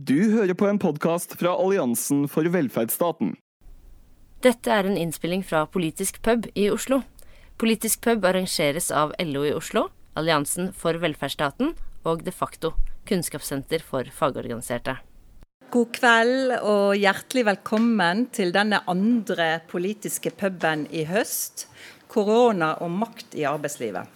Du hører på en podkast fra Alliansen for velferdsstaten. Dette er en innspilling fra Politisk pub i Oslo. Politisk pub arrangeres av LO i Oslo, Alliansen for velferdsstaten og De facto, kunnskapssenter for fagorganiserte. God kveld og hjertelig velkommen til denne andre politiske puben i høst. Korona og makt i arbeidslivet.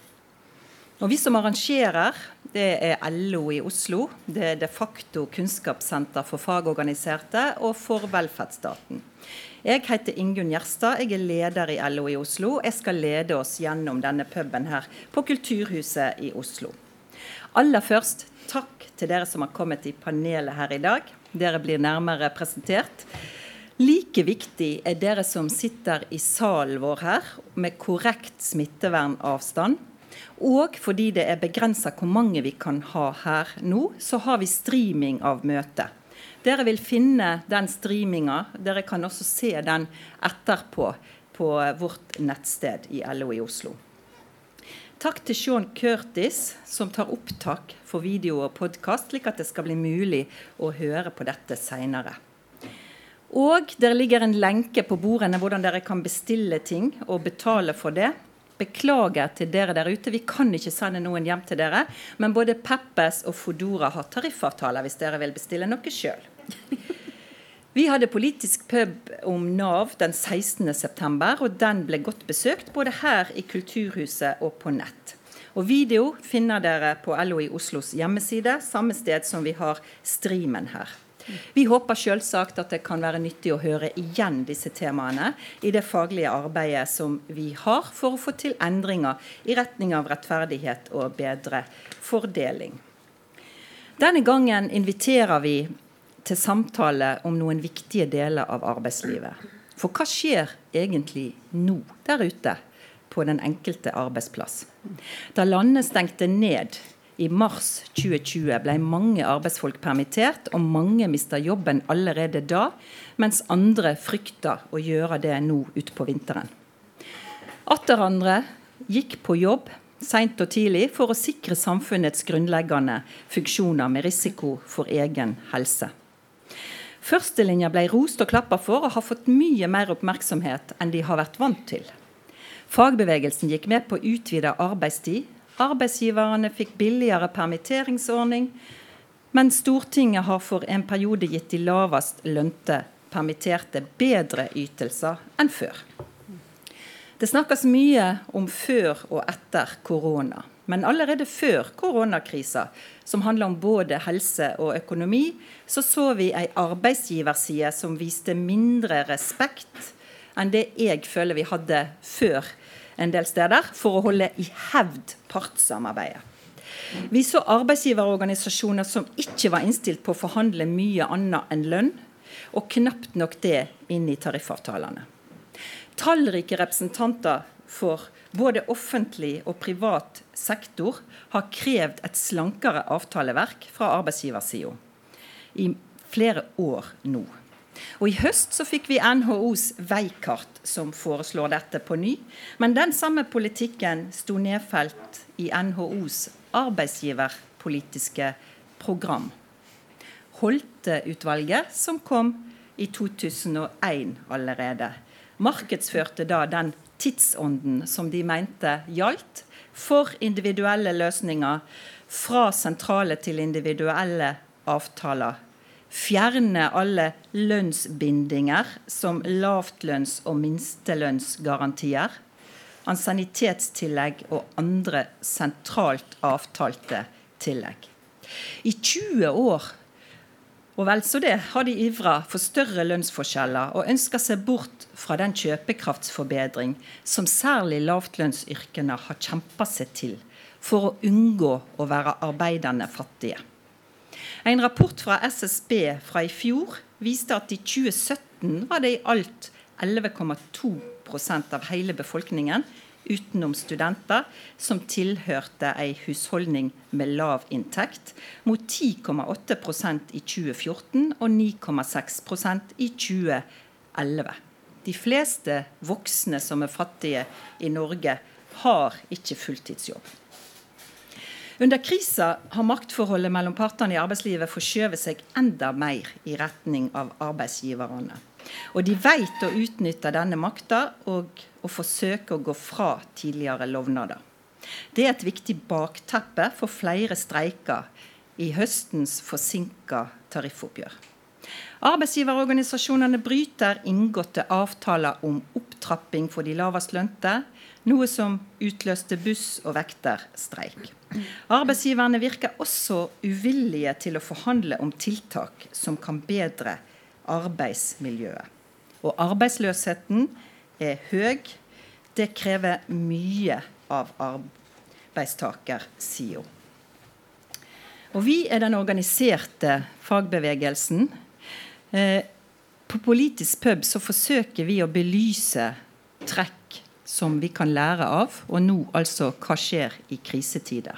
Og Vi som arrangerer, det er LO i Oslo. Det er de facto kunnskapssenter for fagorganiserte og for velferdsstaten. Jeg heter Ingunn Gjerstad, jeg er leder i LO i Oslo. Jeg skal lede oss gjennom denne puben her på Kulturhuset i Oslo. Aller først, takk til dere som har kommet i panelet her i dag. Dere blir nærmere presentert. Like viktig er dere som sitter i salen vår her med korrekt smittevernavstand. Og fordi det er begrensa hvor mange vi kan ha her nå, så har vi streaming av møtet. Dere vil finne den streaminga. Dere kan også se den etterpå på vårt nettsted i LO i Oslo. Takk til Sean Curtis, som tar opptak for video og podkast, slik at det skal bli mulig å høre på dette seinere. Og der ligger en lenke på bordene hvordan dere kan bestille ting og betale for det. Beklager til dere der ute, vi kan ikke sende noen hjem til dere. Men både Peppes og Fodora har tariffavtaler hvis dere vil bestille noe sjøl. Vi hadde politisk pub om Nav den 16.9, og den ble godt besøkt både her i Kulturhuset og på nett. Og Video finner dere på LO i Oslos hjemmeside, samme sted som vi har streamen her. Vi håper selvsagt at det kan være nyttig å høre igjen disse temaene i det faglige arbeidet som vi har for å få til endringer i retning av rettferdighet og bedre fordeling. Denne gangen inviterer vi til samtale om noen viktige deler av arbeidslivet. For hva skjer egentlig nå der ute på den enkelte arbeidsplass? Da landet stengte ned i mars 2020 ble mange arbeidsfolk permittert, og mange mista jobben allerede da, mens andre frykta å gjøre det nå utpå vinteren. Atter andre gikk på jobb seint og tidlig for å sikre samfunnets grunnleggende funksjoner med risiko for egen helse. Førstelinja ble rost og klappa for og har fått mye mer oppmerksomhet enn de har vært vant til. Fagbevegelsen gikk med på utvida arbeidstid, Arbeidsgiverne fikk billigere permitteringsordning, men Stortinget har for en periode gitt de lavest lønte permitterte bedre ytelser enn før. Det snakkes mye om før og etter korona. Men allerede før koronakrisa, som handler om både helse og økonomi, så så vi ei arbeidsgiverside som viste mindre respekt enn det jeg føler vi hadde før en del steder for å holde i hevd partssamarbeidet. Vi så arbeidsgiverorganisasjoner som ikke var innstilt på å forhandle mye annet enn lønn, og knapt nok det inn i tariffavtalene. Tallrike representanter for både offentlig og privat sektor har krevd et slankere avtaleverk fra arbeidsgiversida i flere år nå. Og I høst så fikk vi NHOs veikart som foreslår dette på ny. Men den samme politikken sto nedfelt i NHOs arbeidsgiverpolitiske program. Holte-utvalget, som kom i 2001 allerede, markedsførte da den tidsånden som de mente gjaldt for individuelle løsninger fra sentrale til individuelle avtaler fjerne alle lønnsbindinger som lavtlønns- og minstelønnsgarantier, ansiennitetstillegg og andre sentralt avtalte tillegg. I 20 år og vel så det har de ivra for større lønnsforskjeller og ønsker seg bort fra den kjøpekraftsforbedring som særlig lavtlønnsyrkene har kjempa seg til for å unngå å være arbeidende fattige. En rapport fra SSB fra i fjor viste at i 2017 var det i alt 11,2% av hele befolkningen utenom studenter som tilhørte ei husholdning med lav inntekt, mot 10,8% i 2014 og 9,6% i 2011. De fleste voksne som er fattige i Norge, har ikke fulltidsjobb. Under krisa har maktforholdet mellom partene i arbeidslivet forskjøvet seg enda mer i retning av arbeidsgiverne. Og de vet å utnytte denne makta og å forsøke å gå fra tidligere lovnader. Det er et viktig bakteppe for flere streiker i høstens forsinka tariffoppgjør. Arbeidsgiverorganisasjonene bryter inngåtte avtaler om opptrapping for de lavest lønte, noe som utløste buss- og vekterstreik. Arbeidsgiverne virker også uvillige til å forhandle om tiltak som kan bedre arbeidsmiljøet. Og arbeidsløsheten er høy. Det krever mye av arbeidstakersida. Og vi er den organiserte fagbevegelsen. Eh, på Politisk pub så forsøker vi å belyse trekk som vi kan lære av, og nå altså hva skjer i krisetider.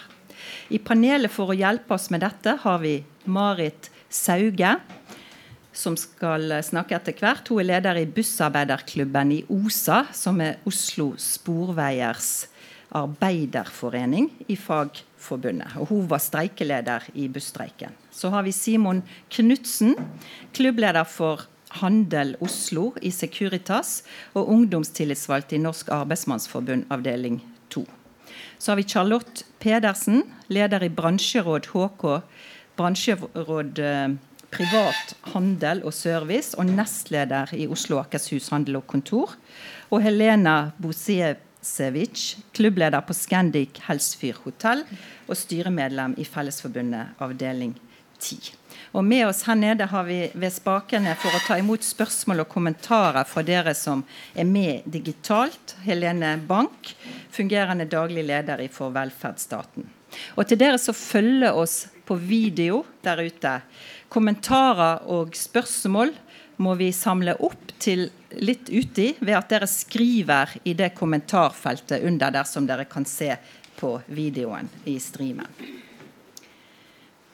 I panelet for å hjelpe oss med dette har vi Marit Sauge, som skal snakke etter hvert. Hun er leder i Bussarbeiderklubben i OSA, som er Oslo Sporveiers arbeiderforening i Fagforbundet. Og hun var streikeleder i busstreiken. Så har vi Simon Knutsen, klubbleder for Handel Oslo i Securitas og ungdomstillitsvalgt i Norsk Arbeidsmannsforbund avdeling 2. Så har vi Charlotte Pedersen, leder i Bransjeråd HK, bransjeråd eh, privat handel og service, og nestleder i Oslo Akershus handel og kontor. Og Helena Bosevic, klubbleder på Scandic Helsfyr hotell og styremedlem i Fellesforbundet avdeling 10. Og med oss her nede har vi ved spakene for å ta imot spørsmål og kommentarer fra dere som er med digitalt. Helene Bank, fungerende daglig leder i For velferdsstaten. Og til dere som følger oss på video der ute. Kommentarer og spørsmål må vi samle opp til litt uti ved at dere skriver i det kommentarfeltet under der som dere kan se på videoen i streamen.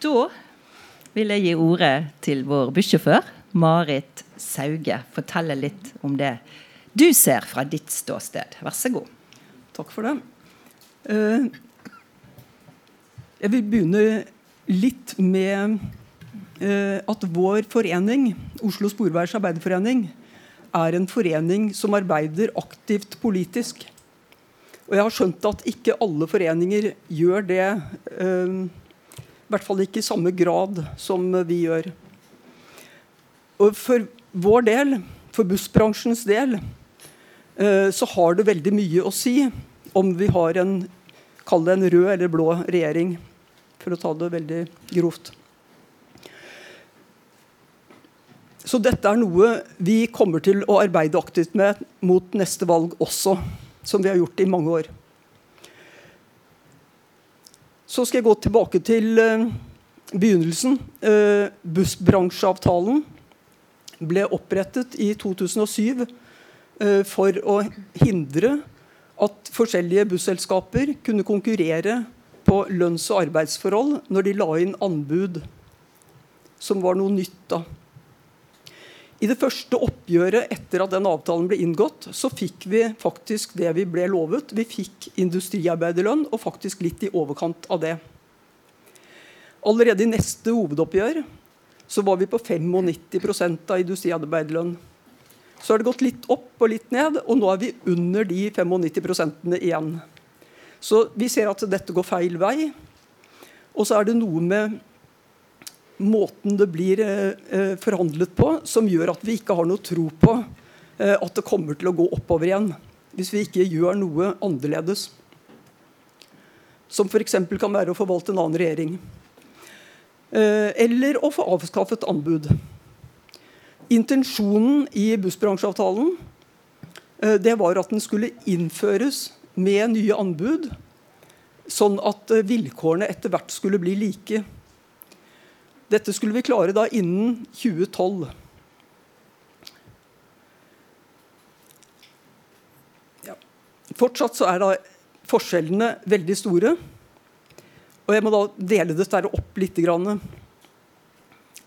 Da vil jeg gi ordet til vår bussjåfør, Marit Sauge. Fortelle litt om det du ser fra ditt ståsted. Vær så god. Takk for det. Eh, jeg vil begynne litt med eh, at vår forening, Oslo Sporveiers Arbeiderforening, er en forening som arbeider aktivt politisk. Og jeg har skjønt at ikke alle foreninger gjør det eh, i hvert fall ikke i samme grad som vi gjør. Og for vår del, for bussbransjens del, eh, så har det veldig mye å si om vi har en Kall det en rød eller blå regjering, for å ta det veldig grovt. Så dette er noe vi kommer til å arbeide aktivt med mot neste valg også, som vi har gjort i mange år. Så skal jeg gå tilbake til uh, begynnelsen. Uh, bussbransjeavtalen ble opprettet i 2007 uh, eh, for å hindre at forskjellige busselskaper kunne konkurrere på lønns- og arbeidsforhold når de la inn anbud, som var noe nytt da. I det første oppgjøret etter at den avtalen ble inngått, så fikk vi faktisk det vi ble lovet. Vi fikk industriarbeiderlønn, og faktisk litt i overkant av det. Allerede i neste hovedoppgjør så var vi på 95% av industriarbeiderlønn. Så har det gått litt opp og litt ned, og nå er vi under de 95% igjen. Så vi ser at dette går feil vei. Og så er det noe med måten det blir eh, eh, forhandlet på, som gjør at vi ikke har noe tro på eh, at det kommer til å gå oppover igjen. Hvis vi ikke gjør noe annerledes. Som f.eks. kan være å forvalte en annen regjering. Eller å få avskaffet anbud. Intensjonen i bussbransjeavtalen det var at den skulle innføres med nye anbud, sånn at vilkårene etter hvert skulle bli like. Dette skulle vi klare da innen 2012. Ja. Fortsatt så er da forskjellene veldig store. Og jeg må da dele dette opp litt.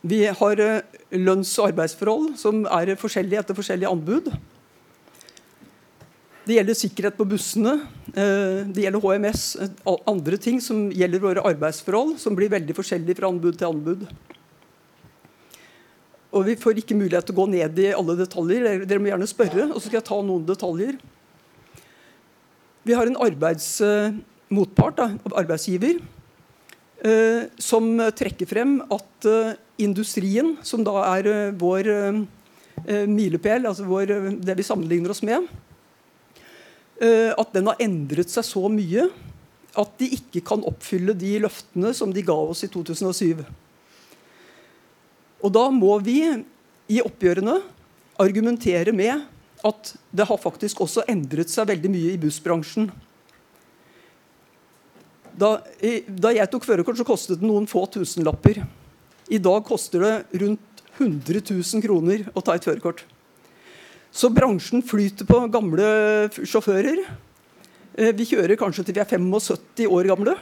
Vi har eh, lønns- og arbeidsforhold som er forskjellige etter forskjellige anbud. Det gjelder sikkerhet på bussene, eh, det gjelder HMS, eh, andre ting som gjelder våre arbeidsforhold, som blir veldig forskjellige fra anbud til anbud. Og Vi får ikke mulighet til å gå ned i alle detaljer. Dere må gjerne spørre, og så skal jeg ta noen detaljer. Vi har en arbeidsmotpart, arbeidsgiver, som trekker frem at industrien, som da er vår milepæl, altså vår, det vi sammenligner oss med, Eh, at den har endret seg så mye at de ikke kan oppfylle de løftene som de ga oss i 2007. Og da må vi i oppgjørene argumentere med at det har faktisk også endret seg veldig mye i bussbransjen. Da, da jeg tok førerkort, så kostet det noen få tusenlapper. I dag koster det rundt 100 000 kroner å ta et førerkort. Så bransjen flyter på gamle sjåfører. Eh, vi kjører kanskje til vi er 75 år gamle.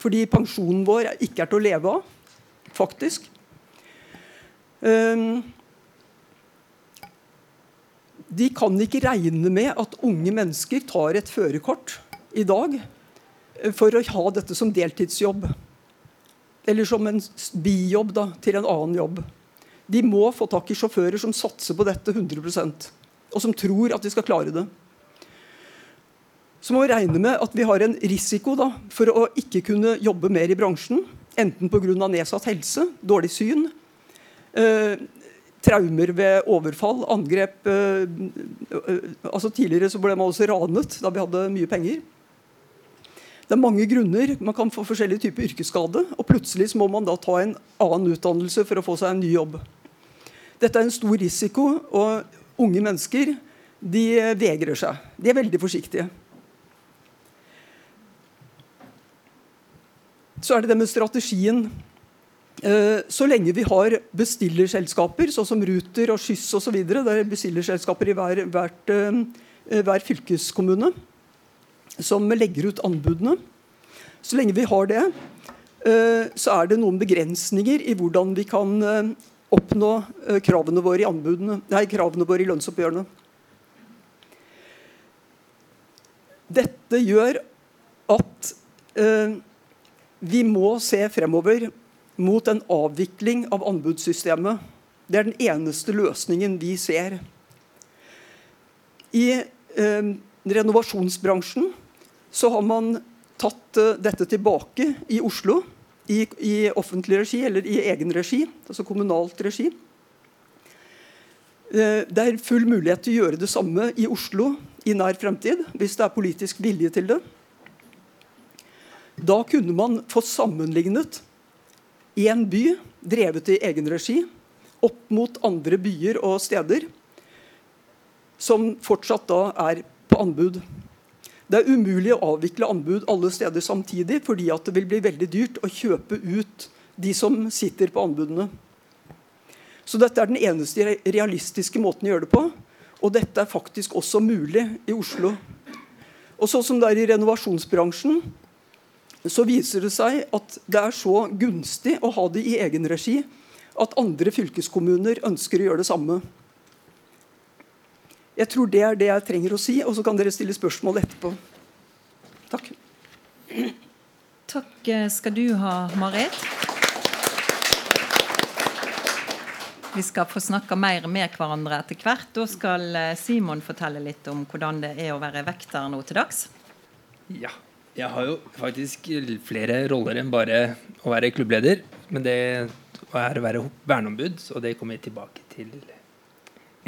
Fordi pensjonen vår ikke er til å leve av, faktisk. Ehm, de kan ikke regne med at unge mennesker tar et førerkort i dag eh, for å ha dette som deltidsjobb. Eller som en bijobb da, til en annen jobb. De må få tak i sjåfører som satser på dette 100% og som tror at de skal klare det. Så må vi regne med at vi har en risiko da, for å ikke kunne jobbe mer i bransjen. Enten pga. nedsatt helse, dårlig syn, eh, traumer ved overfall, angrep eh, altså Tidligere så ble man også ranet da vi hadde mye penger. Det er mange grunner. Man kan få forskjellige typer yrkesskade. Og plutselig må man da ta en annen utdannelse for å få seg en ny jobb. Dette er en stor risiko, og unge mennesker de vegrer seg. De er veldig forsiktige. Så er det det med strategien. Eh, så lenge vi har bestillerselskaper, sånn som Ruter og Skyss osv., det er bestillerselskaper i hver, hvert, eh, hver fylkeskommune som legger ut anbudene. Så lenge vi har det, eh, så er det noen begrensninger i hvordan vi kan oppnå eh, kravene våre i, anbudene, nei, kravene våre i lønnsoppgjørene. Dette gjør at eh, vi må se fremover mot en avvikling av anbudssystemet. Det er den eneste løsningen vi ser. I eh, renovasjonsbransjen så har man tatt eh, dette tilbake i Oslo i, i, offentlig regi eller i egen regi, altså kommunalt regi. Eh, det er full mulighet til å gjøre det samme i Oslo i nær fremtid, hvis det er politisk vilje til det. Da kunne man få sammenlignet én by drevet i egen regi opp mot andre byer og steder som fortsatt da er på anbud. Det er umulig å avvikle anbud alle steder samtidig, fordi at det vil bli veldig dyrt å kjøpe ut de som sitter på anbudene. Så dette er den eneste realistiske måten å gjøre det på. Og dette er faktisk også mulig i Oslo. Og sånn som det er i renovasjonsbransjen, så viser det seg at det er så gunstig å ha det i egen regi at andre fylkeskommuner ønsker å gjøre det samme. Jeg tror det er det jeg trenger å si, og så kan dere stille spørsmål etterpå. Takk. Takk skal du ha, Marit. Vi skal få snakke mer med hverandre etter hvert. Da skal eh, Simon fortelle litt om hvordan det er å være vekter nå til dags. Ja. Jeg har jo faktisk flere roller enn bare å være klubbleder. Men det er å være verneombud, og det kommer jeg tilbake til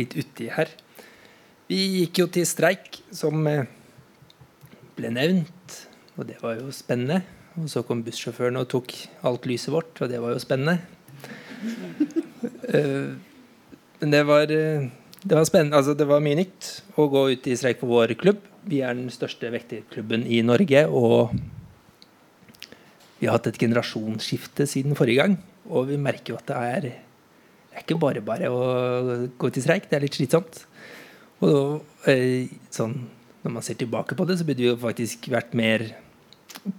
litt uti her. Vi gikk jo til streik, som eh, ble nevnt, og det var jo spennende. Og så kom bussjåføren og tok alt lyset vårt, og det var jo spennende. Eh, men det var, eh, det var spennende. Altså, det var mye nytt å gå ut i streik for vår klubb. Vi er den største vekterklubben i Norge, og vi har hatt et generasjonsskifte siden forrige gang. Og vi merker jo at det er, det er ikke bare bare å gå til streik. Det er litt slitsomt. Og da, sånn, når man ser tilbake på det, så burde vi jo faktisk vært mer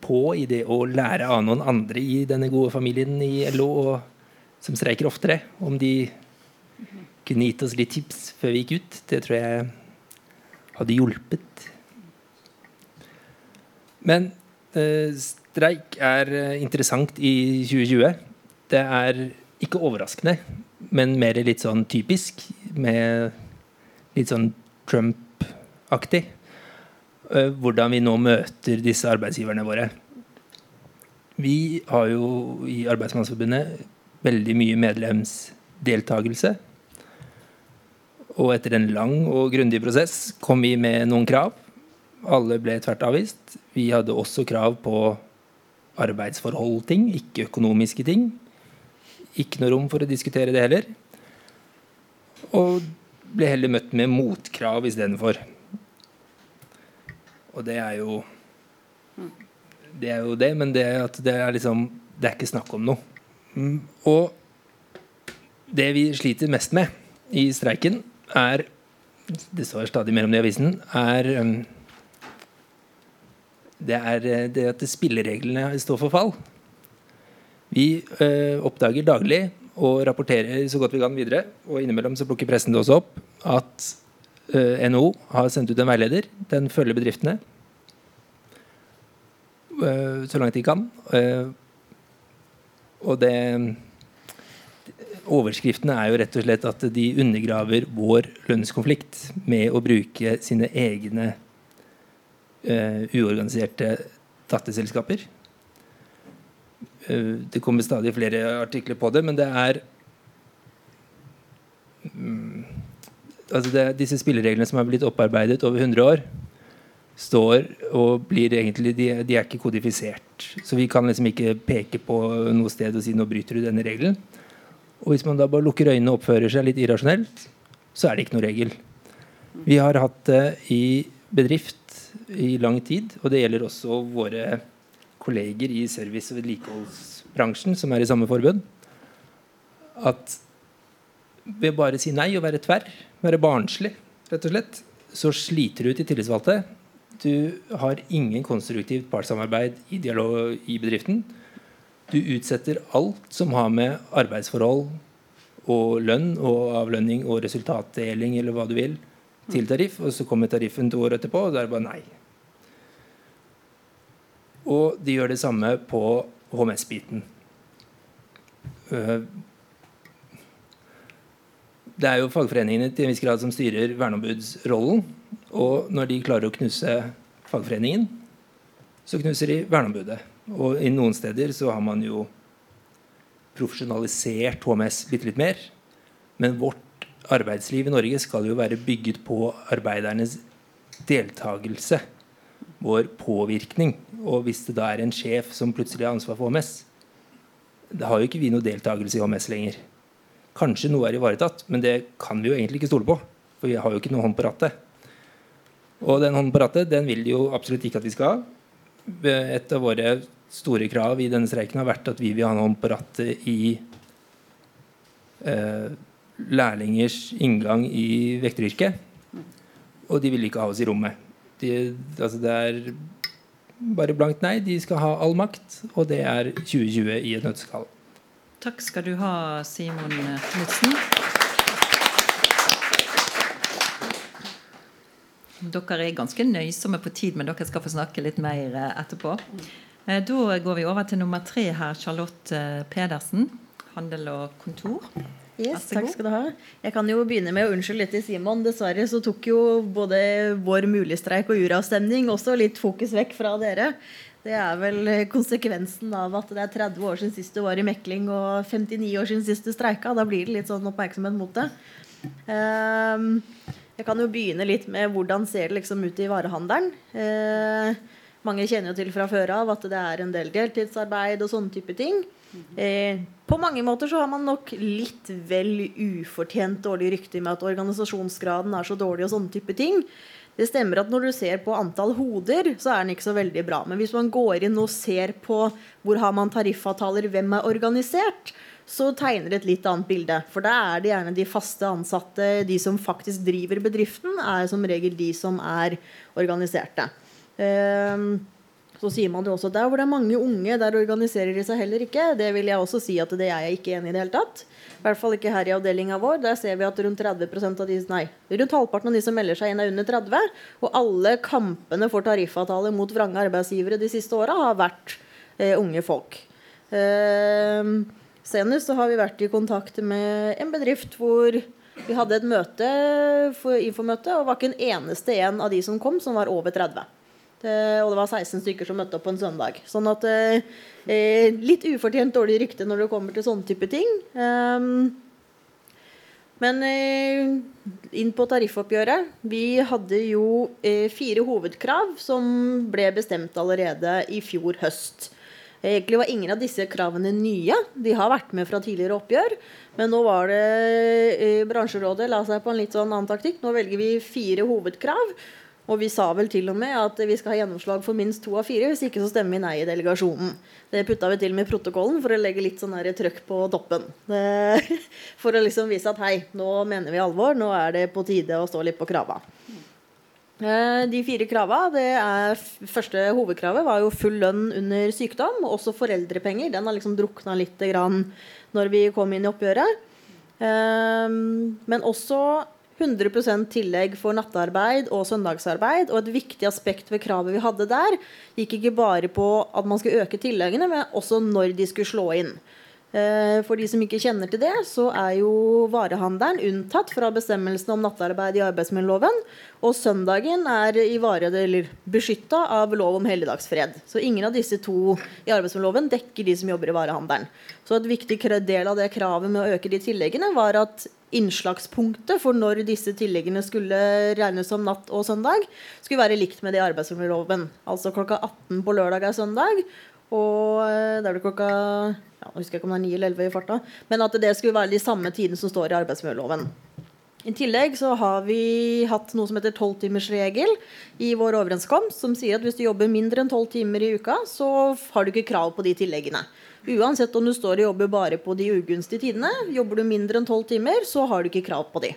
på i det å lære av noen andre i denne gode familien i LO og, som streiker oftere. Om de kunne gitt oss litt tips før vi gikk ut. Det tror jeg hadde hjulpet. Men eh, streik er eh, interessant i 2020. Det er ikke overraskende, men mer litt sånn typisk, med litt sånn Trump-aktig. Eh, hvordan vi nå møter disse arbeidsgiverne våre. Vi har jo i Arbeidsmannsforbundet veldig mye medlemsdeltakelse. Og etter en lang og grundig prosess kom vi med noen krav. Alle ble tvert avvist. Vi hadde også krav på arbeidsforhold-ting, ikke økonomiske ting. Ikke noe rom for å diskutere det heller. Og ble heller møtt med motkrav istedenfor. Og det er jo Det er jo det, men det, det er liksom Det er ikke snakk om noe. Mm, og det vi sliter mest med i streiken, er Det står stadig mer om det i avisen. er um, det er eh, det at spillereglene står for fall. Vi øh, oppdager daglig og rapporterer så godt vi kan videre, og innimellom så plukker pressen det også opp, at uh, NHO har sendt ut en veileder. Den følger bedriftene uh, så langt de kan. og det Overskriftene er jo rett og slett at de undergraver vår lønnskonflikt med å bruke sine egne uh, uorganiserte datterselskaper. Uh, det kommer stadig flere artikler på det, men det er um, altså det, Disse spillereglene som er blitt opparbeidet over 100 år, står og blir egentlig de, de, er ikke kodifisert. Så vi kan liksom ikke peke på noe sted og si nå bryter du denne regelen. Og hvis man da bare lukker øynene og oppfører seg litt irrasjonelt, så er det ikke noe regel. Vi har hatt det i bedrift i lang tid, og det gjelder også våre kolleger i service- og vedlikeholdsbransjen, som er i samme forbund, at ved bare å si nei og være tverr, være barnslig, rett og slett, så sliter du ut i tillitsvalgte. Du har ingen konstruktivt partssamarbeid i dialog i bedriften. Du utsetter alt som har med arbeidsforhold og lønn og avlønning og resultatdeling eller hva du vil, til tariff. Og så kommer tariffen to år etterpå, og da er det bare nei. Og de gjør det samme på HMS-biten. Øh, det er jo fagforeningene til en viss grad som styrer verneombudsrollen. Og når de klarer å knuse fagforeningen, så knuser de verneombudet. Og i noen steder så har man jo profesjonalisert HMS bitte litt mer. Men vårt arbeidsliv i Norge skal jo være bygget på arbeidernes deltakelse. Vår påvirkning. Og hvis det da er en sjef som plutselig har ansvar for HMS, da har jo ikke vi noe deltakelse i HMS lenger. Kanskje noe er ivaretatt, men det kan vi jo egentlig ikke stole på. For vi har jo ikke noe hånd på rattet. Og den hånden på rattet den vil de jo absolutt ikke at vi skal ha. Et av våre store krav i denne streiken har vært at vi vil ha en hånd på rattet i eh, lærlingers inngang i vekteryrket. Og de vil ikke ha oss i rommet. De, altså det er bare blankt nei. De skal ha all makt, og det er 2020 i et nøtteskall. Takk skal du ha, Simon Knutsen. Dere er ganske nøysomme på tid, men dere skal få snakke litt mer eh, etterpå. Eh, da går vi over til nummer tre her, Charlotte eh, Pedersen. Handel og kontor. Yes, takk skal du ha. Jeg kan jo begynne med å unnskylde litt til Simon. Dessverre så tok jo både vår muligstreik og uravstemning også litt fokus vekk fra dere. Det er vel konsekvensen av at det er 30 år siden sist du var i mekling og 59 år siden sist du streika. Da blir det litt sånn oppmerksomhet mot det. Ehm, jeg kan jo begynne litt med hvordan ser det liksom ut i varehandelen. Uh, mange kjenner jo til fra før av at det er en del deltidsarbeid og sånne type ting. Eh, på mange måter så har man nok litt vel ufortjent dårlig rykte med at organisasjonsgraden er så dårlig og sånne type ting. Det stemmer at når du ser på antall hoder, så er den ikke så veldig bra. Men hvis man går inn og ser på hvor har man tariffavtaler, hvem er organisert, så tegner det et litt annet bilde. For da er det gjerne de faste ansatte, de som faktisk driver bedriften, er som regel de som er organiserte. Ehm, Så sier man jo også der hvor det er mange unge, der organiserer de seg heller ikke. Det vil jeg også si at det er jeg ikke enig i det hele tatt. I hvert fall ikke her i avdelinga vår. Der ser vi at rundt 30% av de, nei, rundt halvparten av de som melder seg inn, er under 30. Og alle kampene for tariffavtale mot vrange arbeidsgivere de siste åra har vært eh, unge folk. Eh, senest så har vi vært i kontakt med en bedrift hvor vi hadde et møte infomøte, og var ikke en eneste en av de som kom, som var over 30. Det, og det var 16 stykker som møtte opp på en søndag. Sånn at eh, eh, Litt ufortjent dårlig rykte når det kommer til sånne type ting. Um, men eh, inn på tariffoppgjøret. Vi hadde jo eh, fire hovedkrav som ble bestemt allerede i fjor høst. Egentlig var ingen av disse kravene nye. De har vært med fra tidligere oppgjør. Men nå var det eh, bransjerådet la seg på en litt sånn annen taktikk. Nå velger vi fire hovedkrav. Og vi sa vel til og med at vi skal ha gjennomslag for minst to av fire. Hvis ikke så stemmer vi nei i delegasjonen. Det putta vi til med i protokollen for å legge litt sånn trøkk på toppen. For å liksom vise at hei, nå mener vi alvor. Nå er det på tide å stå litt på krava. Eh, de fire krava, det er Første hovedkravet var jo full lønn under sykdom. Også foreldrepenger. Den har liksom drukna litt når vi kom inn i oppgjøret. Eh, men også 100% tillegg for nattarbeid og søndagsarbeid. Og et viktig aspekt ved kravet vi hadde der, gikk ikke bare på at man skulle øke tilleggene, men også når de skulle slå inn. Eh, for de som ikke kjenner til det, så er jo varehandelen unntatt fra bestemmelsen om nattarbeid i arbeidsmiljøloven. Og søndagen er beskytta av lov om helligdagsfred. Så ingen av disse to i arbeidsmiljøloven dekker de som jobber i varehandelen. Så et viktig del av det kravet med å øke de tilleggene var at innslagspunktet for når disse tilleggene skulle regnes som natt og søndag, skulle være likt med det i arbeidsmiljøloven. Altså klokka 18 på lørdag er søndag, og det er vel klokka ja, jeg husker ikke om det er 9 eller 11 i farta, men at det skulle være de samme tidene som står i arbeidsmiljøloven. I tillegg så har vi hatt noe som heter tolvtimersregel i vår overenskomst, som sier at hvis du jobber mindre enn tolv timer i uka, så har du ikke krav på de tilleggene. Uansett om du står og jobber bare på de ugunstige tidene, jobber du mindre enn tolv timer, så har du ikke krav på de.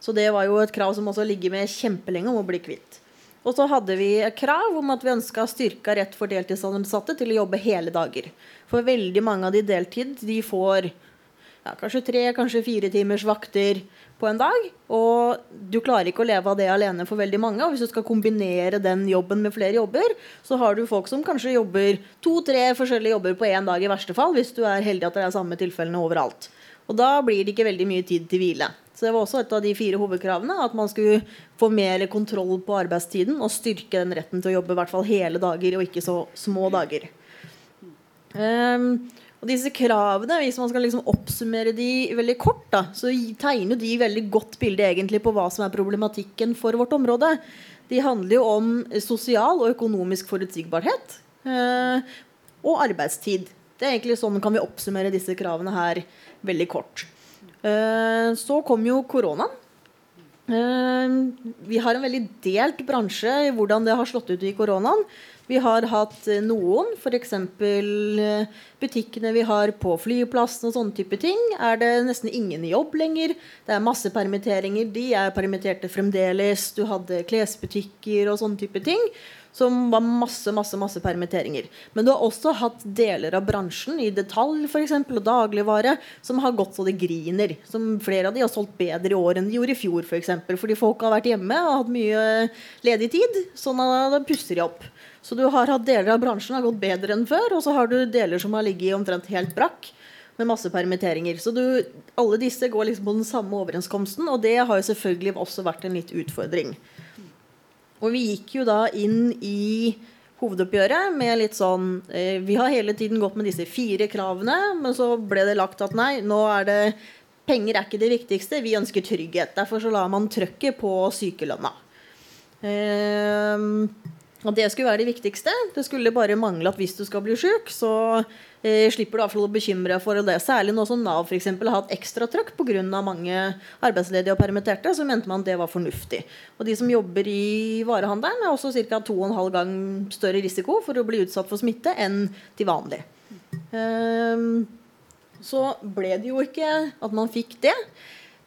Så det var jo et krav som også ligger med kjempelenge om å bli kvitt. Og så hadde vi krav om at vi ønska styrka rett for deltidsansatte til å jobbe hele dager. For veldig mange av de deltid de får ja, kanskje tre, kanskje fire timers vakter på en dag. Og du klarer ikke å leve av det alene for veldig mange. Og hvis du skal kombinere den jobben med flere jobber, så har du folk som kanskje jobber to-tre forskjellige jobber på én dag i verste fall, hvis du er heldig at det er samme tilfellene overalt. Og da blir det ikke veldig mye tid til hvile. Så det var også et av de fire hovedkravene. At man skulle få mer kontroll på arbeidstiden og styrke den retten til å jobbe i hvert fall hele dager og ikke så små dager. Um, og disse kravene, hvis man skal liksom oppsummere de veldig kort, da, så tegner de veldig godt bilde på hva som er problematikken for vårt område. De handler jo om sosial og økonomisk forutsigbarhet. uh, og arbeidstid. Det er egentlig Sånn kan vi oppsummere disse kravene her veldig kort. Eh, så kom jo koronaen. Eh, vi har en veldig delt bransje i hvordan det har slått ut i koronaen. Vi har hatt noen, f.eks. Eh, butikkene vi har på flyplassen og sånne type ting, er det nesten ingen jobb lenger. Det er masse permitteringer. De er permitterte fremdeles. Du hadde klesbutikker og sånne type ting. Som var masse masse, masse permitteringer. Men du har også hatt deler av bransjen, i detalj eksempel, og dagligvare, som har gått så det griner. Som flere av de har solgt bedre i år enn de gjorde i fjor, f.eks. For eksempel, fordi folk har vært hjemme og hatt mye ledig tid. Sånn at da pusser de opp. Så du har hatt deler av bransjen har gått bedre enn før, og så har du deler som har ligget omtrent helt brakk med masse permitteringer. Så du, alle disse går liksom på den samme overenskomsten, og det har jo selvfølgelig også vært en litt utfordring. Og vi gikk jo da inn i hovedoppgjøret med litt sånn eh, Vi har hele tiden gått med disse fire kravene, men så ble det lagt at nei, nå er det Penger er ikke det viktigste, vi ønsker trygghet. Derfor så la man trøkket på sykelønna. Eh, og det skulle være det viktigste. Det skulle bare mangle at hvis du skal bli sjuk, så eh, slipper du å bekymre deg for det. Særlig nå som Nav eksempel, har hatt ekstra trøkk pga. mange arbeidsledige og permitterte, så mente man det var fornuftig. Og de som jobber i varehandelen, er også ca. 2,5 gang større risiko for å bli utsatt for smitte enn til vanlig. Um, så ble det jo ikke at man fikk det.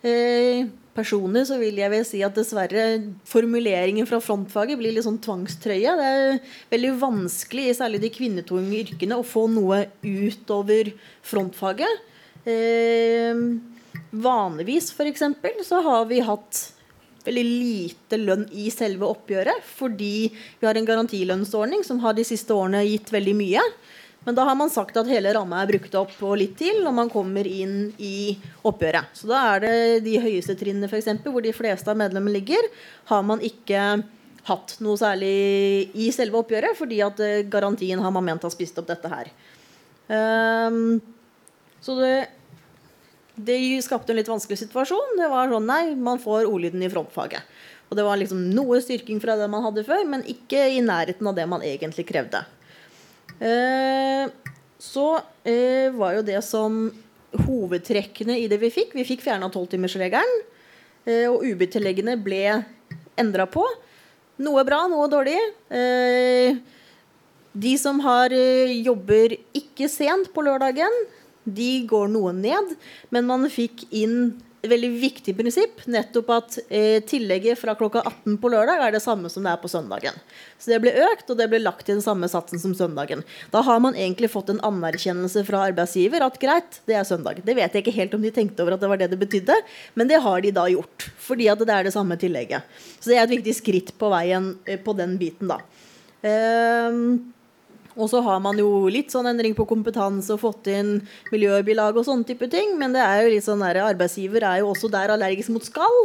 Eh, personlig så vil jeg vel si at dessverre formuleringen fra frontfaget blir litt sånn tvangstrøye. Det er veldig vanskelig, særlig de kvinnetunge yrkene, å få noe utover frontfaget. Eh, vanligvis, f.eks., så har vi hatt veldig lite lønn i selve oppgjøret fordi vi har en garantilønnsordning som har de siste årene gitt veldig mye. Men da har man sagt at hele ramma er brukt opp og litt til når man kommer inn i oppgjøret. Så da er det de høyeste trinnene f.eks., hvor de fleste av medlemmene ligger, har man ikke hatt noe særlig i selve oppgjøret, fordi at eh, garantien har man ment har spist opp dette her. Um, så det, det skapte en litt vanskelig situasjon. Det var sånn nei, man får ordlyden i frontfaget. Og det var liksom noe styrking fra det man hadde før, men ikke i nærheten av det man egentlig krevde. Eh, så eh, var jo det som hovedtrekkene i det vi fikk Vi fikk fjerna tolvtimersregelen. Eh, og UB-tilleggene ble endra på. Noe bra, noe dårlig. De som har jobber ikke sent på lørdagen, de går noe ned. Men man fikk inn veldig viktig prinsipp. Nettopp at eh, tillegget fra klokka 18 på lørdag er det samme som det er på søndagen. Så det ble økt, og det ble lagt i den samme satsen som søndagen. Da har man egentlig fått en anerkjennelse fra arbeidsgiver at greit, det er søndag. Det vet jeg ikke helt om de tenkte over at det var det det betydde, men det har de da gjort. Fordi at det er det samme tillegget. Så det er et viktig skritt på veien eh, på den biten, da. Um, og så har man jo litt sånn endring på kompetanse og fått inn miljøbilag og sånne type ting. Men det er jo litt sånn der, arbeidsgiver er jo også der allergisk mot skall.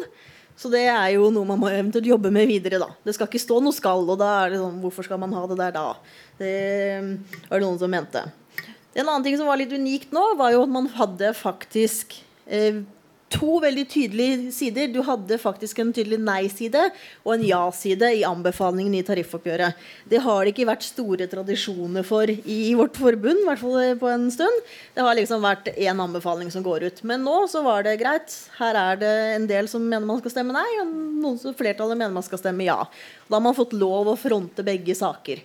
Så det er jo noe man må eventuelt jobbe med videre, da. Det skal ikke stå noe skall, og da er det sånn Hvorfor skal man ha det der da? Det var det noen som mente. En annen ting som var litt unikt nå, var jo at man hadde faktisk eh, to veldig tydelige sider. Du hadde faktisk en tydelig nei-side og en ja-side i anbefalingen i tariffoppgjøret. Det har det ikke vært store tradisjoner for i vårt forbund, i hvert fall på en stund. Det har liksom vært én anbefaling som går ut. Men nå så var det greit. Her er det en del som mener man skal stemme nei, og noen som flertallet mener man skal stemme ja. Da har man fått lov å fronte begge saker.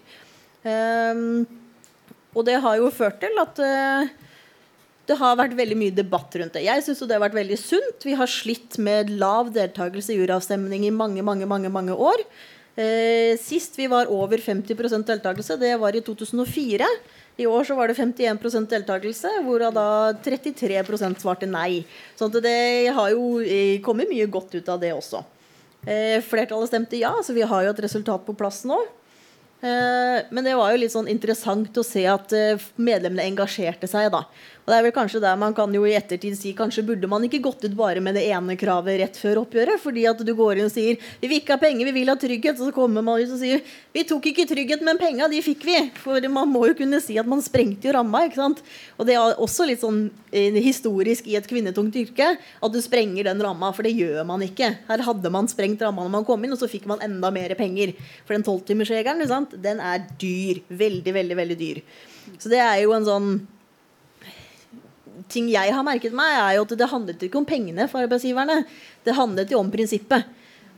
Um, og det har jo ført til at uh, det har vært veldig mye debatt rundt det. Jeg syns det har vært veldig sunt. Vi har slitt med lav deltakelse i uravstemning i mange, mange, mange, mange år. Eh, sist vi var over 50% deltakelse, det var i 2004. I år så var det 51% deltakelse, hvorav da 33% svarte nei. Så det har jo eh, kommet mye godt ut av det også. Eh, flertallet stemte ja, så vi har jo et resultat på plass nå. Men det var jo litt sånn interessant å se at medlemmene engasjerte seg. da og det er vel kanskje der man kan jo i ettertid si kanskje burde man ikke gått ut bare med det ene kravet rett før oppgjøret. Fordi at du går inn og sier vi vil ikke ha penger, vi vil ha trygghet. Så kommer man ut og sier vi tok ikke trygghet, men penga de fikk vi. For man må jo kunne si at man sprengte jo ramma. ikke sant? Og det er også litt sånn eh, historisk i et kvinnetungt yrke at du sprenger den ramma. For det gjør man ikke. Her hadde man sprengt ramma når man kom inn, og så fikk man enda mer penger. For den tolvtimersregelen den er dyr. Veldig, veldig, veldig dyr. Så det er jo en sånn ting jeg har merket meg, er jo at det handlet ikke om pengene for arbeidsgiverne. Det handlet jo om prinsippet.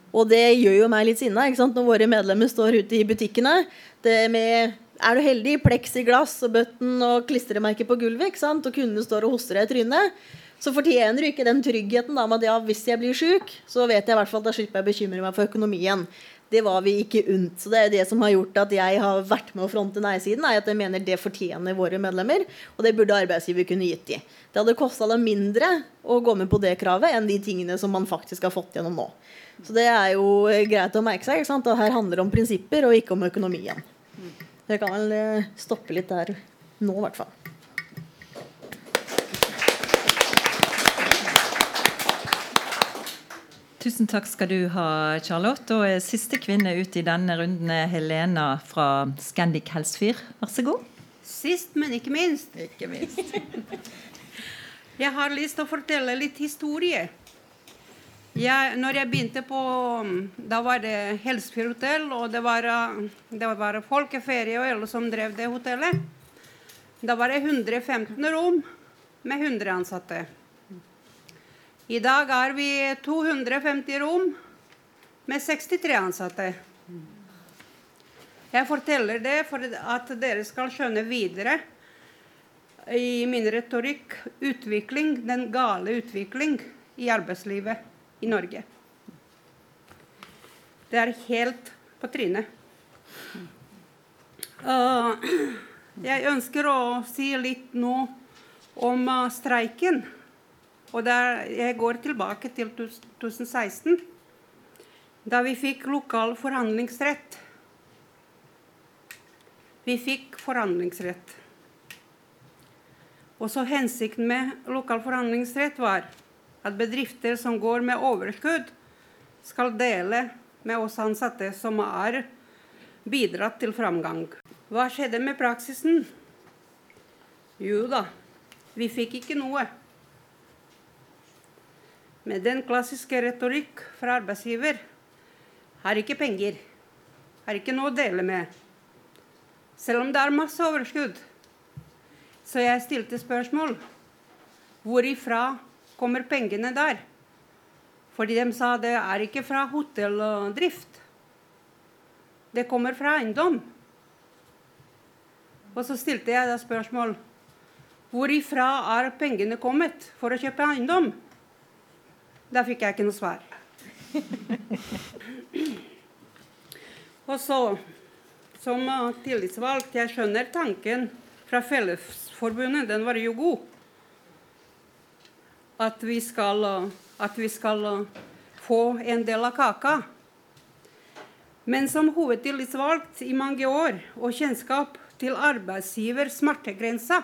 Og det gjør jo meg litt sinna når våre medlemmer står ute i butikkene. Det med er du heldig, pleksiglass og button og klistremerker på gulvet, ikke sant? og kundene står og hoster deg i trynet, så fortjener du ikke den tryggheten da, med at ja, hvis jeg blir sjuk, så vet jeg i hvert fall at da slipper jeg å bekymre meg for økonomien det var vi ikke unt. Så det er det som har gjort at jeg har vært med å fronte nei-siden. er at jeg mener det fortjener våre medlemmer, og det burde arbeidsgiver kunne gitt de. Det hadde kosta dem mindre å gå med på det kravet enn de tingene som man faktisk har fått gjennom nå. Så det er jo greit å merke seg. ikke? At her handler det om prinsipper og ikke om økonomien. Jeg kan vel eh, stoppe litt der nå, i hvert fall. Tusen takk skal du ha, Charlotte. Og siste kvinne ut i denne runden er Helena fra Scandic Helsfyr. Vær så god. Sist, men ikke minst. Ikke minst. jeg har lyst til å fortelle litt historie. Jeg, når jeg begynte på Da var det Helsfyr hotell, og det var, det var folkeferie og alle som drev det hotellet. Da var det 115 rom med 100 ansatte. I dag er vi 250 rom med 63 ansatte. Jeg forteller det for at dere skal skjønne videre i min retorikk utvikling, den gale utvikling i arbeidslivet i Norge. Det er helt på trynet. Jeg ønsker å si litt nå om streiken. Og der jeg går tilbake til 2016, da vi fikk lokal forhandlingsrett. Vi fikk forhandlingsrett. Og så Hensikten med lokal forhandlingsrett var at bedrifter som går med overskudd, skal dele med oss ansatte som har bidratt til framgang. Hva skjedde med praksisen? Jo da, vi fikk ikke noe. Med den klassiske retorikk fra arbeidsgiver har ikke penger, har ikke noe å dele med. Selv om det er masse overskudd. Så jeg stilte spørsmål. Hvor ifra kommer pengene der? Fordi de sa det er ikke fra hotelldrift. Det kommer fra eiendom. Og så stilte jeg da spørsmål Hvorifra er pengene kommet for å kjøpe eiendom? Da fikk jeg ikke noe svar. Og så, som tillitsvalgt, jeg skjønner tanken fra Fellesforbundet, den var jo god. At vi skal, at vi skal få en del av kaka. Men som hovedtillitsvalgt i mange år og kjennskap til arbeidsgiver smertegrensa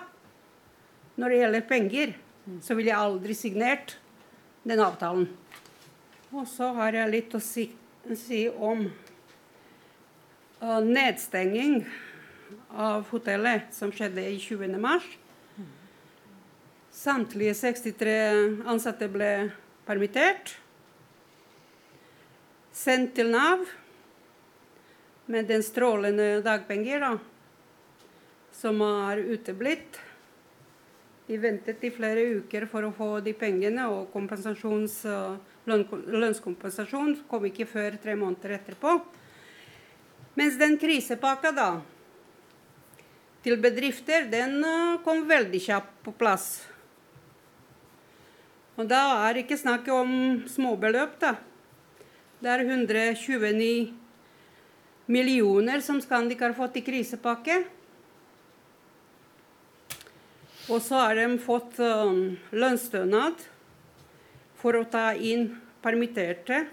når det gjelder penger, så ville jeg aldri signert den avtalen. Og så har jeg litt å si, si om uh, nedstenging av hotellet som skjedde i 20. mars. Samtlige 63 ansatte ble permittert. Sendt til Nav med den strålende dagpenger. da som har uteblitt. Vi ventet i flere uker for å få de pengene, og lønnskompensasjon kom ikke før tre måneder etterpå. Mens den krisepakka da, til bedrifter, den eh, kom veldig kjapt på plass. Og da er det ikke snakk om småbeløp, da. Det er 129 millioner som Scandic har fått i krisepakke. Og så har de fått um, lønnsstønad for å ta inn permitterte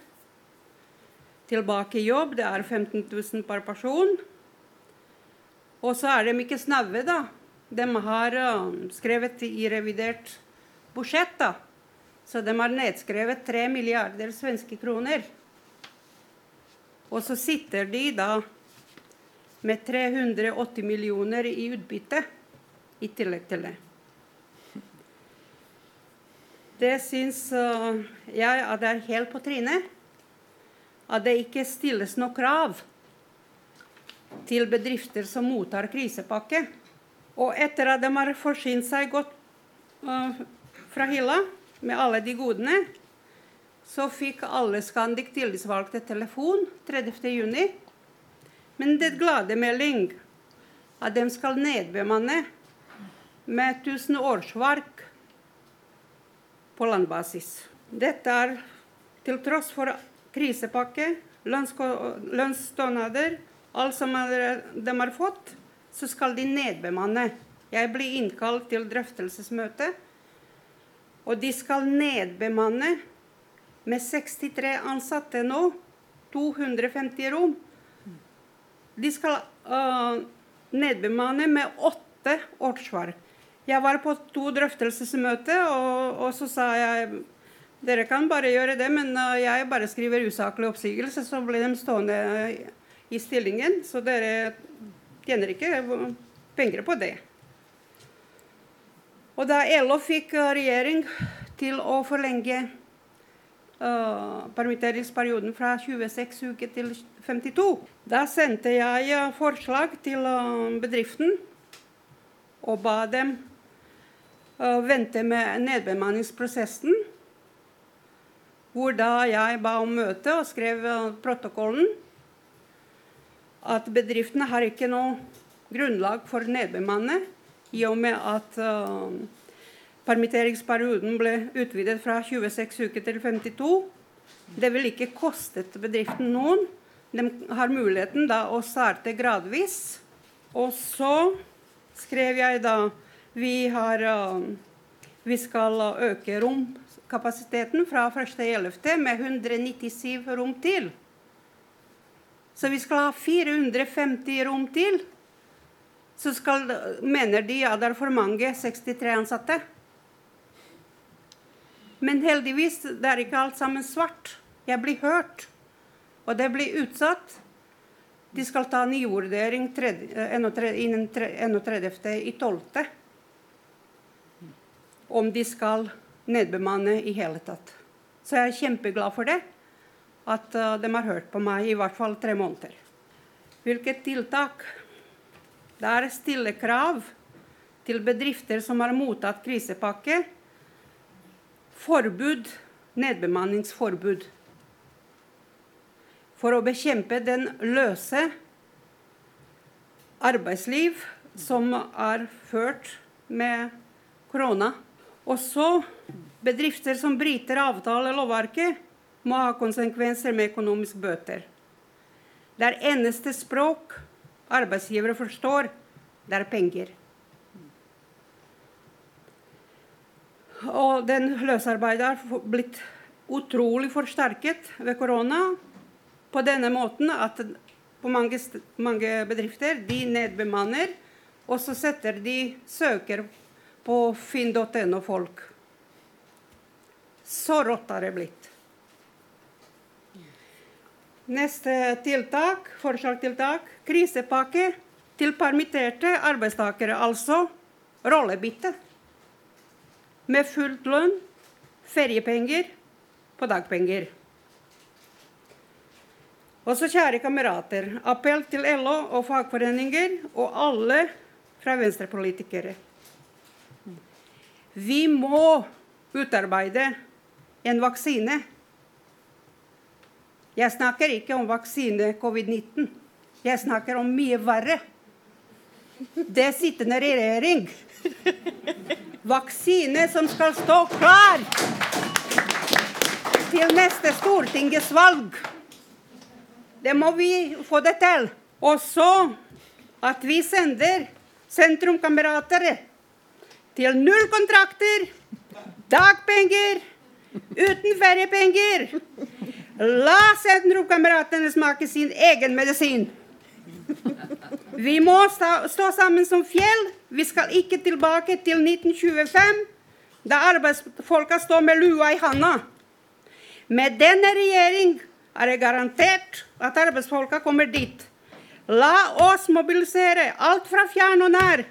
tilbake i jobb. Det er 15 000 per person. Og så er de ikke snaue, da. De har um, skrevet i revidert budsjett, da. Så de har nedskrevet 3 milliarder svenske kroner. Og så sitter de da med 380 millioner i utbytte i tillegg til det. Det syns uh, jeg at det er helt på trynet. At det ikke stilles noe krav til bedrifter som mottar krisepakke. Og etter at de har forsynt seg godt uh, fra hylla med alle de godene, så fikk alle Scandic tillitsvalgte telefon 30.6 men det glade melding at de skal nedbemanne med 1000 årsverk på landbasis. Dette er til tross for krisepakke, lønnsstønader, alt som de har fått, så skal de nedbemanne. Jeg blir innkalt til drøftelsesmøte, og de skal nedbemanne med 63 ansatte nå. 250 rom. De skal uh, nedbemanne med åtte årsverk. Jeg var på to drøftelsesmøter, og, og, så sa jeg dere kan bare gjøre det, men jeg bare skriver usaklig oppsigelse, så blir de stående i stillingen. Så dere tjener ikke penger på det. Og da LO fikk uh, regjering til å forlenge uh, permitteringsperioden fra 26 uker til 52, da sendte jeg uh, forslag til bedriften og ba dem og vente med nedbemanningsprosessen. Hvor da jeg ba om møte og skrev eh, protokollen at bedriftene har ikke noe grunnlag for nedbemanne i og med at uh, permitteringsperioden ble utvidet fra 26 uker til 52. Det vil ikke koste bedriften noen. De har muligheten da å starte gradvis. Og så skrev jeg da vi, har, vi skal øke romkapasiteten fra 1.11. med 197 rom til. Så vi skal ha 450 rom til. Så skal, mener de at det er for mange 63 ansatte. Men heldigvis det er ikke alt sammen svart. Jeg blir hørt, og det blir utsatt. De skal ta nyvurdering innen 31.12. Om de skal nedbemanne i hele tatt. Så jeg er kjempeglad for det. At de har hørt på meg i hvert fall tre måneder. Hvilke tiltak? Det er stille krav til bedrifter som har mottatt krisepakke. Forbud, nedbemanningsforbud for å bekjempe den løse arbeidsliv som er ført med korona. Også bedrifter som bryter avtalelovverket, må ha konsekvenser med økonomiske bøter. Det er eneste språk arbeidsgivere forstår, det er penger. Og den løsarbeidet har blitt utrolig forsterket ved korona på denne måten at på mange, mange bedrifter de nedbemanner, og så setter de søker på finn.no-folk. Så rått er det blitt. Neste tiltak, forslagstiltak, krisepakke til permitterte arbeidstakere, altså rollebytte. Med fullt lønn, feriepenger på dagpenger. Og så, kjære kamerater, appell til LO og fagforeninger og alle fra venstrepolitikere. Vi må utarbeide en vaksine. Jeg snakker ikke om vaksine covid-19. Jeg snakker om mye verre. Det sittende regjering. Vaksine som skal stå klar til neste Stortingets valg. Det må vi få det til. Og så at vi sender sentrumkamerater til null kontrakter, dagpenger, uten feriepenger. La sentrumkameratene smake sin egen medisin. Vi må stå sammen som fjell. Vi skal ikke tilbake til 1925, da arbeidsfolka står med lua i handa. Med denne regjering er det garantert at arbeidsfolka kommer dit. La oss mobilisere alt fra fjern og nær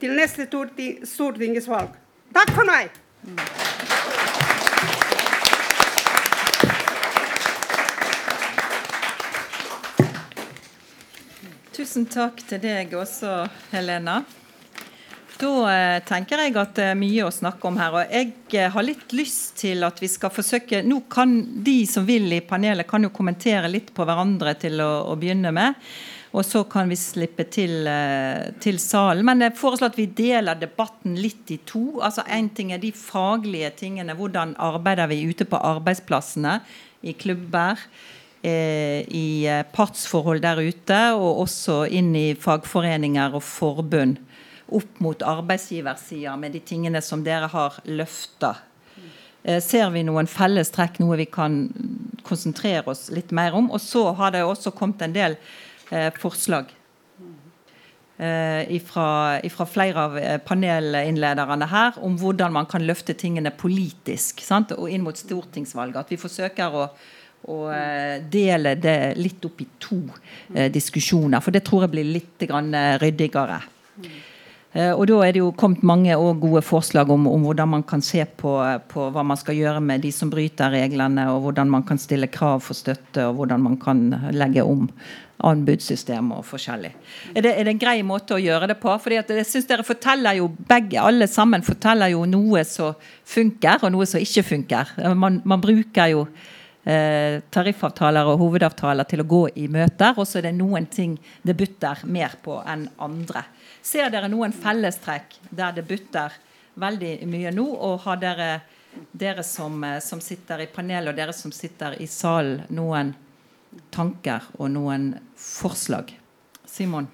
til neste stortingsvalg. Takk for meg! Tusen takk til deg også, Helena. Da eh, tenker jeg at det er mye å snakke om her. og Jeg eh, har litt lyst til at vi skal forsøke Nå kan de som vil i panelet, kan jo kommentere litt på hverandre til å, å begynne med. Og så kan vi slippe til, eh, til, salen. Men jeg foreslår at vi deler debatten litt i to. altså Én ting er de faglige tingene. Hvordan arbeider vi ute på arbeidsplassene, i klubber? I partsforhold der ute, og også inn i fagforeninger og forbund opp mot arbeidsgiversida med de tingene som dere har løfta. Eh, ser vi noen fellestrekk, noe vi kan konsentrere oss litt mer om? Og så har det også kommet en del eh, forslag eh, fra flere av eh, panelinnlederne her om hvordan man kan løfte tingene politisk sant? og inn mot stortingsvalget. At vi forsøker å, å eh, dele det litt opp i to eh, diskusjoner. For det tror jeg blir litt ryddigere. Eh, og Da er det jo kommet mange gode forslag om, om, hvordan man kan se på, på, hva man skal gjøre med de som bryter reglene, og hvordan man kan stille krav for støtte, og hvordan man kan legge om anbudssystemet og forskjellig. Er det, er det, en grei måte å gjøre det på? Fordi jeg synes dere forteller jo begge, Alle sammen forteller jo noe som funker, og noe som ikke funker. Man, man bruker jo eh, tariffavtaler og hovedavtaler til å gå i møter, og så er det noen ting det butter mer på enn andre. Ser dere noen fellestrekk der det butter veldig mye nå. Og har dere, dere som, eh, som sitter i panel, og dere som sitter i salen, noen tanker og noen forslag? Simon?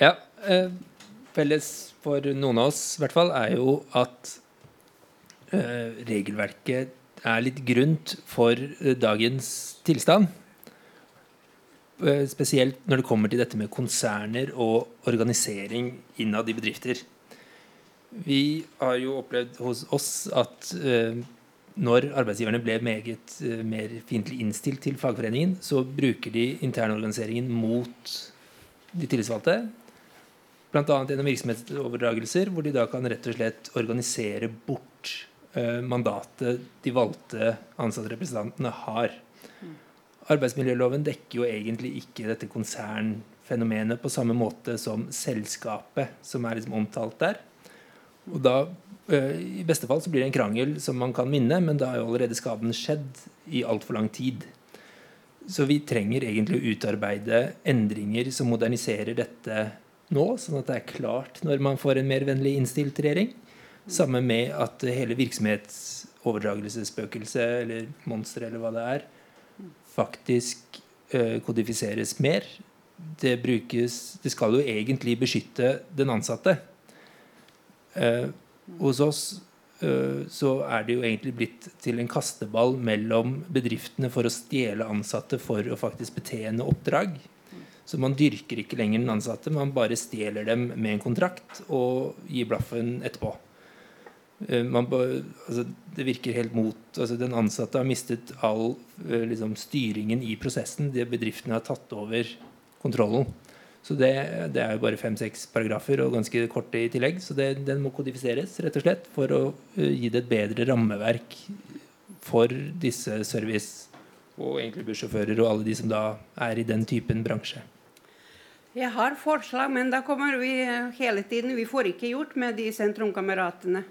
Ja. Eh, felles for noen av oss i hvert fall er jo at eh, regelverket er litt grunt for eh, dagens tilstand. Eh, spesielt når det kommer til dette med konserner og organisering innad i bedrifter. Vi har jo opplevd hos oss at eh, når arbeidsgiverne ble meget uh, mer fiendtlig innstilt til fagforeningen, så bruker de internorganiseringen mot de tillitsvalgte. Bl.a. gjennom virksomhetsoverdragelser, hvor de da kan rett og slett organisere bort uh, mandatet de valgte ansattrepresentantene har. Arbeidsmiljøloven dekker jo egentlig ikke dette konsernfenomenet på samme måte som selskapet, som er liksom omtalt der. Og da, I beste fall så blir det en krangel som man kan minne, men da er jo allerede skaden skjedd i altfor lang tid. Så vi trenger egentlig å utarbeide endringer som moderniserer dette nå, sånn at det er klart når man får en mer vennlig innstilt regjering. Sammen med at hele virksomhetsoverdragelsesspøkelset eller monster eller hva det er, faktisk eh, kodifiseres mer. Det, brukes, det skal jo egentlig beskytte den ansatte. Hos oss eh, så er det jo egentlig blitt til en kasteball mellom bedriftene for å stjele ansatte for å faktisk betjene oppdrag. Så man dyrker ikke lenger den ansatte, man bare stjeler dem med en kontrakt og gir blaffen etterpå. Eh, man, altså, det virker helt mot altså, Den ansatte har mistet all eh, liksom, styringen i prosessen. De bedriftene har tatt over kontrollen. Så det, det er jo bare fem-seks paragrafer og ganske korte i tillegg. Så det, den må kodifiseres rett og slett for å uh, gi det et bedre rammeverk for disse service- og egentlig bussjåfører og alle de som da er i den typen bransje. Jeg har forslag, men da kommer vi hele tiden Vi får ikke gjort med de sentrumkameratene.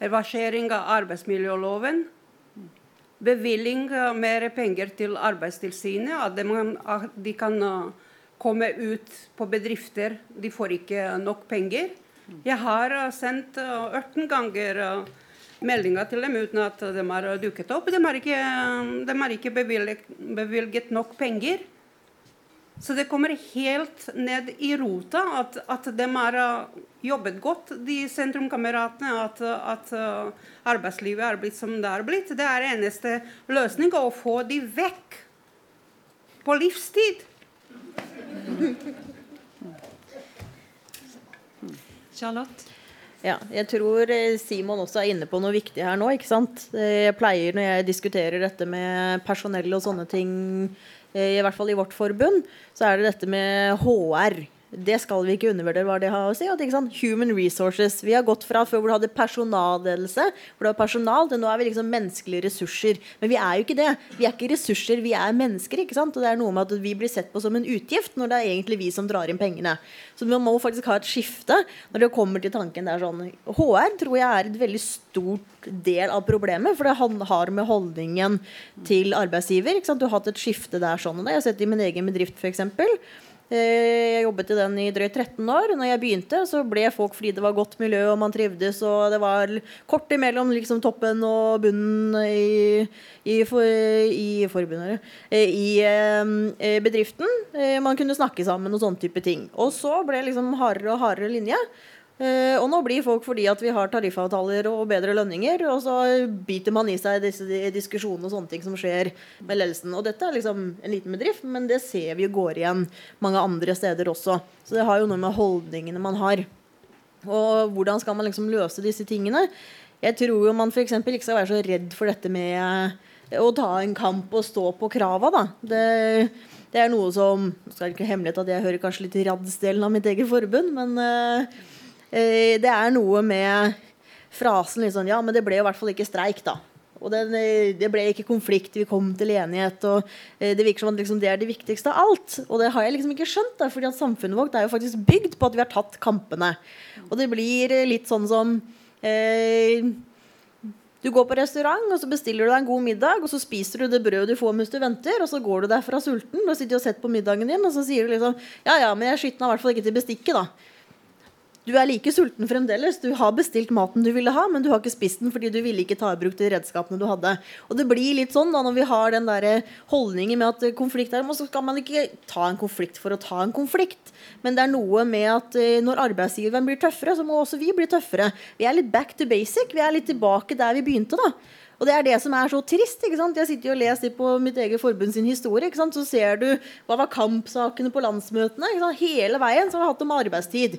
Reversering av arbeidsmiljøloven. Bevilgning av mer penger til Arbeidstilsynet. At de, kan komme ut på bedrifter. De får ikke nok penger. Jeg har sendt 18 ganger meldinger til dem uten at de har dukket opp. De har ikke, de har ikke bevilget, bevilget nok penger. Så det kommer helt ned i rota at, at de har jobbet godt, de sentrumkameratene. At, at, arbeidslivet er blitt som det er blitt. Det er eneste løsning å få de vekk på livstid. Charlotte? Ja, jeg tror Simon også er inne på noe viktig her nå. ikke sant? Jeg pleier når jeg diskuterer dette med personell og sånne ting i hvert fall i vårt forbund, så er det dette med HR. Det skal vi ikke undervurdere hva det har å si. Human resources. Vi har gått fra før hvor du hadde personalledelse, hvor det var personal, til nå er vi liksom menneskelige ressurser. Men vi er jo ikke det. Vi er ikke ressurser, vi er mennesker. ikke sant? Og det er noe med at vi blir sett på som en utgift, når det er egentlig vi som drar inn pengene. Så man må faktisk ha et skifte når det kommer til tanken der sånn. HR tror jeg er et veldig stort del av problemet, for det har med holdningen til arbeidsgiver. ikke sant? Du har hatt et skifte der sånn. Det har sett det i min egen bedrift, f.eks. Eh, jeg jobbet i den i drøyt 13 år. Når jeg begynte, så ble folk fordi det var godt miljø og man trivdes, og det var kort imellom liksom toppen og bunnen i, i, for, i forbundet eh, I eh, bedriften. Man kunne snakke sammen og sånne type ting. Og så ble det liksom hardere og hardere linje. Uh, og nå blir folk fordi at vi har tariffavtaler og bedre lønninger, og så biter man i seg disse diskusjonene og sånne ting som skjer med ledelsen. Og dette er liksom en liten bedrift, men det ser vi jo går igjen mange andre steder også. Så det har jo noe med holdningene man har. Og hvordan skal man liksom løse disse tingene? Jeg tror jo man f.eks. ikke skal være så redd for dette med eh, å ta en kamp og stå på krava, da. Det, det er noe som skal ikke hemmelighet at Jeg hører kanskje litt radsdelen av mitt eget forbund, men Eh, det er noe med frasen sånn Ja, men det ble i hvert fall ikke streik, da. Og det, det, ble ikke konflikt, vi kom til enighet. og eh, Det virker som at liksom, det er det viktigste av alt. Og det har jeg liksom ikke skjønt, da, fordi at samfunnet vårt er jo faktisk bygd på at vi har tatt kampene. Og det blir litt sånn som eh, Du går på restaurant, og så bestiller du deg en god middag, og så spiser du det brødet du får mens du venter, og så går du derfra sulten og sitter og sett på middagen din, og så sier du liksom Ja ja, men jeg skytna i hvert fall ikke til bestikket, da. Du er like sulten fremdeles. Du har bestilt maten du ville ha, men du har ikke spist den fordi du ville ikke ta i bruk de redskapene du hadde. Og det blir litt sånn da når vi har den der holdningen med at konflikt er Så skal man ikke ta en konflikt for å ta en konflikt. Men det er noe med at eh, når arbeidsgiveren blir tøffere, så må også vi bli tøffere. Vi er litt back to basic. Vi er litt tilbake der vi begynte, da. Og det er det som er så trist. ikke sant? Jeg sitter jo og leser på mitt eget forbund sin historie. ikke sant? Så ser du hva var kampsakene på landsmøtene. ikke sant? Hele veien så har vi hatt om arbeidstid.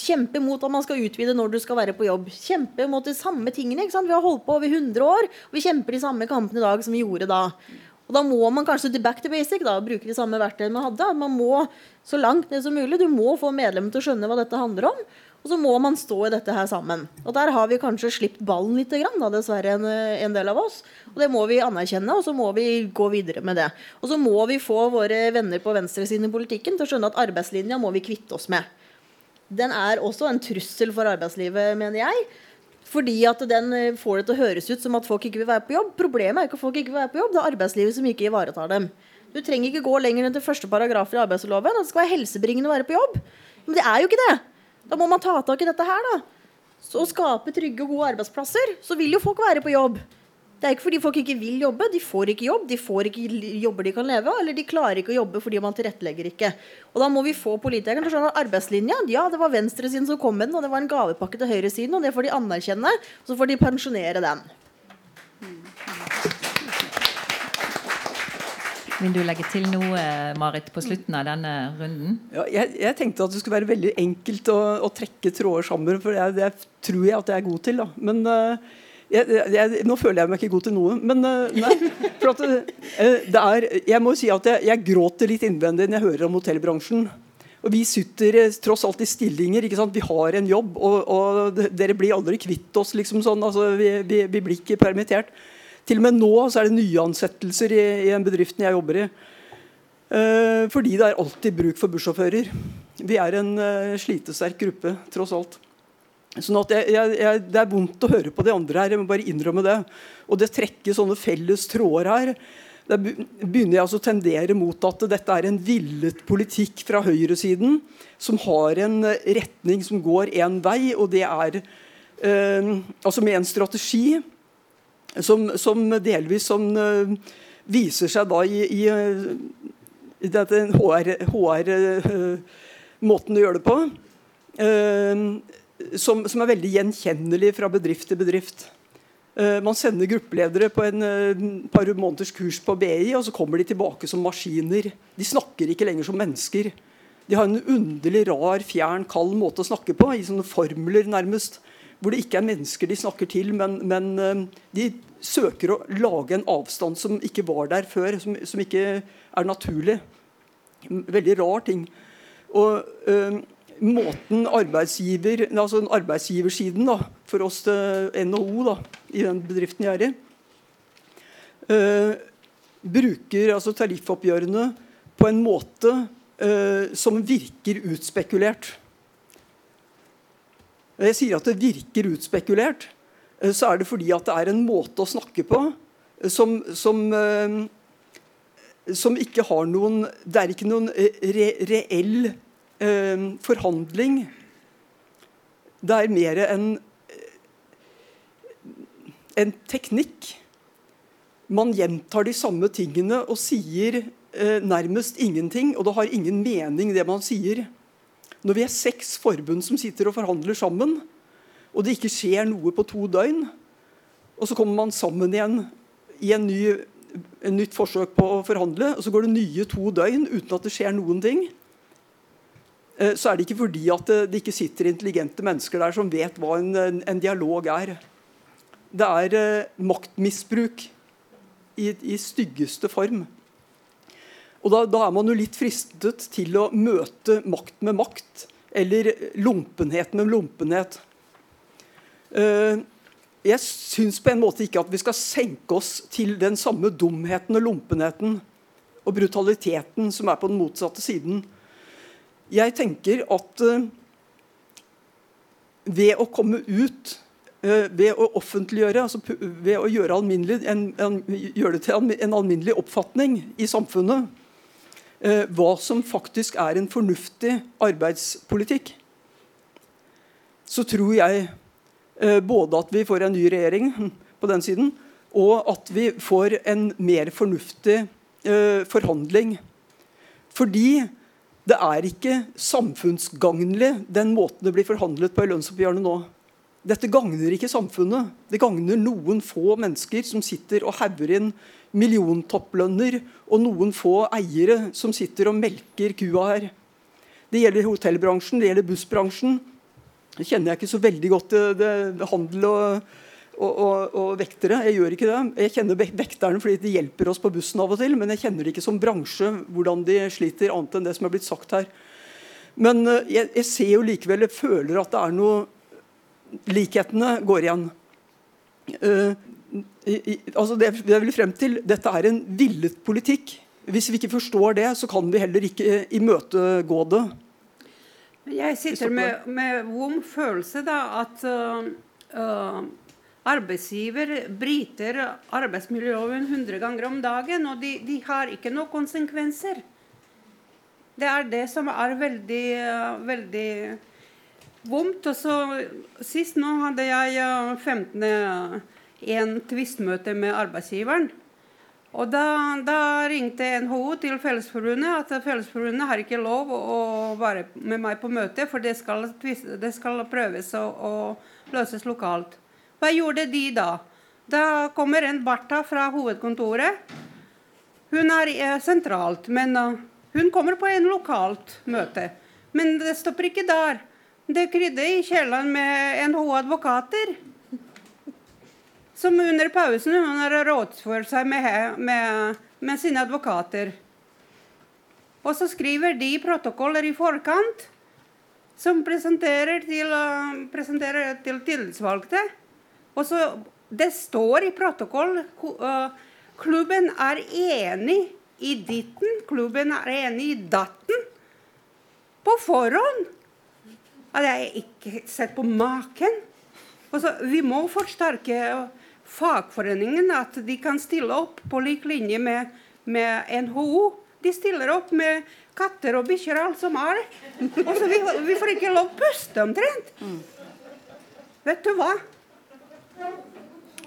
Kjempe mot at man skal utvide når du skal være på jobb. Kjempe mot de samme tingene. Vi har holdt på over 100 år, og vi kjemper de samme kampene i dag som vi gjorde da. Og Da må man kanskje til back to basic da, bruke de samme verktøyene man hadde. Man må så langt ned som mulig, Du må få medlemmene til å skjønne hva dette handler om. Og så må man stå i dette her sammen. Og der har vi kanskje slipt ballen litt, da, dessverre, en, en, del av oss. Og det må vi anerkjenne, og så må vi gå videre med det. Og så må vi få våre venner på venstresiden i politikken til å skjønne at arbeidslinja må vi kvitte oss med. Den er også en trussel for arbeidslivet, mener jeg. Fordi at den får det til å høres ut som at folk ikke vil være på jobb. Problemet er ikke at folk ikke vil være på jobb, det er arbeidslivet som ikke ivaretar dem. Du trenger ikke gå lenger enn til første paragraf i arbeidsloven. At det skal være helsebringende å være på jobb. Men det er jo ikke det. Da må man ta tak i dette her, da. Så å skape trygge og gode arbeidsplasser. Så vil jo folk være på jobb. Det er ikke fordi folk ikke vil jobbe. De får ikke jobb. De får ikke jobber de kan leve av. Eller de klarer ikke å jobbe fordi man tilrettelegger ikke. Og da må vi få politikerne til å skjønne at arbeidslinja ja, det var venstresiden som kom med den, og det var en gavepakke til høyresiden, og det får de anerkjenne. Og så får de pensjonere den. Vil du legge til noe, Marit, på slutten av denne runden? Ja, jeg, jeg, tenkte at det skulle være veldig enkelt å, å trekke tråder sammen. For det, det, tror jeg at jeg er god til. Da. Men uh, jeg, jeg, nå føler jeg meg ikke god til noe. Men uh, nei. For at, uh, det er, jeg må si at jeg, gråter litt innvendig når jeg hører om hotellbransjen. Og Vi sitter tross alt i stillinger. ikke sant? Vi har en jobb, og, og dere blir aldri kvitt oss. liksom sånn, altså, vi, vi, vi blir ikke permittert. Til og med nå så er det nyansettelser i, i den bedriften jeg jobber i. Uh, fordi det er alltid bruk for bussjåfører. Vi er en uh, slitesterk gruppe, tross alt. Sånn at jeg, jeg, jeg, Det er vondt å høre på de andre her, jeg må bare innrømme det. Og det trekker sånne felles tråder her. Da begynner jeg altså å tendere mot at dette er en villet politikk fra høyresiden som har en retning som går én vei, og det er eh, altså med en strategi som, som delvis som, eh, viser seg da i, i, i dette HR-måten HR, uh, å gjøre det på. Uh, som, som, er veldig gjenkjennelig fra bedrift til bedrift. man sender gruppeledere på en par måneders kurs på BI, og så kommer de tilbake som maskiner. De snakker ikke lenger som mennesker. De har en underlig, rar, fjern, kald måte å snakke på, i sånne formler nærmest hvor det ikke er mennesker de snakker til, men, men eh, de søker å lage en avstand som ikke var der før, som, som ikke er naturlig. Veldig rar ting. Og øh, måten arbeidsgiver, altså arbeidsgiversiden da, for oss til NHO da, i den bedriften jeg er i, øh, bruker altså tariffoppgjørene på en måte øh, som virker utspekulert. Når jeg sier at det virker utspekulert, eh, så er det fordi at det er en måte å snakke på eh, som, som, eh, som ikke har noen Det er ikke noen re, reell eh, forhandling. Det er mer en, en teknikk. Man gjentar de samme tingene og sier eh, nærmest ingenting, og det har ingen mening, det man sier. Når vi er seks forbund som sitter og forhandler sammen, og det ikke skjer noe på to døgn, og så kommer man sammen igjen i en, ny, en nytt forsøk på å forhandle, og så går det nye to døgn uten at det skjer noen ting, eh, så er det ikke fordi at det ikke sitter intelligente mennesker der som vet hva en, en, en dialog er. Det er eh, maktmisbruk i, i styggeste form. Og da, da, er man jo litt fristet til å møte makt med makt, eller lumpenhet med lumpenhet. Jeg syns på en måte ikke at vi skal senke oss til den samme dumheten og lumpenheten og brutaliteten som er på den motsatte siden. Jeg tenker at uh, ved å komme ut, uh, ved å offentliggjøre, altså ved å gjøre, en, en, gjøre det til en alminnelig oppfatning i samfunnet, eh, hva som faktisk er en fornuftig arbeidspolitikk. så tror jeg eh, både at vi får en ny regjering på den siden, og at vi får en mer fornuftig eh, forhandling. Fordi det er ikke samfunnsgagnlig, den måten det blir forhandlet på i lønnsoppgjørene nå. Dette gagner ikke samfunnet. Det gagner noen få mennesker som sitter og hauger inn milliontopplønner, og noen få eiere som sitter og melker kua her. Det gjelder hotellbransjen, det gjelder bussbransjen. Det kjenner jeg ikke så veldig godt til det, det handel og, og, og, og, vektere. Jeg gjør ikke det. Jeg kjenner vekterne fordi de hjelper oss på bussen av og til, men jeg kjenner det ikke som bransje, hvordan de sliter, annet enn det som er blitt sagt her. Men eh, jeg, jeg ser jo likevel, jeg føler at det er noe Likhetene går igjen. Uh, i, i, altså det, det jeg vil frem til, Dette er en villet politikk. Hvis vi ikke forstår det, så kan vi heller ikke imøtegå det. Jeg sitter med, med vond følelse da, at uh, uh, arbeidsgiver bryter arbeidsmiljøloven 100 ganger om dagen, og de, de, har ikke noen konsekvenser. Det er det som er veldig, veldig vondt. Og så Sist nå hadde jeg 15. en tvistmøte med arbeidsgiveren. Og da, da, ringte NHO til Fellesforbundet at Fellesforbundet har ikke lov å være med meg på møte, for det skal, det skal prøves å, å, løses lokalt. Hva gjorde de da? Da kommer en Bartha fra hovedkontoret. Hun er eh, sentralt, men uh, hun kommer på en lokalt møte. Men det stopper ikke der. Det krydder i kjelleren med NHO-advokater som under pausen har rådført seg med, med, med, sine advokater. Og så skriver de protokoller i forkant som presenterer til, uh, presenterer til tillitsvalgte. Og så Det står i protokoll klubben er enig i ditten, klubben er enig i datten. På forhånd. Hadde jeg ikke sett på maken. Så, vi må forsterke fagforeningen at de kan stille opp på lik linje med, med NHO. De stiller opp med katter og bikkjer og alt som er. Og så vi, vi får ikke lov å puste omtrent. Mm. Vet du hva?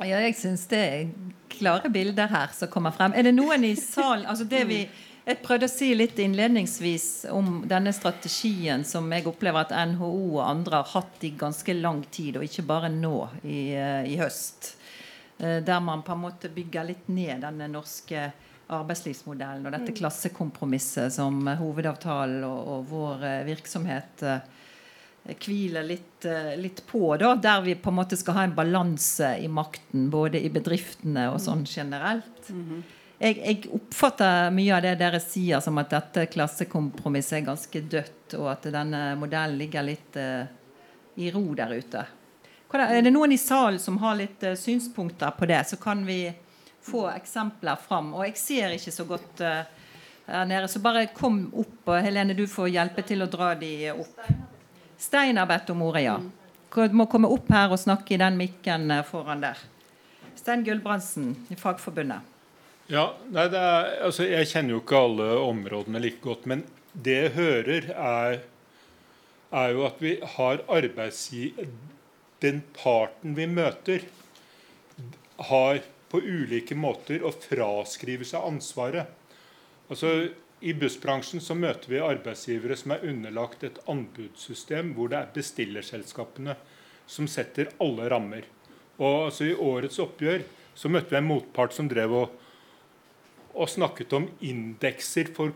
Ja, jeg syns det er klare bilder her som kommer frem. Er det noen i salen altså det vi jeg prøvde å si litt innledningsvis om denne strategien som jeg opplever at NHO og andre har hatt i ganske lang tid, og ikke bare nå i, eh, i høst. Eh, der man på en måte bygger litt ned denne norske arbeidslivsmodellen og dette mm. klassekompromisset som hovedavtalen og, og vår eh, virksomhet eh, hviler litt, litt, på. Da, der vi på en måte skal ha en balanse i makten, både i bedriftene og sånn mm. generelt. Mm-hmm. Jeg, jeg, oppfatter mye av det dere sier som at dette klassekompromisset er ganske dødt, og at denne modellen ligger litt uh, i ro der ute. Er det noen i salen som har litt uh, synspunkter på det? Så kan vi få eksempler fram. Og jeg ser ikke så godt uh, her nede, så bare kom opp. Og Helene, du får hjelpe til å dra de opp. Stein har bedt om ordet, ja. Du må komme opp her og snakke i den mikken uh, foran der. Stein Gulbrandsen i Fagforbundet. Ja, nei, er, altså, Jeg kjenner jo ikke alle områdene like godt. Men det jeg hører, er, er jo at vi har arbeidsgiver den parten vi møter, har på ulike måter å fraskrive seg ansvaret. Altså, I bussbransjen så møter vi arbeidsgivere som er underlagt et anbudssystem hvor det er bestillerselskapene som setter alle rammer. Og altså, I årets oppgjør så møtte vi en motpart som drev og, og snakket om indekser for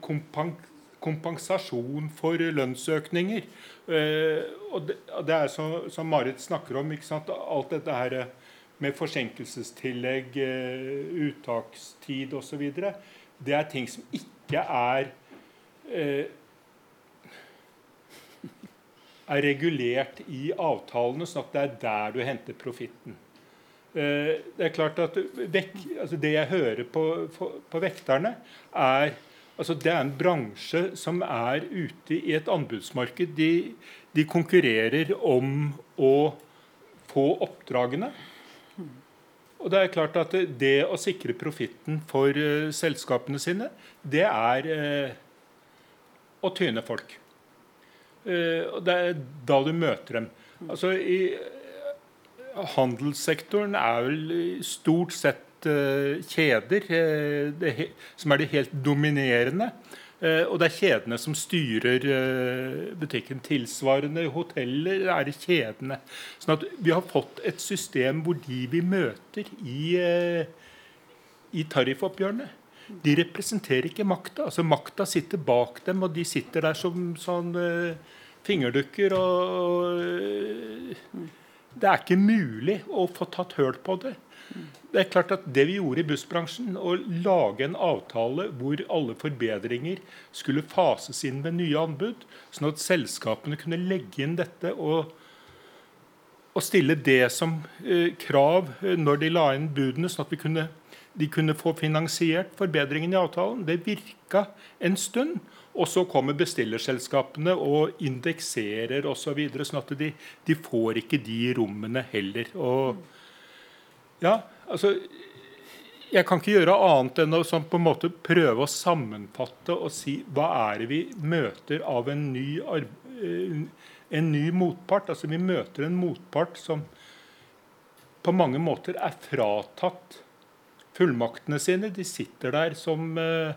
kompensasjon for lønnsøkninger. Eh, og det, det er så, som Marit snakker om, alt dette her med forsinkelsestillegg, eh, uttakstid osv. Det er ting som ikke er eh, er regulert i avtalene, sånn at det er der du henter profitten. Det er klart at vek, altså Det jeg hører på, på vekterne, er Altså, det er en bransje som er ute i et anbudsmarked. De, de konkurrerer om å få oppdragene. Og det er klart at det å sikre profitten for uh, selskapene sine, det er uh, å tyne folk. Uh, og Det er da du møter dem. Altså i Handelssektoren er vel stort sett kjeder som er det helt dominerende. Uh, og det er kjedene som styrer butikken. Tilsvarende hoteller er det kjedene. Sånn at vi har fått et system hvor de vi møter i, i tariffoppgjørene, de representerer ikke makta. Altså, makta sitter bak dem, og de sitter der som sånn fingerdukker. og, og det er ikke mulig å få tatt høl på det. Det er klart at det vi gjorde i bussbransjen, å lage en avtale hvor alle forbedringer skulle fases inn ved nye anbud, sånn at selskapene kunne legge inn dette og, og stille det som eh, krav eh, når de la inn budene, sånn at kunne, de kunne få finansiert forbedringen i avtalen, det virka en stund. Og så kommer bestillerselskapene og indekserer osv. Så sånn at de, de, får ikke de rommene heller. Og ja, altså Jeg kan ikke gjøre annet enn å sånn, på en måte prøve å sammenfatte og si hva er det vi møter av en ny, eh, en ny motpart. Altså Vi møter en motpart som på mange måter er fratatt fullmaktene sine. De sitter der som uh,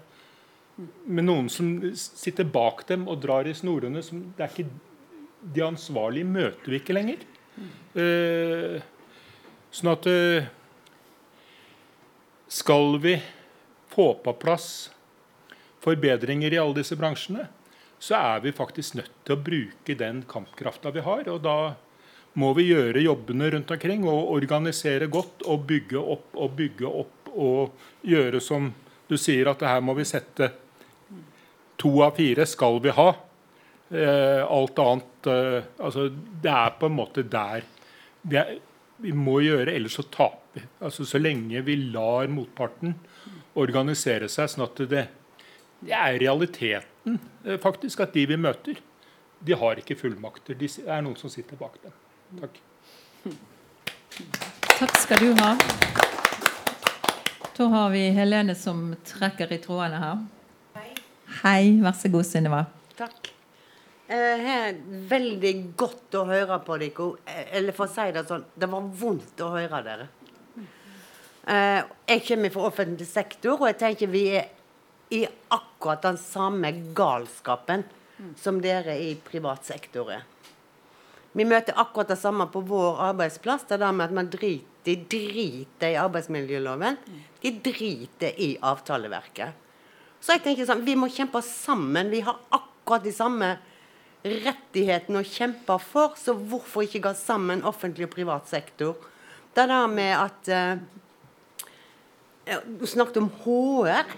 med noen som sitter bak dem og drar i snorene. Som, det er ikke, de ansvarlige møter vi ikke lenger. Eh, sånn at eh, Skal vi få på plass forbedringer i alle disse bransjene, så er vi faktisk nødt til å bruke den kampkrafta vi har. Og da må vi gjøre jobbene rundt omkring og organisere godt og bygge opp og bygge opp og gjøre som du sier, at her må vi sette To av fire skal vi ha. Eh, alt annet eh, altså, Det er på en måte der vi, er, vi må gjøre, ellers så taper. Altså, så lenge vi lar motparten organisere seg sånn at det, det er realiteten eh, faktisk at de vi møter, de har ikke fullmakter. Det er noen som sitter bak dem. Takk. Takk skal du ha. Da har vi Helene som trekker i trådene her. Hei, vær så god, Synnøve. Takk. Eh, veldig godt å høre på dere. Eh, eller for å si det sånn, det var vondt å høre dere. Eh, jeg kommer fra offentlig sektor, og jeg tenker vi er i akkurat den samme galskapen som dere i privat sektor er. Vi møter akkurat det samme på vår arbeidsplass. Det der med at man driter, de driter i arbeidsmiljøloven. De driter i avtaleverket. Så jeg tenker sånn, vi må kjempe sammen. Vi har akkurat de samme rettighetene å kjempe for, så hvorfor ikke gå sammen offentlig og privat sektor? Det der med at uh, Du snakket om HR.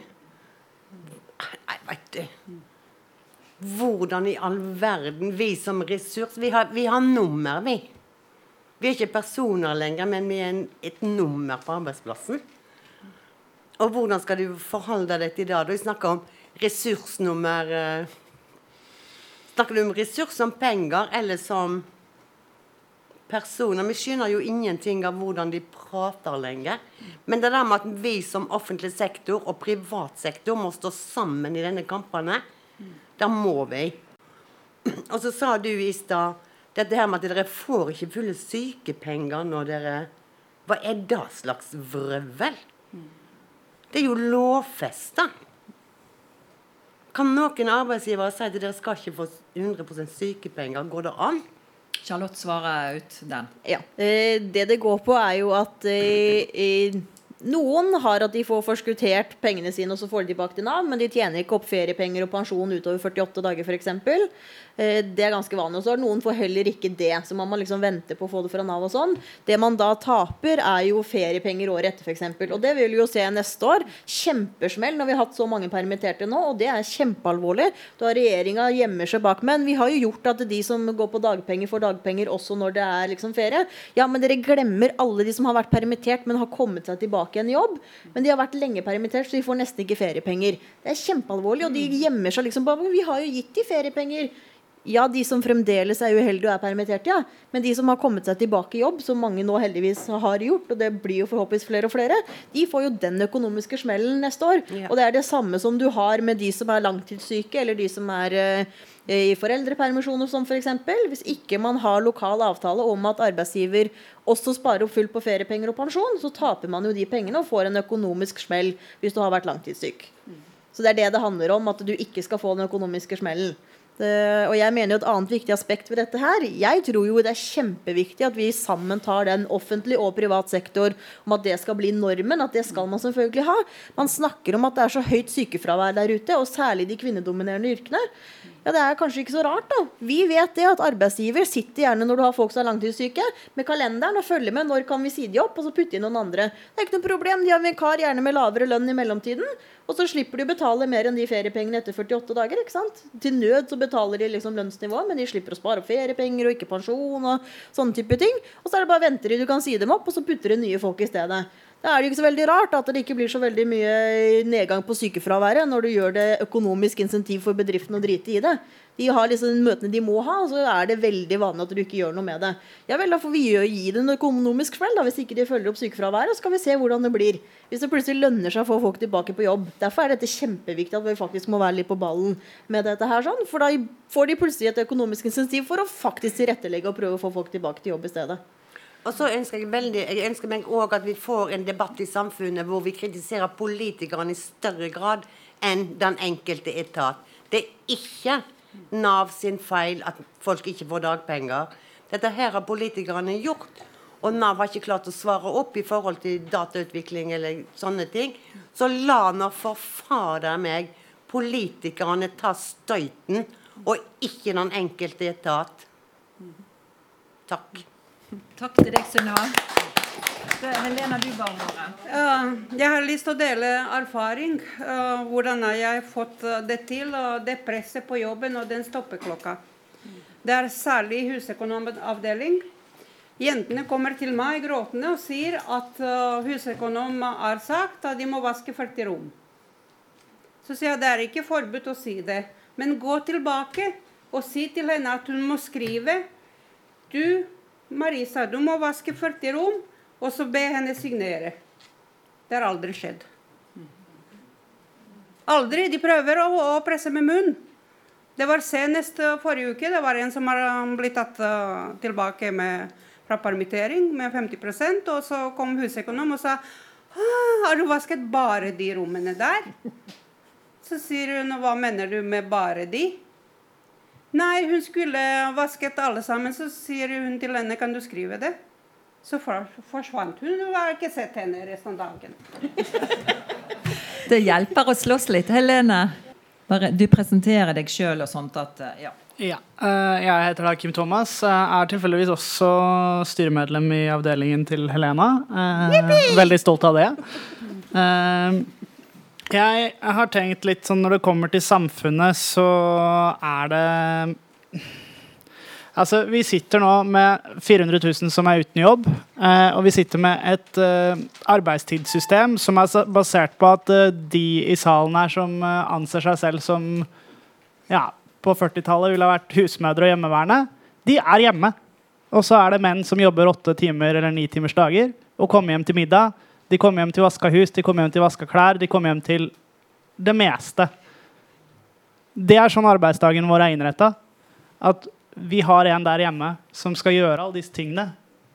Nei, veit du Hvordan i all verden Vi som ressurs Vi har, vi har nummer, vi. Vi er ikke personer lenger, men vi er en, et nummer på arbeidsplassen. Og hvordan skal du forholde deg til det? Du snakker om ressursnummer eh, Snakker du om ressurs som penger eller som personer? Vi skjønner jo ingenting av hvordan de prater lenger. Men det der med at vi som offentlig sektor og privat sektor må stå sammen i denne kampene, da må vi. Og så sa du i stad dette her med at dere får ikke fulle sykepenger når dere Hva er det slags vrøvl? Det er jo lovfesta. Kan noen arbeidsgivere si at dere skal ikke få 100% sykepenger? Går det an? Charlotte svarer ut den. Ja. Eh, det det går på, er jo at eh, noen har at de får forskuttert pengene sine, og så får de tilbake til Nav, men de tjener ikke opp feriepenger og pensjon utover 48 dager f.eks. Eh, det er ganske vanlig. Og så noen får heller ikke det, så man må liksom vente på å få det fra Nav og sånn. Det man da taper, er jo feriepenger året etter f.eks. Og det vil vi jo se neste år. Kjempesmell når vi har hatt så mange permitterte nå, og det er kjempealvorlig. Da regjeringa gjemmer seg bak. Men vi har jo gjort at de som går på dagpenger, får dagpenger også når det er liksom ferie. Ja, men dere glemmer alle de som har vært permittert, men har kommet seg tilbake i en jobb, men de har vært lenge permittert, så de får nesten ikke feriepenger. Det er kjempealvorlig, og de gjemmer seg liksom bak. Vi har jo gitt de feriepenger. Ja, de som fremdeles er uheldige og er permittert, ja. Men de som har kommet seg tilbake i jobb, som mange nå heldigvis har gjort, og det blir jo forhåpentligvis flere og flere, de får jo den økonomiske smellen neste år. Ja. Og det er det samme som du har med de som er langtidssyke, eller de som er eh, i foreldrepermisjon og sånn f.eks. Hvis ikke man har lokal avtale om at arbeidsgiver også sparer opp fullt på feriepenger og pensjon, så taper man jo de pengene og får en økonomisk smell hvis du har vært langtidssyk. Så det er det det handler om, at du ikke skal få den økonomiske smellen. Det, og jeg mener jo Et annet viktig aspekt ved dette her Jeg tror jo det er kjempeviktig at vi sammen tar den offentlig og privat sektor om at det skal bli normen. At det skal man selvfølgelig ha. Man snakker om at det er så høyt sykefravær der ute, og særlig de kvinnedominerende yrkene. Ja, Det er kanskje ikke så rart. da. Vi vet det at arbeidsgiver sitter gjerne når du har folk som er langtidssyke, med kalenderen og følger med når kan vi si de opp, og så putte inn noen andre. Det er ikke noe problem. De har vikar gjerne med lavere lønn i mellomtiden. Og så slipper de å betale mer enn de feriepengene etter 48 dager. ikke sant? Til nød så betaler de liksom lønnsnivået, men de slipper å spare opp feriepenger og ikke pensjon og sånne type ting. Og så er det bare venter de, du kan si dem opp, og så putter de nye folk i stedet. Da er det ikke så veldig rart at det ikke blir så veldig mye nedgang på sykefraværet når du gjør det økonomisk insentiv for bedriften å drite i det. De har liksom møtene de må ha, og så er det veldig vanlig at du ikke gjør noe med det. Ja vel, da får vi gi det en økonomisk smell, da, hvis ikke de følger opp sykefraværet. Så skal vi se hvordan det blir. Hvis det plutselig lønner seg å få folk tilbake på jobb. Derfor er dette kjempeviktig at vi faktisk må være litt på ballen med dette her. sånn, For da får de plutselig et økonomisk insentiv for å faktisk tilrettelegge og prøve å få folk tilbake til jobb i stedet. Og så ønsker jeg, veldig, jeg ønsker meg òg at vi får en debatt i samfunnet hvor vi kritiserer politikerne i større grad enn den enkelte etat. Det er ikke Nav sin feil at folk ikke får dagpenger. Dette her har politikerne gjort. Og Nav har ikke klart å svare opp i forhold til datautvikling eller sånne ting. Så la nå for fader meg politikerne ta støyten, og ikke den enkelte etat. Takk. Takk til deg, Sunniva. Helena, du må ordet. Eh, jeg har lyst til å dele erfaring. Hvordan hvordan har jeg fått eh, det til? og det presset på jobben og den stoppeklokka. Det er særlig i husøkonomavdeling. Jentene kommer til meg gråtende og sier at uh, husøkonom har sagt at de må vaske 40 rom. Så sier jeg det er ikke forbudt å si det, men gå tilbake og si til henne at hun må skrive Du, Marisa, du må vaske 40 rom, og så be henne signere. Det har aldri skjedd. Aldri. De prøver å, å presse med munn. Det var senest uh, forrige uke. Det var en som har um, blitt tatt uh, tilbake med, fra permittering med 50% og så kom husøkonom og sa ah, har du vasket bare de rommene der? Så sier hun hva mener du med bare de? Nei, hun skulle vasket alle sammen. Så sier hun til henne kan du skrive det? Så forsvant hun. Du har ikke sett henne resten av dagen. Det hjelper å slåss litt. Helene, bare, du presenterer deg sjøl og sånt at eh, ja. Ja. eh, jeg heter da Kim Thomas. eh, er tilfeldigvis også styremedlem i avdelingen til Helena. Eh, veldig stolt av det. Jeg har tenkt litt sånn når det kommer til samfunnet, så er det Altså, Vi sitter nå med 400 000 som er uten jobb. Eh, og vi sitter med et eh, arbeidstidssystem som er basert på at eh, de i salen her som anser seg selv som ja, på 40-tallet ville ha vært husmødre og hjemmeværende, de er hjemme. Og så er det menn som jobber åtte timer eller ni timers dager og kommer hjem til middag. De kommer hjem til vaska hus, de kommer hjem til vaska klær, de kommer hjem til det meste. Det er sånn arbeidsdagen vår er innretta. At vi har en der hjemme som skal gjøre alle disse tingene.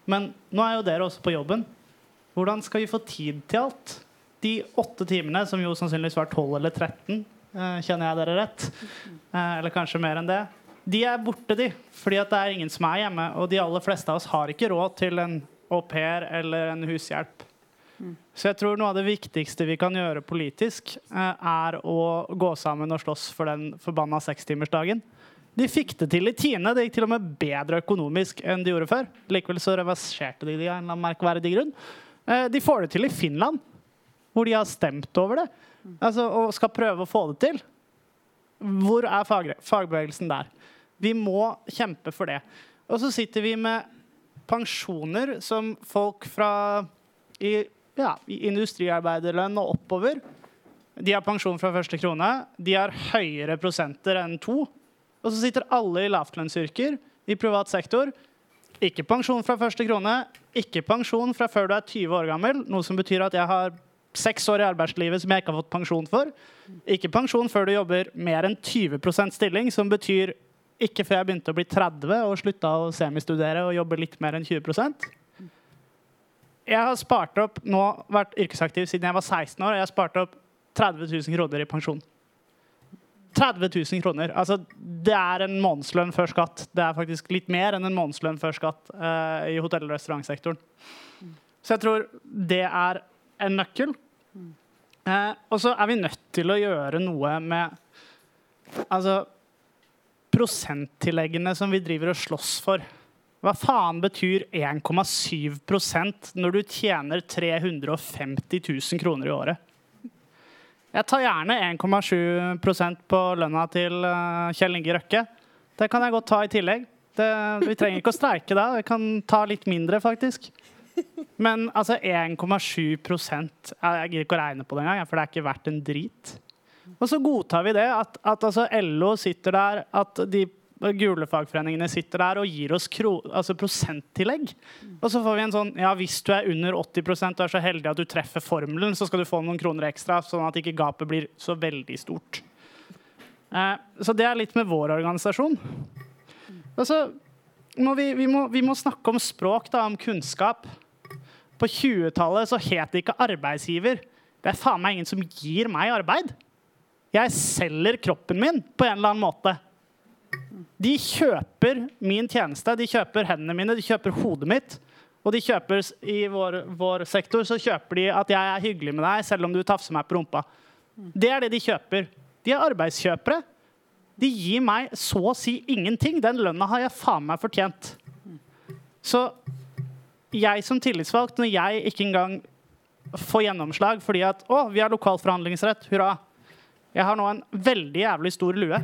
Men nå er jo dere også på jobben. Hvordan skal vi få tid til alt? De åtte timene, som jo sannsynligvis var 12 eller 13, eh, kjenner jeg dere rett, eh, eller kanskje mer enn det, de er borte, de. Fordi at det er ingen som er hjemme. Og de aller fleste av oss har ikke råd til en au pair eller en hushjelp. Så jeg tror noe av det viktigste vi kan gjøre politisk, eh, er å gå sammen og slåss for den forbanna sekstimersdagen. De fikk det til i Tine. Det gikk til og med bedre økonomisk enn de gjorde før. Likevel så reverserte de det av en eller annen merkverdig grunn. Eh, De får det til i Finland, hvor de har stemt over det altså, og skal prøve å få det til. Hvor er fagbevegelsen der? Vi må kjempe for det. Og så sitter vi med pensjoner som folk fra i, ja, industriarbeiderlønn og oppover. De har pensjon fra første krone. De har høyere prosenter enn to. Og så sitter alle i lavtlønnsyrker i privat sektor. Ikke pensjon fra første krone, ikke pensjon fra før du er 20 år gammel, noe som betyr at jeg har seks år i arbeidslivet som jeg ikke har fått pensjon for. Ikke pensjon før du jobber mer enn 20% stilling, som betyr ikke før jeg begynte å bli 30 og slutta å semistudere og jobbe litt mer enn 20 Jeg har spart opp, nå vært yrkesaktiv siden jeg var 16 år, og jeg har spart opp 30 000 kroner i pensjon. 30 000 kroner. Altså, det er en månedslønn før skatt. Det er faktisk litt mer enn en månedslønn før skatt uh, i hotell- og restaurantsektoren. Så jeg tror det er en nøkkel. Uh, og så er vi nødt til å gjøre noe med altså, prosenttilleggene som vi driver og slåss for. Hva faen betyr 1,7% når du tjener 350 000 kroner i året? Jeg tar gjerne 1,7% på lønna til uh, Kjell Inge Røkke. Det kan jeg godt ta i tillegg. Det, vi trenger ikke å streike da. Vi kan ta litt mindre, faktisk. Men altså 1,7% Jeg gidder ikke å regne på det engang, for det er ikke verdt en drit. Og så godtar vi det, at, at altså LO sitter der, at de gule fagforeningene sitter der og gir oss kro, altså prosenttillegg. Og så får vi en sånn Ja, hvis du er under 80 og er så heldig at du treffer formelen, så skal du få noen kroner ekstra, sånn at ikke gapet blir så veldig stort. Eh, så det er litt med vår organisasjon. Og så må vi, vi, må, vi må snakke om språk, da, om kunnskap. På 20-tallet så het det ikke arbeidsgiver. Det er faen meg ingen som gir meg arbeid. Jeg selger kroppen min på en eller annen måte. De kjøper min tjeneste, de kjøper hendene mine, de kjøper hodet mitt. Og de kjøper i vår, vår, sektor så kjøper de at jeg er hyggelig med deg selv om du tafser meg på rumpa. Det er det de kjøper. De er arbeidskjøpere. De gir meg så å si ingenting. Den lønna har jeg faen meg fortjent. Så jeg som tillitsvalgt, når jeg ikke engang får gjennomslag fordi at å, vi har lokal forhandlingsrett, hurra. Jeg har nå en veldig jævlig stor lue.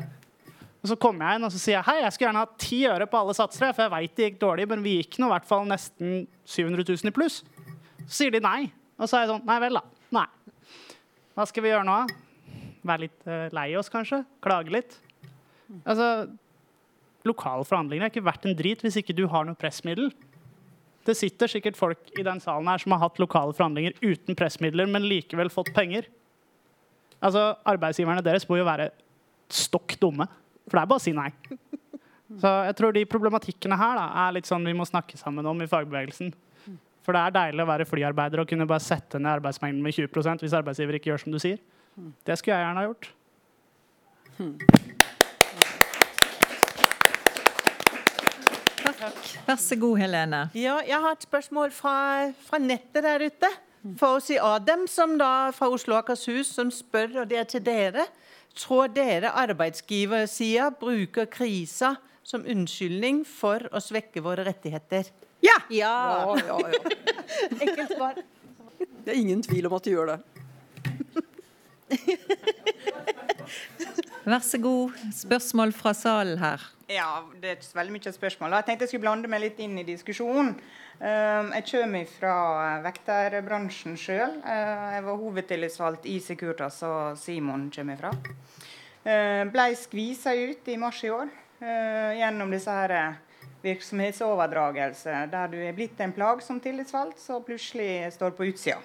Og så kommer jeg inn og så sier jeg, hei, jeg skulle gjerne ha ti øre på alle satser. For jeg vet det gikk dårlig, men vi gikk nå i hvert fall nesten 700 000 i pluss. Så sier de nei. Og så er jeg sånn Nei vel, da. Nei. Hva skal vi gjøre nå? Være litt uh, lei oss, kanskje? Klage litt? Altså, Lokale forhandlinger er ikke verdt en drit hvis ikke du har noe pressmiddel. Det sitter sikkert folk i den salen her som har hatt lokale forhandlinger uten pressmidler, men likevel fått penger. Altså, Arbeidsgiverne deres må jo være stokk dumme. For det er bare å si nei. Så jeg tror de problematikkene her da, er litt sånn vi må snakke sammen om i fagbevegelsen. For det er deilig å være flyarbeider og kunne bare sette ned arbeidsmengden med 20 hvis arbeidsgiver ikke gjør som du sier. Det skulle jeg gjerne ha gjort. Takk. Vær så god, Helene. Ja, jeg har et spørsmål fra, fra nettet der ute. For å si Adem, som da fra Oslo og Akershus, som spør, og det er til dere. Tror dere arbeidsgiversida bruker krisa som unnskyldning for å svekke våre rettigheter? Ja! Ja, ja, ja, ja. Enkelt svar. Det er ingen tvil om at de gjør det. Vær så god. Spørsmål fra salen her. Ja, det er veldig mye spørsmål. Jeg tenkte jeg skulle blande meg litt inn i diskusjonen. Ehm, jeg kommer fra vekterbransjen sjøl. Ehm, jeg var hovedtillitsvalgt i Securitas, og Simon kommer fra. Blei skvisa ut i mars i år gjennom disse her virksomhetsoverdragelse, der du er blitt en plag som tillitsvalgt, så plutselig står på utsida.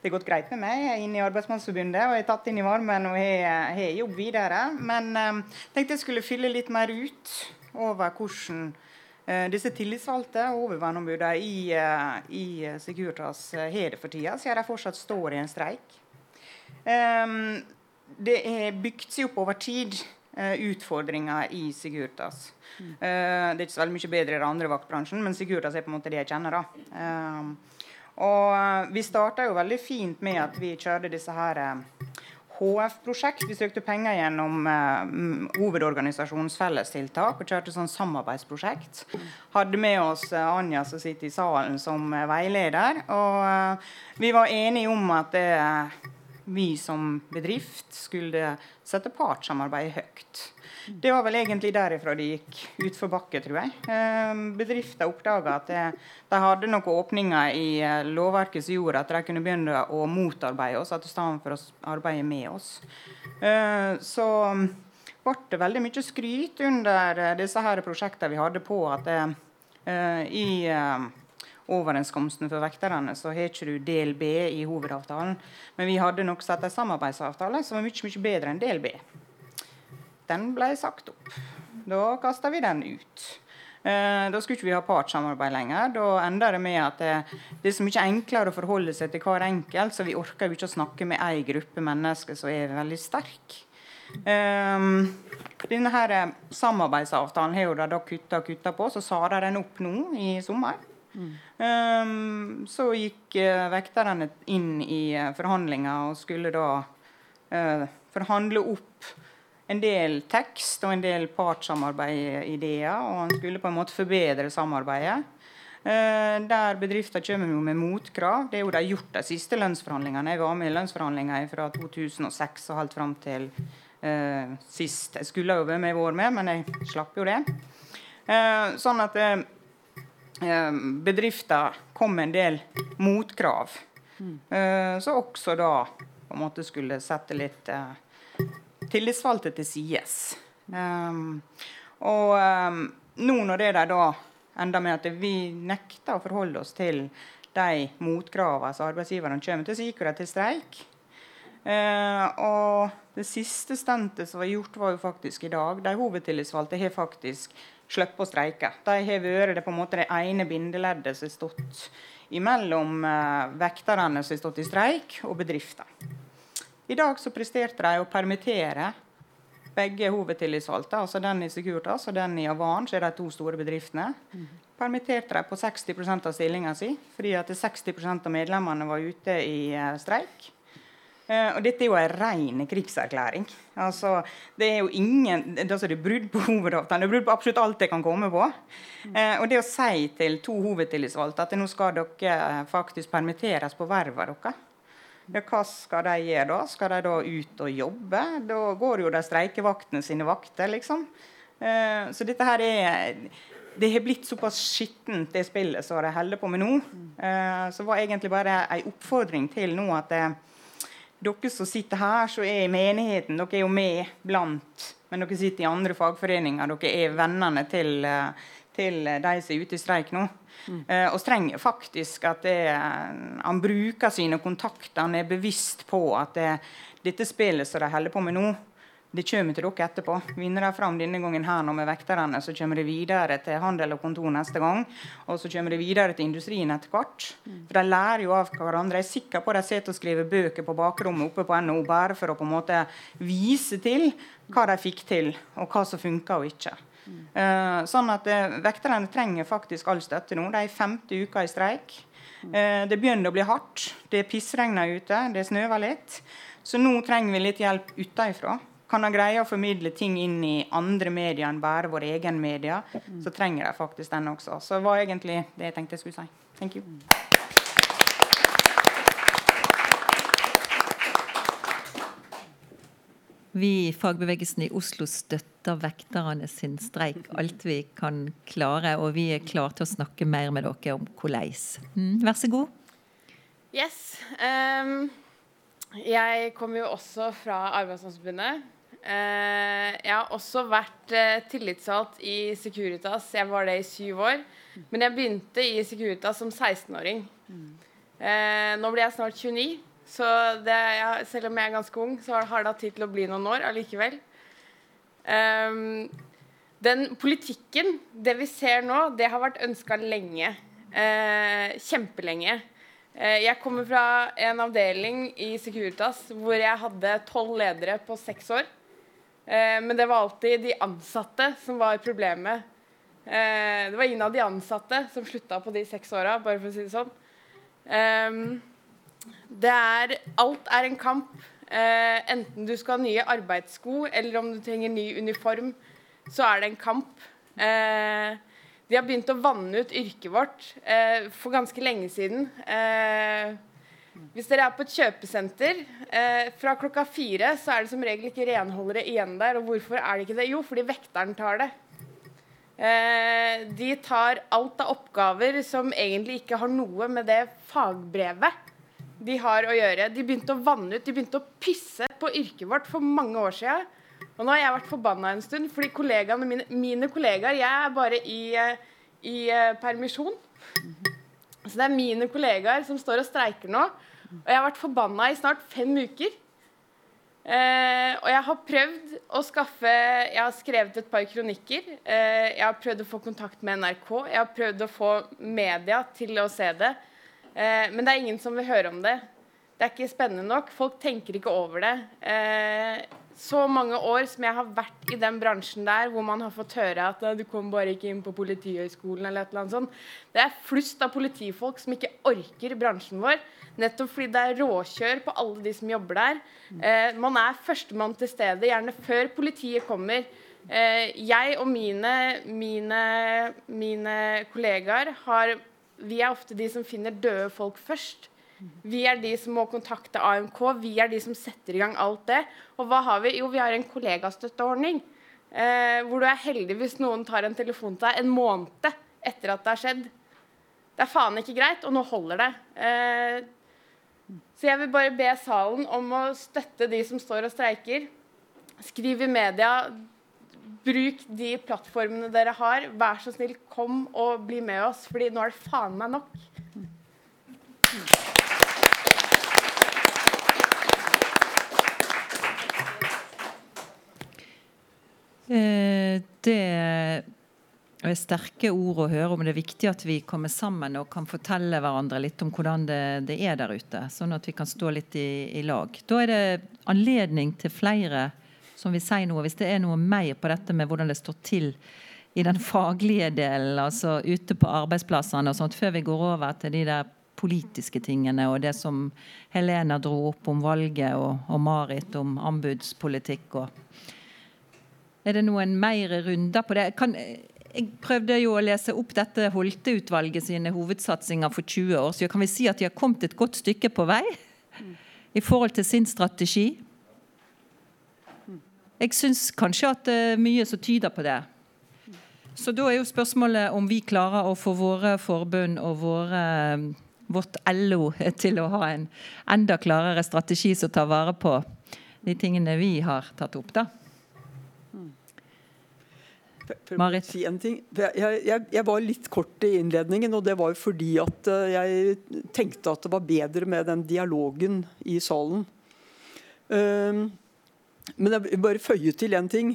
Det har gått greit med meg. Jeg er inne i Arbeidsmannsforbundet og jeg er tatt inn i varmen og har, har jobb videre. Men jeg tenkte jeg skulle fylle litt mer ut over hvordan uh, disse tillitsvalgte og oververneombudene i, uh, i Securitas har det for tida, siden de fortsatt står i en streik. Det er bygd seg opp over tid utfordringer i Sigurtas. Mm. Det er ikke så veldig mye bedre i den andre vaktbransjen, men Sigurtas er på en måte det jeg kjenner. da. Og uh, Vi starta jo veldig fint med at vi kjørte disse her HF-prosjekt. Vi søkte penger gjennom hovedorganisasjonens fellestiltak og kjørte sånn samarbeidsprosjekt. Hadde med oss Anja som sitter i salen som veileder. Og vi var enige om at vi som bedrift skulle sette partssamarbeidet høyt. Det var vel egentlig derifra det gikk utforbakke, tror jeg. Eh, bedrifter oppdaga at det, de hadde noen åpninger i eh, lovverket som gjorde at de kunne begynne å motarbeide oss, at i stedet for å arbeide med oss. Eh, så ble det veldig mye skryt under eh, disse her prosjektene vi hadde på at i overenskomsten for vekterne så har ikke du del B i hovedavtalen. Men vi hadde nok sett en samarbeidsavtale som var mye, mye bedre enn del B. Den ble sagt opp. Da kasta vi den ut. Uh, da skulle ikke vi ha partssamarbeid lenger. Da enda det med at det, det, er så mye enklere å forholde seg til hver enkelt, så vi orker jo ikke å snakke med ei gruppe mennesker som er veldig sterk. Um, denne her eh, samarbeidsavtalen har jo da kutta og kutta på, så sa de den opp nå i sommer. Mm. Um, så gikk vekterne inn i forhandlinger og skulle da uh, forhandle opp en del tekst og en del partssamarbeidsideer. Og han skulle på en måte forbedre samarbeidet. der bedrifter kommer med motkrav. Det er jo de gjort de siste lønnsforhandlingene. Jeg var med i lønnsforhandlinger fra 2006 og helt fram til uh, sist. Jeg skulle jo være med i år med, men jeg slapp jo det. Uh, sånn at uh, bedrifter kom med en del motkrav. Mm. så også da på en måte skulle sette litt tillitsvalgte til sides. Um, og um, nå når det da ender med at vi nekter å forholde oss til de motkravene som arbeidsgiverne kommer til, så gikk de til streik. Uh, og det siste stuntet som var gjort, var jo faktisk i dag. De hovedtillitsvalgte har faktisk sluppet å streike. De har vært det på en måte det ene bindeleddet som har stått imellom uh, vekterne som har stått i streik, og bedrifter. I dag så presterte de å permittere begge hovedtillitsvalgte, altså den i Securitas og den i Avan, så er de to store bedriftene. Mm. Permitterte de på 60% av stillinga si fordi at 60% av medlemmene var ute i uh, streik. Uh, og dette er jo en ren krigserklæring. Altså, det er jo ingen, altså det er brudd på hovedavtalen. Det er brudd på absolutt alt det kan komme på. Uh, og det å si til to hovedtillitsvalgte at nå skal dere uh, faktisk permitteres på vervet deres ja, hva skal de gjøre da? Skal de da ut og jobbe? Da går jo de streikevaktene sine vakter, liksom. så dette her er det har blitt såpass skittent, det spillet som de holder på med nå. så var egentlig bare en oppfordring til nå at dere som sitter her, så er i menigheten, dere er jo med blant Men dere sitter i andre fagforeninger. Dere er vennene til, eh, til de som er ute i streik nå. Mm. Og strenger faktisk at det, han bruker sine kontakter. Han er bevisst på at det, dette spillet som de holder på med nå, det kommer til dere etterpå. Vinner de fram denne gangen her nå med vekterne, så kommer det videre til handel og kontor neste gang. Og så kommer det videre til industrien etter hvert. For de lærer jo av hverandre. Jeg er sikker på at de sitter og skriver bøker på bakrommet oppe på NHO bare for å på en måte vise til hva de fikk til, og hva som funka og ikke. Uh, sånn at uh, Vekterne trenger faktisk all støtte nå. De er femte uka i streik. Uh, det begynner å bli hardt. Det pissregner ute, det snøver litt. Så nå trenger vi litt hjelp utenfra kan de greie å formidle ting inn i andre medier enn bare vår egen media, så trenger de faktisk den også. Så det var egentlig det jeg tenkte jeg skulle si. Thank you. Vi i fagbevegelsen i Oslo støtter vekterne sin streik alt vi kan klare, og vi er klare til å snakke mer med dere om hvordan. Mm, vær så god. Yes. Um, jeg kommer jo også fra Arbeidsmandsforbundet. Uh, jeg har også vært uh, tillitsvalgt i Securitas. Jeg var det i syv år. Men jeg begynte i Securitas som 16-åring. Uh, nå blir jeg snart 29, så det, ja, selv om jeg er ganske ung, så har det hatt tid til å bli noen år allikevel. den politikken, det vi ser nå, det har vært ønska lenge. kjempelenge. Jeg kommer fra en avdeling i Securitas hvor jeg hadde tolv ledere på seks år. Eh, men det var alltid de ansatte som var problemet. Eh, det var ingen av de ansatte som slutta på de seks åra, bare for å si det sånn. Det er Alt er en kamp. Eh, enten du skal ha nye arbeidssko, eller om du trenger ny uniform, så er det en kamp. Eh, de har begynt å vanne ut yrket vårt eh, for ganske lenge siden. Eh, hvis dere er på et kjøpesenter eh, fra klokka fire, så er det som regel ikke renholdere igjen der. Og hvorfor er det ikke det? Jo, fordi vekteren tar det. Eh, de tar alt av oppgaver som egentlig ikke har noe med det fagbrevet de har å gjøre. De begynte å vanne ut, de begynte å pisse på yrket vårt for mange år siden. Og nå har jeg vært forbanna en stund, fordi kollegaene mine, mine kollegaer Jeg er bare i, eh, i eh, permisjon. Så det er mine kollegaer som står og streiker nå. Og jeg har vært forbanna i snart fem uker. Eh, og jeg har prøvd å skaffe Jeg har skrevet et par kronikker. Eh, jeg har prøvd å få kontakt med NRK. Jeg har prøvd å få media til å se det. Eh, men det er ingen som vil høre om det. Det er ikke spennende nok. Folk tenker ikke over det. Eh, så mange år som jeg har vært i den bransjen der, hvor man har fått høre at du kom bare ikke inn på Politihøgskolen eller et eller annet sånt. Det er flust av politifolk som ikke orker bransjen vår. Nettopp fordi det er råkjør på alle de som jobber der. Eh, man er førstemann til stedet, gjerne før politiet kommer. Eh, jeg og mine, mine, mine kollegaer har Vi er ofte de som finner døde folk først. Vi er de som må kontakte AMK. Vi er de som setter i gang alt det. Og hva har vi? Jo, vi har en kollegastøtteordning. Eh, hvor du er heldig hvis noen tar en telefon til deg en måned etter at det har skjedd. Det er faen ikke greit, og nå holder det. Eh, så jeg vil bare be salen om å støtte de som står og streiker. Skriv i media. Bruk de plattformene dere har. Vær så snill, kom og bli med oss, fordi nå er det faen meg nok. Eh, det er sterke ord å høre om. Det er viktig at vi kommer sammen og kan fortelle hverandre litt om hvordan det, det er der ute. Sånn at vi kan stå litt i, i, lag. Da er det anledning til flere som vil si noe. Hvis det er noe mer på dette med hvordan det står til i den faglige delen, altså ute på arbeidsplassene og sånt, før vi går over til de der politiske tingene og det som Helena dro opp om valget, og, og Marit om anbudspolitikk. og er det noen mer runder på det? Kan, jeg prøvde jo å lese opp dette Holte-utvalget sine hovedsatsinger for 20 år siden. Kan vi si at de har kommet et godt stykke på vei i forhold til sin strategi? Jeg syns kanskje at det er mye som tyder på det. Så da er jo spørsmålet om vi klarer å få våre forbund og våre, vårt LO til å ha en enda klarere strategi som tar vare på de tingene vi har tatt opp. da. Marit? Si. Jeg, jeg, jeg, var litt kort i innledningen, og det var jo fordi at eh, jeg tenkte at det var bedre med den dialogen i salen. Um, men jeg vil bare føye til én ting.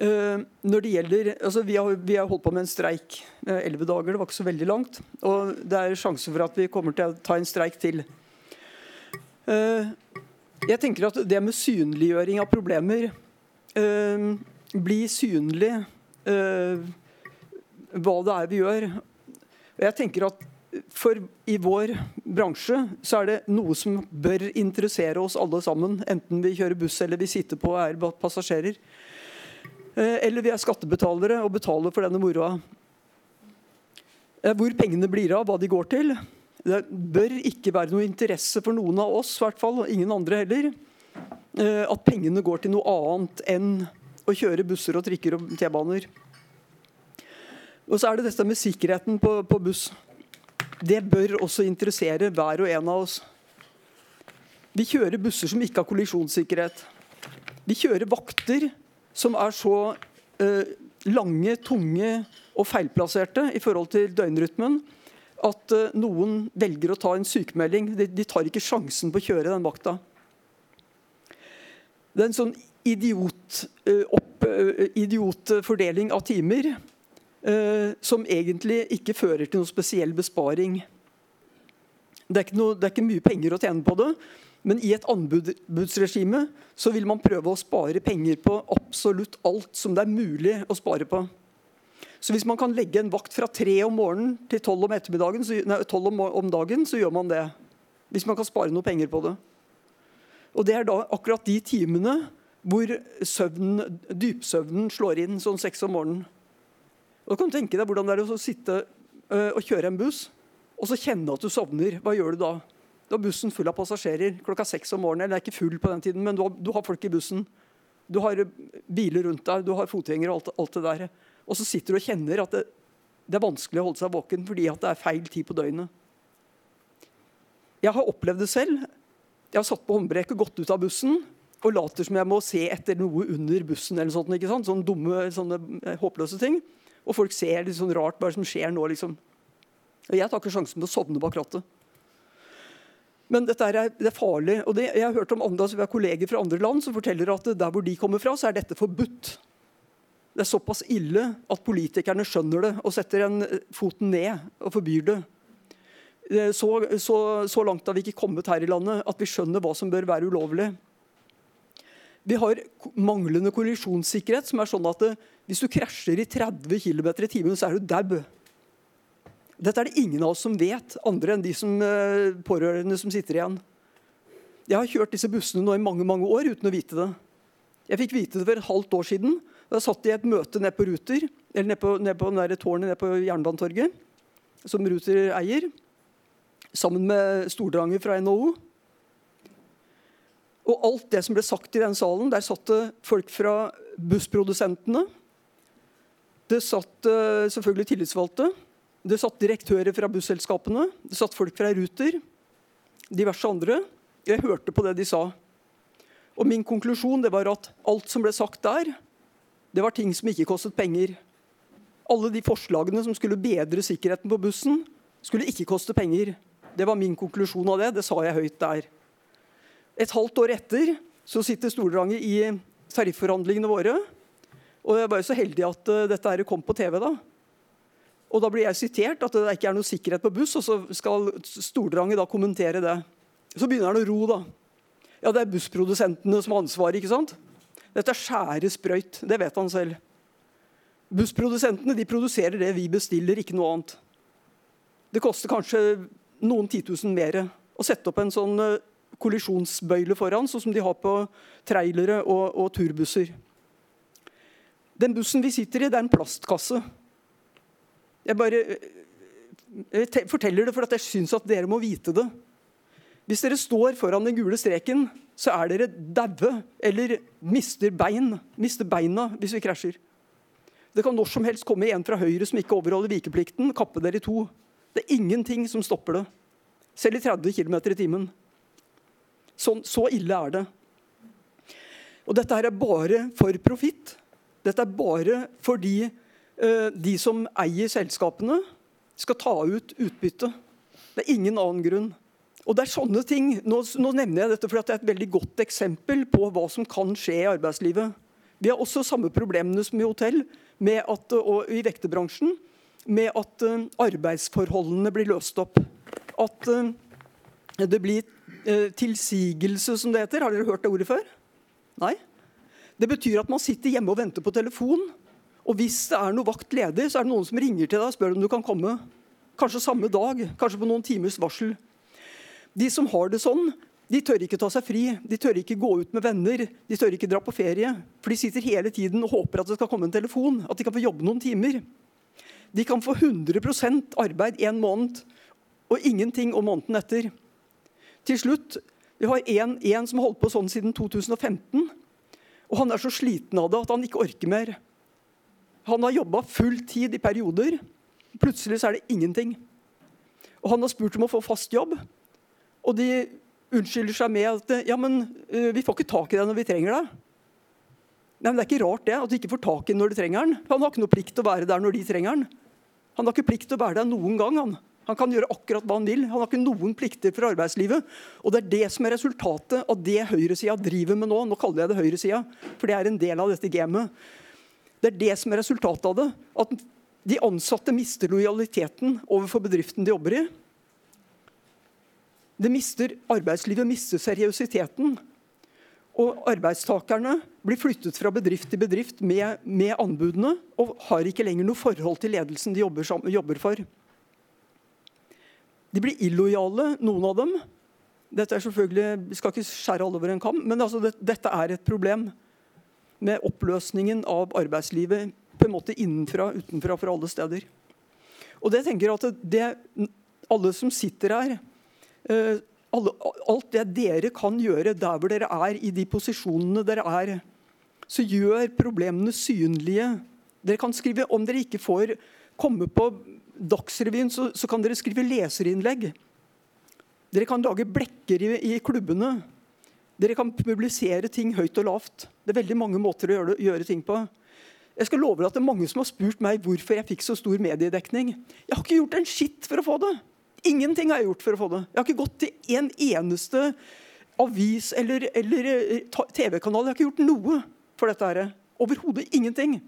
Uh, når det gjelder, altså vi, har, vi har holdt på med en streik eh, elleve dager. Det var ikke så veldig langt. Og det er sjanse for at vi kommer til å ta en streik til. Uh, jeg tenker at det med synliggjøring av problemer Bli synlig hva det er vi gjør. Og jeg tenker at for I vår bransje så er det noe som bør interessere oss alle sammen. Enten vi kjører buss eller vi sitter på og er passasjerer. Uh, eller vi er skattebetalere og betaler for denne moroa. Uh, hvor pengene blir av, hva de går til. Det bør ikke være noe interesse for noen av oss, i hvert fall, og ingen andre heller, at pengene går til noe annet enn å kjøre busser og trikker og T-baner. Og så er det dette med sikkerheten på, på, buss. Det bør også interessere hver og en av oss. Vi kjører busser som ikke har kollisjonssikkerhet. Vi kjører vakter som er så eh, lange, tunge og feilplasserte i forhold til døgnrytmen at eh, noen velger å ta en sykemelding. De, de, tar ikke sjansen på å kjøre den vakta. Det er en sånn idiot, eh, opp, uh, idiotfordeling av timer som egentlig ikke fører til noen spesiell besparing. Det er, noe, det er, ikke mye penger å tjene på det, men i et anbudsregime så vil man prøve å spare penger på absolutt alt som det er mulig å spare på. Så hvis man kan legge en vakt fra tre om morgenen til tolv om, om, om dagen, så gjør man det. Hvis man kan spare noe penger på det. Og det er da akkurat de timene hvor søvnen, dypsøvnen slår inn sånn seks om morgenen. Og du kan tenke deg hvordan det er å sitte uh, og kjøre en buss og så kjenne at du sovner. Hva gjør du da? Da er bussen full av passasjerer klokka seks om morgenen. Eller er ikke full på den tiden, men du har, du har, folk i bussen. Du har biler rundt deg, du har fotgjengere og alt, alt, det der. Og så sitter du og kjenner at det, det er vanskelig å holde seg våken fordi at det er feil tid på døgnet. Jeg har opplevd det selv. Jeg har satt på håndbrekket, gått ut av bussen og later som jeg må se etter noe under bussen. eller sånt, ikke sant? Sånne dumme, sånne eh, håpløse ting. Og folk ser litt sånn rart hva som skjer nå. liksom. Og Jeg tar ikke sjansen på å sovne bak rattet. Men dette er, det er farlig. og det, Jeg har hørt om andre, vi har kolleger fra andre land som forteller at der hvor de kommer fra, så er dette forbudt. Det er såpass ille at politikerne skjønner det og setter en foten ned og forbyr det. Eh, så, så, så langt har vi ikke kommet her i landet at vi skjønner hva som bør være ulovlig. Vi har manglende kollisjonssikkerhet, som er sånn at det, hvis du krasjer i 30 km i timen, så er du dau. Dette er det ingen av oss som vet, andre enn de som, eh, pårørende som sitter igjen. Jeg har kjørt disse bussene nå i mange mange år uten å vite det. Jeg fikk vite det for et halvt år siden. Da satt jeg i et møte nede på Ruter, eller nede på, ned på tårnet nede på Jernbanetorget, som Ruter eier, sammen med Stordranger fra NHO. Og alt det som ble sagt i den salen, der satt det folk fra bussprodusentene. Det satt uh, selvfølgelig tillitsvalgte. Det satt direktører fra busselskapene, det satt folk fra Ruter, diverse andre. Jeg hørte på det de sa. Og Min konklusjon det var at alt som ble sagt der, det var ting som ikke kostet penger. Alle de forslagene som skulle bedre sikkerheten på bussen, skulle ikke koste penger. Det var min konklusjon av det. Det sa jeg høyt der. Et halvt år etter så sitter Stordrange i tarifforhandlingene våre. Og jeg var jo så heldig at uh, dette kom på TV. da. Og Da blir jeg sitert at det ikke er noe sikkerhet på buss, og så skal Stordrange da kommentere det. Så begynner han å ro, da. Ja, det er bussprodusentene som har ansvaret, ikke sant? Dette er skjære sprøyt. Det vet han selv. Bussprodusentene de produserer det vi bestiller, ikke noe annet. Det koster kanskje noen titusen mer å sette opp en sånn eh, kollisjonsbøyle foran, sånn som de har på trailere og, og turbusser. Den bussen vi sitter i, det er en plastkasse. Jeg bare jeg forteller det for jeg syns at dere må vite det. Hvis dere står foran den gule streken, så er dere daue eller mister bein. Mister beina hvis vi krasjer. Det kan når som helst komme en fra høyre som ikke overholder vikeplikten, kappe dere i to. Det er ingenting som stopper det. Selv i 30 km i timen. Sånn, så ille er det. Og dette her er bare for profitt. Dette er bare fordi Eh, de som eier selskapene, skal ta ut utbytte. Det er ingen annen grunn. Og det er sånne ting, Nå, nå nevner jeg dette fordi det er et veldig godt eksempel på hva som kan skje i arbeidslivet. Vi har også samme problemene som i hotell at, og i vekterbransjen, med at uh, arbeidsforholdene blir løst opp. At uh, det blir uh, tilsigelse, som det heter. Har dere hørt det ordet før? Nei? Det betyr at man sitter hjemme og venter på telefon og hvis det er noe vakt ledig, så er det noen som ringer til deg og spør om du kan komme. Kanskje samme dag, kanskje på noen timers varsel. De som har det sånn, de tør ikke ta seg fri. De tør ikke gå ut med venner. De tør ikke dra på ferie. For de sitter hele tiden og håper at det skal komme en telefon. At de kan få jobbe noen timer. De kan få 100% arbeid en måned og ingenting om måneden etter. Til slutt, Vi har en, som har holdt på sånn siden 2015. Og han er så sliten av det at han ikke orker mer. Han har jobba full tid i perioder. Plutselig så er det ingenting. Og Han har spurt om å få fast jobb, og de unnskylder seg med at ja, men vi får ikke tak i deg når vi trenger deg. Nei, men Det er ikke rart det, at du ikke får tak i den når du trenger den. Han har ikke noe plikt til å være der når de trenger den. Han har ikke plikt til å være der noen gang. Han. Han kan gjøre akkurat hva han vil. Han har ikke noen plikter for arbeidslivet. Og Det er det som er resultatet av det høyresida driver med nå. Nå kaller jeg det høyresida, for det er en del av dette gamet. Det er det som er resultatet av det. At de ansatte mister lojaliteten overfor bedriften de jobber i. Det mister, arbeidslivet mister seriøsiteten. Og arbeidstakerne blir flyttet fra bedrift til bedrift med, med anbudene og har ikke lenger noe forhold til ledelsen de jobber, jobber, for. De blir illojale, noen av dem. Dette er selvfølgelig, Vi skal ikke skjære alle over en kam, men altså det, dette er et problem med oppløsningen av arbeidslivet på en måte innenfra utenfra for alle steder. Og det tenker at det, Alle som sitter her uh, alle, Alt det dere kan gjøre der hvor dere er, i de posisjonene dere er, så gjør problemene synlige. Dere kan skrive, Om dere ikke får komme på Dagsrevyen, så, så kan dere skrive leserinnlegg. Dere kan lage blekker i, i klubbene. Dere kan publisere ting høyt og lavt. Det er veldig mange måter å gjøre, gjøre ting på. Jeg skal love deg at det er mange som har spurt meg hvorfor jeg fikk så stor mediedekning. Jeg har ikke gjort en skitt for å få det. Ingenting har jeg gjort for å få det. Jeg har ikke gått til en eneste avis eller, eller eh, TV-kanal. Jeg har ikke gjort noe for dette. her. Overhodet ingenting.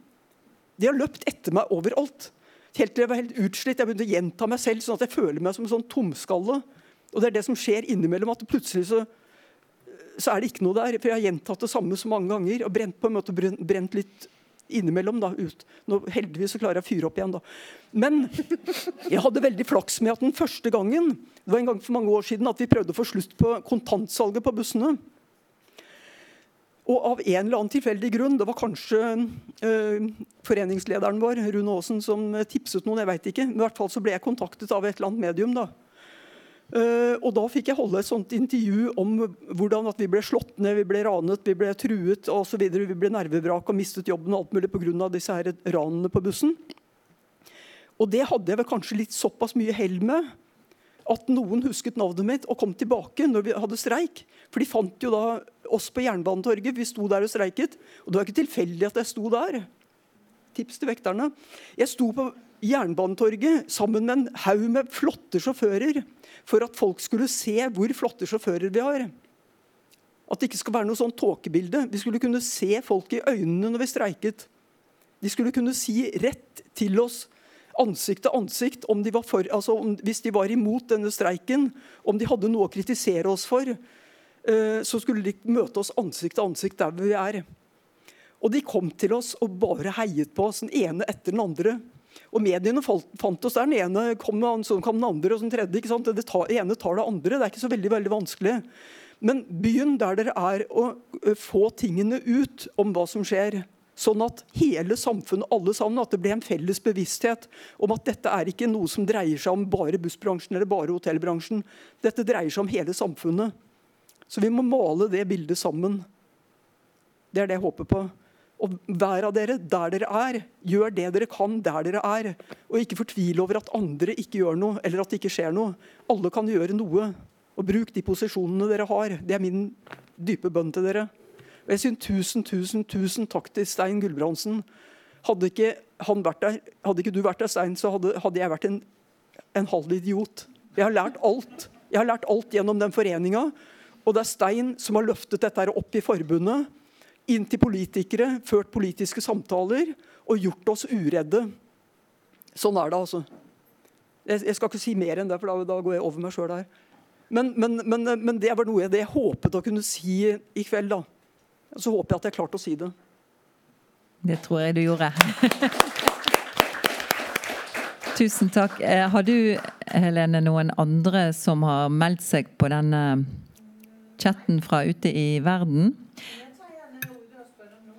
De har løpt etter meg overalt. Helt til jeg var helt utslitt. Jeg begynte å gjenta meg selv, sånn at jeg føler meg som en sånn tomskalle. Og det er det som skjer innimellom, at plutselig så, så er det ikke noe der. For jeg har gjentatt det samme så mange ganger og brent på en måte brent litt innimellom da, ut. Nå, heldigvis så klarer jeg å fyre opp igjen. da. Men jeg hadde veldig flaks med at den første gangen det var en gang for mange år siden, at vi prøvde å få slutt på kontantsalget på bussene. Og av en eller annen tilfeldig grunn, det var kanskje øh, foreningslederen vår, Rune Aasen, som tipset noen, jeg vet ikke. I hvert fall så ble jeg kontaktet av et eller annet medium. da. Uh, og Da fikk jeg holde et sånt intervju om hvordan at vi ble slått ned, vi ble ranet, vi ble truet osv. Vi ble nervevrak og mistet jobben og alt mulig pga. disse her ranene på bussen. Og Det hadde jeg vel kanskje litt såpass mye hell med at noen husket navnet mitt og kom tilbake når vi hadde streik. For de fant jo da oss på Jernbanetorget. Vi sto der og streiket. Og det var ikke tilfeldig at jeg sto der. Tips til vekterne. Jeg sto på Jernbanetorget sammen med en haug med flotte sjåfører for at folk skulle se hvor flotte sjåfører vi har. At det ikke skal være noe sånn tåkebilde. Vi skulle kunne se folk i øynene når vi streiket. De skulle kunne si rett til oss ansikt til ansikt om de for, altså om, hvis de var imot denne streiken, om de hadde noe å kritisere oss for, uh, så skulle de møte oss ansikt til ansikt der vi er. Og de kom til oss og bare heiet på oss, den ene etter den andre. Og mediene fant oss der. Den ene kom, så kom den andre og den tredje. ikke sant? Det ene tar det andre. Det er ikke så veldig, veldig vanskelig. Men begynn der dere er, å få tingene ut om hva som skjer. Sånn at hele samfunnet, alle sammen, at det ble en felles bevissthet om at dette er ikke noe som dreier seg om bare bussbransjen eller bare hotellbransjen. Dette dreier seg om hele samfunnet. Så vi må male det bildet sammen. Det er det jeg håper på. Og hver av dere, der dere er, gjør det dere kan der dere er. Og ikke fortvil over at andre ikke gjør noe, eller at det ikke skjer noe. Alle kan gjøre noe. Og bruk de posisjonene dere har. Det er min dype bønn til dere. Og jeg synes tusen, tusen, tusen takk til Stein Gulbrandsen. Hadde ikke, der, hadde ikke du vært der, Stein, så hadde, hadde jeg vært en, en halv idiot. Jeg har lært alt. Jeg har lært alt gjennom den foreninga. Og det er Stein som har løftet dette opp i forbundet inn til politikere, ført politiske samtaler og gjort oss uredde. Sånn er det, altså. Jeg, jeg skal ikke si mer enn det, for da, da går jeg over meg sjøl her. Men, men, men, men, det var noe jeg, det jeg håpet å kunne si i kveld. da. Så håper jeg at jeg klarte å si det. Det tror jeg du gjorde. Tusen takk. Eh, har du, Helene, noen andre som har meldt seg på denne chatten fra ute i verden?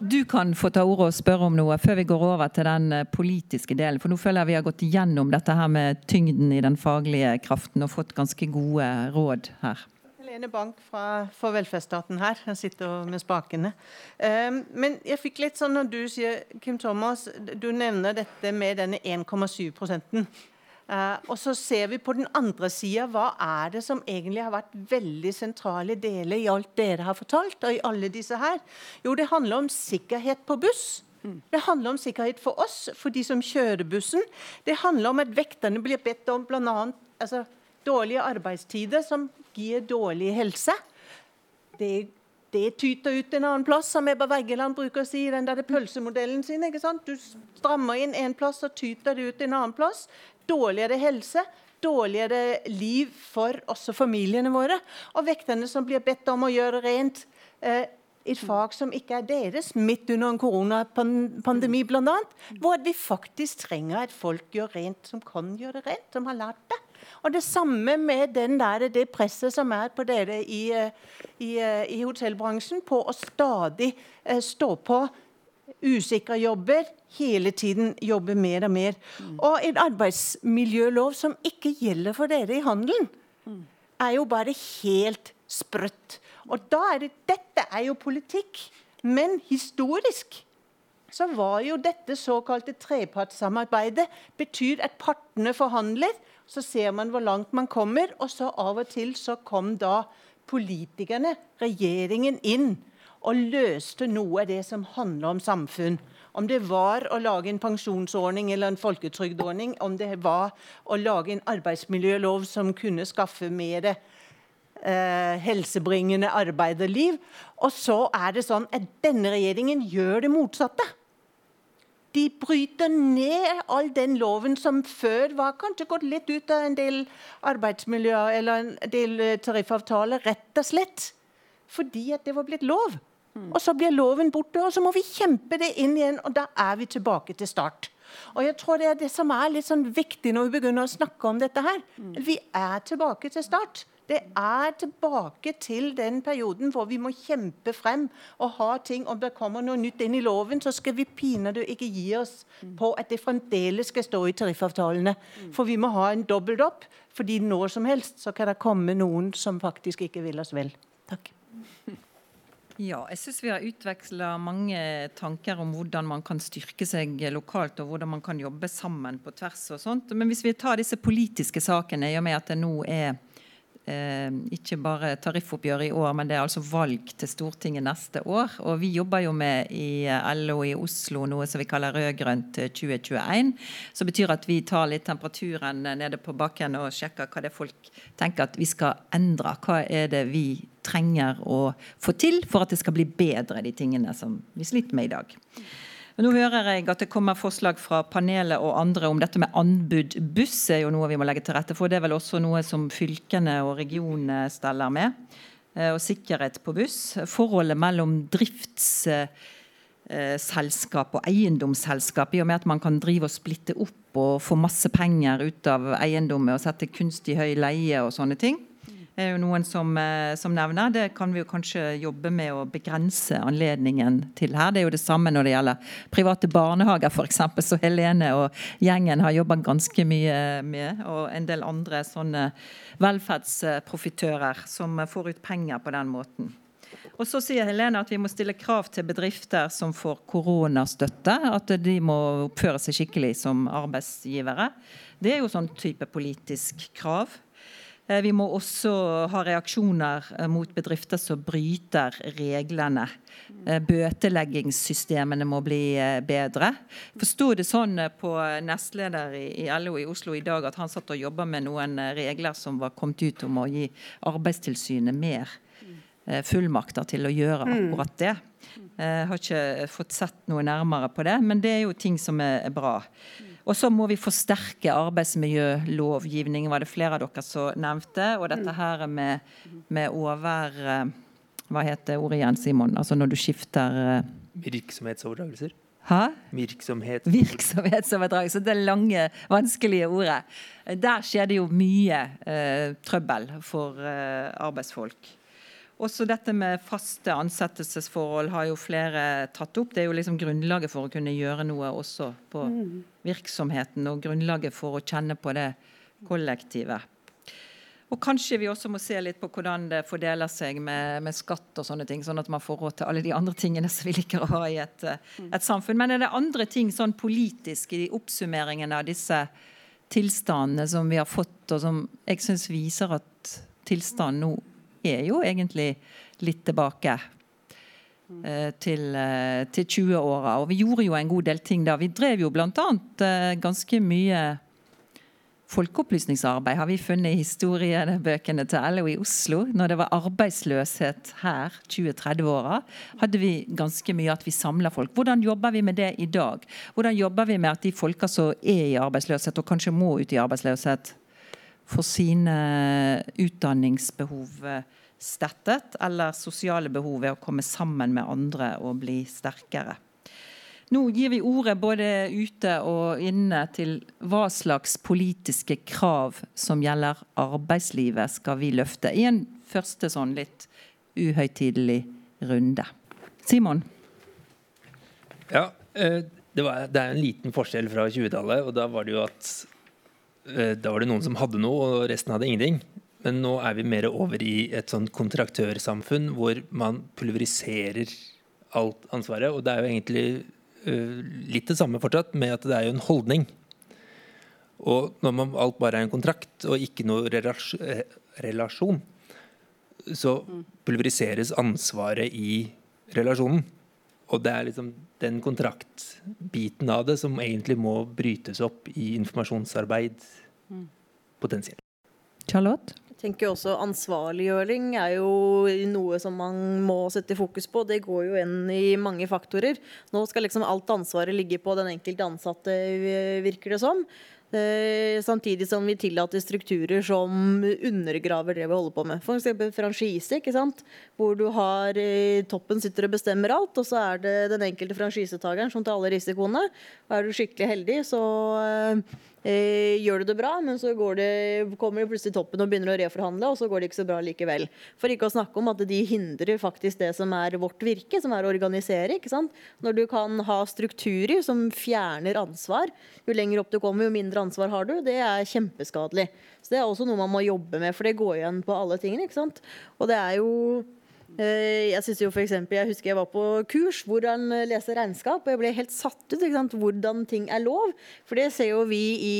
Du kan få ta ordet og spørre om noe før vi går over til den eh, politiske delen. For nå føler jeg vi har gått igjennom dette her med tyngden i den faglige kraften og fått ganske gode råd her. Helene Bank fra, for velferdsstaten her. Jeg sitter med spakene. Um, men jeg fikk litt sånn når du sier, Kim Thomas, du nevner dette med denne 1,7 prosenten. Uh, og så ser vi på den andre sida hva er det som egentlig har vært veldig sentrale deler i alt dere har fortalt, og i alle disse her. Jo, det handler om sikkerhet på buss. Mm. Det handler om sikkerhet for oss, for de som kjører bussen. Det handler om at vekterne blir bedt om bl.a. Altså, dårlige arbeidstider som gir dårlig helse. Det, det tyter ut en annen plass, som Ebba Veggeland bruker å si i den der pølsemodellen sin. ikke sant? Du strammer inn en plass, og tyter det ut en annen plass dårligere helse, dårligere liv for også familiene våre. Og vekterne som blir bedt om å gjøre rent eh, et fag som ikke er deres, midt under en koronapandemi bl.a. Hvor vi faktisk trenger at folk gjør rent som kan gjøre rent, som har lært det. Og Det samme med der, det presset som er på dere i, eh, i, eh, i hotellbransjen på å stadig eh, stå på usikre jobber, hele tiden jobbe mer og mer. Mm. Og en arbeidsmiljølov som ikke gjelder for dere i handelen, mm. er jo bare helt sprøtt. Og da er det, Dette er jo politikk, men historisk så var jo dette såkalte trepartssamarbeidet betyr at partene forhandler. Så ser man hvor langt man kommer, og så av og til så kom da politikerne, regjeringen, inn og løste noe av det som handler om samfunn. Om det var å lage en pensjonsordning eller en folketrygdordning, om det var å lage en arbeidsmiljølov som kunne skaffe mer eh, helsebringende arbeiderliv. Og så er det sånn at denne regjeringen gjør det motsatte. De bryter ned all den loven som før var kanskje gått litt ut av en del arbeidsmiljøer eller en del eh, tariffavtaler, rett og slett fordi at det var blitt lov. Og så blir loven borte, og så må vi kjempe det inn igjen, og da er vi tilbake til start. Og jeg tror Det er det som er litt sånn viktig når vi begynner å snakke om dette. her. Vi er tilbake til start. Det er tilbake til den perioden hvor vi må kjempe frem og ha ting Om det kommer noe nytt inn i loven, så skal vi pinadø ikke gi oss på at det fremdeles skal stå i tariffavtalene. For vi må ha en dobbelt opp, fordi når som helst så kan det komme noen som faktisk ikke vil oss vel. Takk. Ja, jeg syns vi har utveksla mange tanker om hvordan man kan styrke seg lokalt, og hvordan man kan jobbe sammen på tvers og sånt. Men hvis vi tar disse politiske sakene, i og med at det nå er ikke bare tariffoppgjør i år, men det er altså valg til Stortinget neste år. Og vi jobber jo med i LO i Oslo noe som vi kaller rød-grønt 2021. Som betyr at vi tar litt temperaturen nede på bakken og sjekker hva det er folk tenker at vi skal endre. Hva er det vi trenger å få til for at det skal bli bedre, de tingene som vi sliter med i dag. Nå hører jeg at det kommer forslag fra panelet og andre om dette med anbud. Buss er jo noe vi må legge til rette for. Det er vel også noe som fylkene og regionene steller med. Eh, og sikkerhet på buss. Forholdet mellom driftsselskap og eiendomsselskap, i og med at man kan drive og splitte opp og få masse penger ut av eiendommet og sette kunstig høy leie og sånne ting er jo noen som, eh, som, nevner. Det kan vi jo kanskje jobbe med å begrense anledningen til her. Det er jo det samme når det gjelder private barnehager f.eks., så Helene og gjengen har jobba ganske mye med. Og en del andre sånne velferdsprofitører som får ut penger på den måten. Og så sier Helene at vi må stille krav til bedrifter som får koronastøtte. At de må oppføre seg skikkelig som arbeidsgivere. Det er jo sånn type politisk krav. Eh, vi må også ha reaksjoner eh, mot bedrifter som bryter reglene. Eh, bøteleggingssystemene må bli bedre. Forsto det sånn på nestleder i LO i Oslo i dag at han satt og jobba med noen regler som var kommet ut om å gi Arbeidstilsynet mer fullmakter til å gjøre mm. akkurat det. Jeg har ikke fått sett noe nærmere på det, men det er jo ting som er bra. Og så må vi forsterke arbeidsmiljølovgivningen, var det flere av dere som nevnte. Og dette mm. her med, med over eh, Hva heter ordet igjen, Simon? Altså når du skifter eh, Virksomhetsoverdragelser? Hæ? Virksomhet. Virksomhetsoverdragelse. Det lange, vanskelige ordet. Der skjer det jo mye eh, trøbbel for eh, arbeidsfolk. Også dette med faste ansettelsesforhold har jo flere tatt opp. Det er jo liksom grunnlaget for å kunne gjøre noe også på mm. Virksomheten, og grunnlaget for å kjenne på det kollektivet. Og kanskje vi også må se litt på hvordan det fordeler seg med, med, skatt og sånne ting, sånn at man får råd til alle de andre tingene som vi liker å ha i et, mm. et samfunn. Men er det andre ting sånn politisk i oppsummeringene av disse tilstandene som vi har fått, og som jeg syns viser at tilstanden nå er jo egentlig litt tilbake til, eh, til 20-åra. Og vi gjorde jo en god del ting da. Vi drev jo bl.a. Eh, ganske mye folkeopplysningsarbeid, har vi funnet i historiebøkene til LO i Oslo. Når det var arbeidsløshet her 20-30-åra, hadde vi ganske mye at vi samla folk. Hvordan jobber vi med det i dag? Hvordan jobber vi med at de folka som er i arbeidsløshet, og kanskje må ut i arbeidsløshet, for sine utdanningsbehov stettet, eller sosiale behov ved å komme sammen med andre og bli sterkere. Nå gir vi ordet både ute og inne til hva slags politiske krav som gjelder arbeidslivet skal vi løfte, i en første sånn litt uhøytidelig runde. Simon? Ja, eh, det, var, det er en liten forskjell fra 20-tallet. og Da var det jo at Eh, da var det noen som hadde noe, og resten hadde ingenting. Men nå er vi mer over i et sånn kontraktørsamfunn hvor man pulveriserer alt ansvaret. Og det er jo egentlig uh, litt det samme fortsatt, med at det er jo en holdning. Og når man, alt bare er en kontrakt og ikke noe relasjon, så pulveriseres ansvaret i relasjonen. Og det er liksom den kontraktbiten av det som egentlig må brytes opp i informasjonsarbeid Mm. potensielt. Charlotte? Tenker også Ansvarliggjøring er jo noe som man må sette fokus på. Det går jo inn i mange faktorer. Nå skal liksom alt ansvaret ligge på den enkelte ansatte, virker det som. Eh, samtidig som vi tillater strukturer som undergraver det vi holder på med. F.eks. franchise, ikke sant? hvor du har eh, toppen sitter og bestemmer alt, og så er det den enkelte franchisetakeren som tar alle risikoene. Og er du skikkelig heldig, så eh, gjør du det bra, men så det, kommer de plutselig toppen og begynner å reforhandle, og så går det ikke så bra likevel. For ikke å snakke om at de hindrer faktisk det som er vårt virke, som er å organisere. ikke sant? Når du kan ha strukturer som fjerner ansvar, jo lenger opp du kommer, jo mindre ansvar har du. Det er kjempeskadelig. Så det er også noe man må jobbe med, for det går igjen på alle tingene. ikke sant? Og det er jo Jeg synes jo for eksempel, jeg husker jeg var på kurs hvor han eh, leser regnskap, og jeg ble helt satt ut hvordan ting er lov. For det ser jo vi i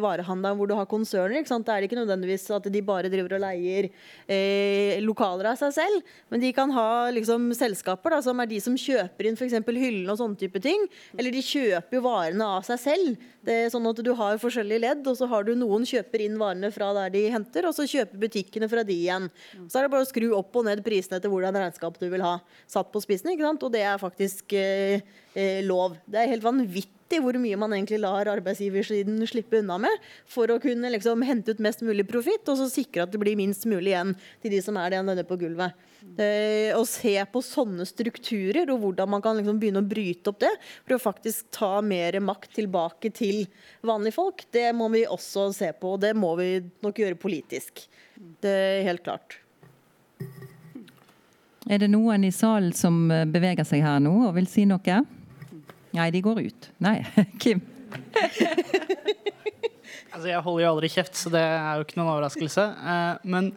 varehandelen hvor du har konserner. ikke sant? Da er det ikke nødvendigvis at de bare driver og leier eh, lokaler av seg selv, men de kan ha liksom selskaper da, som er de som kjøper inn f.eks. hyllene og sånne type ting. Eller de kjøper varene av seg selv. Det er sånn at Du har forskjellige ledd, og så har du noen kjøper inn varene fra der de henter, og så kjøper butikkene fra de igjen. Så er det bare å skru opp og ned prisene etter hvordan regnskap du vil ha. Satt på spissen, ikke sant? Og det er faktisk eh, eh, lov. Det er helt vanvittig hvor mye man egentlig lar arbeidsgiversiden slippe unna med for å kunne liksom hente ut mest mulig profitt, og så sikre at det blir minst mulig igjen til de som er det nede på gulvet. Eh, å se på sånne strukturer og hvordan man kan liksom begynne å bryte opp det for å faktisk ta mer makt tilbake til vanlige folk, det må vi også se på. Og det må vi nok gjøre politisk. Det er helt klart. Er det noen i salen som eh, beveger seg her nå og vil si noe? Nei, de går ut. Nei, Kim? Altså, jeg holder jo aldri kjeft, så det er jo ikke noen overraskelse. Eh, men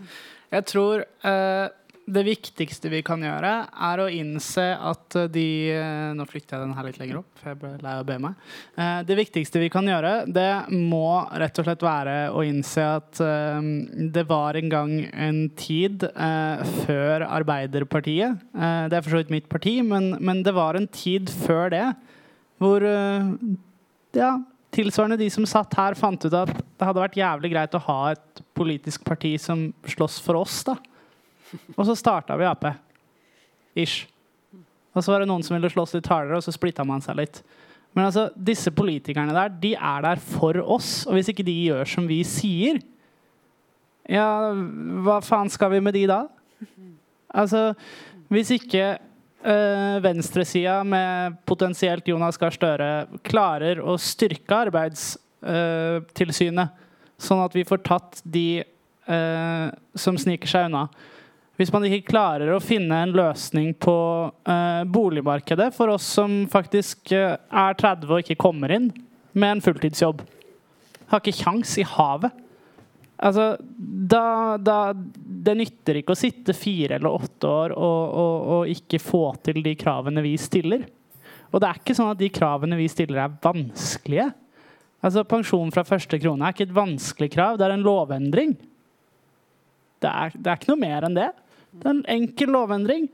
jeg tror eh, det viktigste vi kan gjøre, er å innse at de eh, Nå flytter jeg den her litt lenger opp, for jeg ble lei av å be meg. Eh, det viktigste vi kan gjøre, det må rett og slett være å innse at eh, det var en gang en tid eh, før Arbeiderpartiet eh, Det er for så vidt mitt parti, men, men det var en tid før det hvor eh, ja, tilsvarende de som satt her, fant ut at det hadde vært jævlig greit å ha et politisk parti som slåss for oss. da. Og så starta vi Ap. Ish. Og så var det noen som ville slåss litt hardere, og så splitta man seg litt. Men altså, disse politikerne der, de er der for oss. Og hvis ikke de gjør som vi sier, ja, hva faen skal vi med de da? Altså, hvis ikke øh, venstresida med potensielt Jonas Gahr Støre klarer å styrke Arbeidstilsynet, sånn at vi får tatt de øh, som sniker seg unna Hvis man ikke klarer å finne en løsning på uh, boligmarkedet for oss som faktisk uh, er 30 og ikke kommer inn med en fulltidsjobb, har ikke kjangs i havet. Altså, da, da, det nytter ikke å sitte fire eller åtte år og, og, og, ikke få til de kravene vi stiller. Og det er ikke sånn at de kravene vi stiller, er vanskelige. Altså, Pensjon fra første krone er ikke et vanskelig krav, det er en lovendring. Det er, det er ikke noe mer enn det. Det er en enkel lovendring.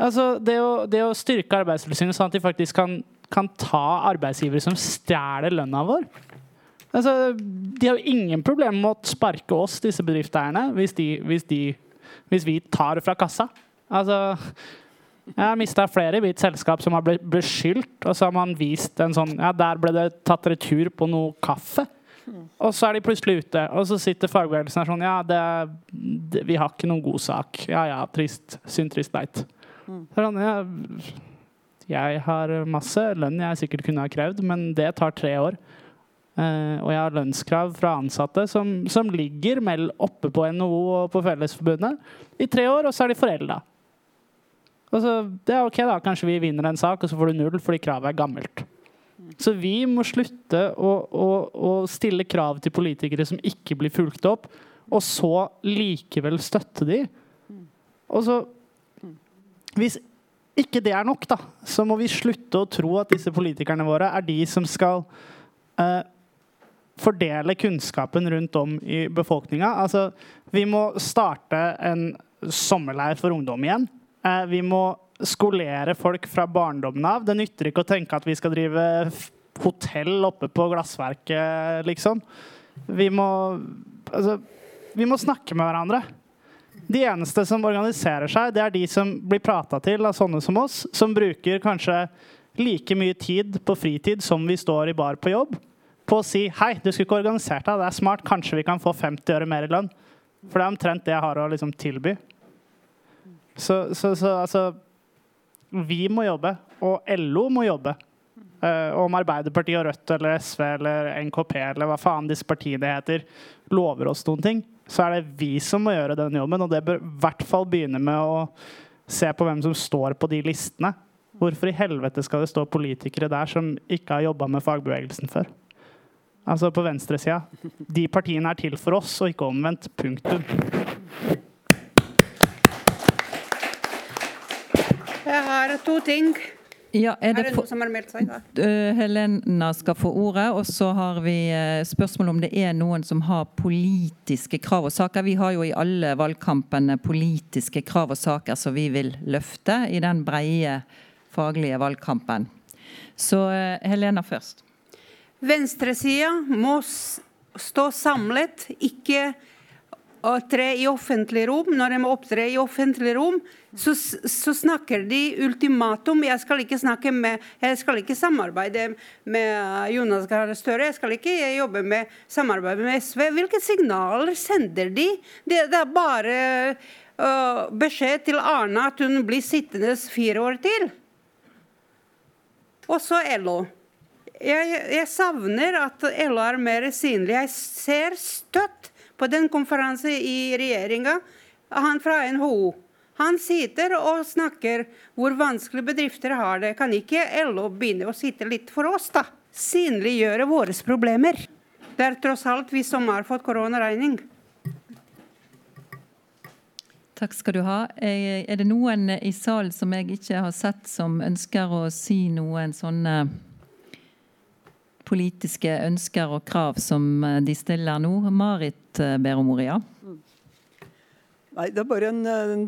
Altså, det, å, det å styrke Arbeidstilsynet sånn at de faktisk kan, kan ta arbeidsgivere som stjeler lønna vår, Altså, de har jo ingen problemer med å sparke oss, disse bedriftseierne, hvis, hvis, hvis vi tar fra kassa. Altså, jeg har mista flere i mitt selskap som har blitt beskyldt, og så har man vist en sånn Ja, der ble det tatt retur på noe kaffe. Og så er de plutselig ute, og så sitter fagbevegelsen her sånn Ja, det, det, vi har ikke noen god sak. Ja ja, trist. Synd, trist, leit. Sånn, ja, jeg har masse lønn jeg sikkert kunne ha krevd, men det tar tre år. Uh, og jeg har lønnskrav fra ansatte som, som ligger mell oppe på NHO og på Fellesforbundet i tre år, og så er de forelda. Og så, det er ok, da. Kanskje vi vinner en sak, og så får du null fordi kravet er gammelt. Så vi må slutte å, å, å stille krav til politikere som ikke blir fulgt opp, og så likevel støtte de. Og så Hvis ikke det er nok, da, så må vi slutte å tro at disse politikerne våre er de som skal eh, fordele kunnskapen rundt om i befolkninga. Altså, vi må starte en sommerleir for ungdom igjen. Eh, vi må skolere folk fra barndommen av. Det nytter ikke å tenke at vi skal drive hotell oppe på glassverket, liksom. Vi må Altså, vi må snakke med hverandre. De eneste som organiserer seg, det er de som blir prata til av sånne som oss, som bruker kanskje like mye tid på fritid som vi står i bar på jobb, på å si hei, du skulle ikke organisert deg, det er smart, kanskje vi kan få 50 øre mer i lønn. For det er omtrent det jeg har å liksom tilby. Så, så, så altså Vi må jobbe, og LO må jobbe. Uh, om Arbeiderpartiet og Rødt eller SV eller NKP eller hva faen disse partiene heter, lover oss noen ting, så er det vi som må gjøre den jobben. Og det bør i hvert fall begynne med å se på hvem som står på de listene. Hvorfor i helvete skal det stå politikere der som ikke har jobba med fagbevegelsen før? Altså på venstresida. De partiene er til for oss, og ikke omvendt. Punktum. Jeg har to ting. Ja, er det noen som har meldt seg? da? Eh, Helena skal få ordet, og så har vi eh, spørsmål om det er noen som har politiske krav og saker. Vi har jo i alle valgkampene politiske krav og saker som vi vil løfte i den breie faglige valgkampen. Så eh, Helena først. Venstresida må stå samlet, ikke å tre i offentlig rom. Når de opptrer i offentlig rom, så, så snakker de ultimatum. Jeg skal ikke snakke med, jeg skal ikke samarbeide med Jonas Gahr Støre. Jeg skal ikke jobbe med samarbeid med SV. Hvilke signaler sender de? Det, det er bare uh, beskjed til Arna at hun blir sittende fire år til. Og så LO. Jeg, jeg savner at LO er mer synlig. Jeg ser støtt på den konferansen i regjeringa. Han fra NHO. Han sitter og snakker hvor vanskelig bedrifter har det. Kan ikke LO begynne å sitte litt for oss, da? Synliggjøre våre problemer. Det er tross alt vi som har fått koronaregning. Takk skal du ha. Eh, Er det noen i salen som jeg ikke har sett, som ønsker å si noen sånne politiske ønsker og krav som eh, de stiller nå? Marit Beromoria? ber om ordet, ja. Nei, det er bare en, en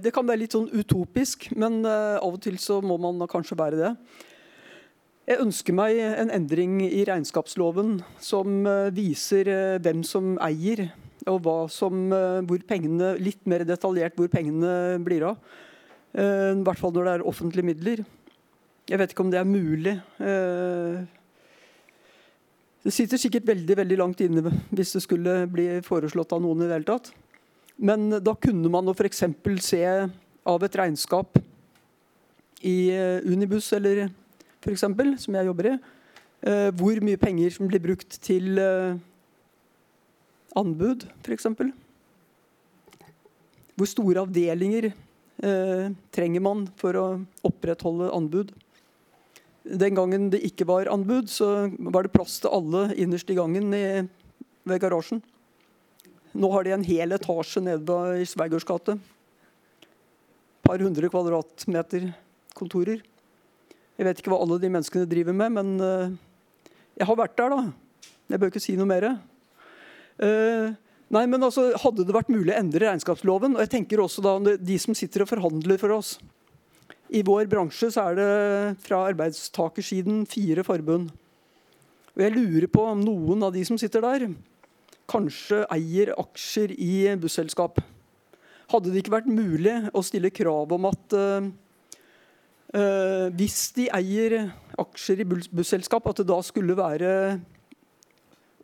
Det kan være litt sånn utopisk, men eh, av og til så må man kanskje være det. Jeg ønsker meg en endring i regnskapsloven som eh, viser eh, hvem som eier, og hva som, eh, hvor pengene, litt mer detaljert hvor pengene blir av. Eh, I hvert fall når det er offentlige midler. Jeg vet ikke om det er mulig. Eh, Det sitter sikkert veldig veldig langt inne hvis det skulle bli foreslått av noen i det hele tatt. Men da kunne man f.eks. se av et regnskap i Unibus, Unibuss eller for eksempel, som jeg jobber i, eh, hvor mye penger som blir brukt til eh, anbud, f.eks. Hvor store avdelinger eh, trenger man for å opprettholde anbud? Den gangen det ikke var anbud, så var det plass til alle innerst i gangen i, ved garasjen. Nå har de en hel etasje nede i Sveigårds gate. Par hundre kvadratmeter kontorer. Jeg vet ikke hva alle de menneskene driver med, men eh, jeg har vært der, da. Jeg bør ikke si noe mer. Uh, nei, men altså, Hadde det vært mulig å endre regnskapsloven, og jeg tenker også da de som sitter og forhandler for oss I vår bransje så er det fra arbeidstakersiden fire forbund. Og jeg lurer på om noen av de som sitter der, kanskje eier aksjer i busselskap. Hadde det ikke vært mulig å stille krav om at uh, uh, hvis de eier aksjer i busselskap, at det da skulle være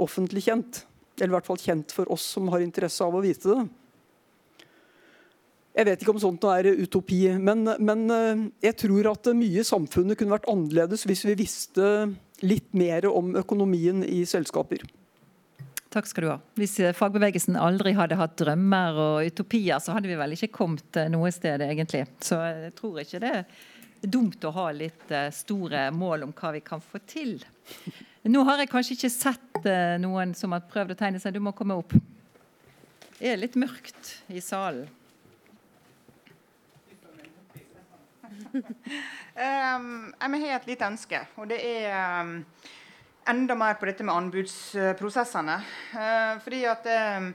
offentlig kjent? Eller i hvert fall kjent for oss som har interesse av å vite det. Jeg vet ikke om sånt er utopi, men, men eh, jeg tror at mye i samfunnet kunne vært annerledes hvis vi visste litt mer om økonomien i selskaper. Takk skal du ha. Hvis eh, fagbevegelsen aldri hadde hatt drømmer og utopier, så hadde vi vel ikke kommet eh, noe sted, egentlig. Så jeg tror ikke det er dumt å ha litt store mål om hva vi kan få til. Nå har jeg kanskje ikke sett noen som har prøvd å tegne seg. Du må komme opp. Det er litt mørkt i salen. Um, jeg har et lite ønske, og det er um, enda mer på dette med anbudsprosessene. Uh, fordi at um,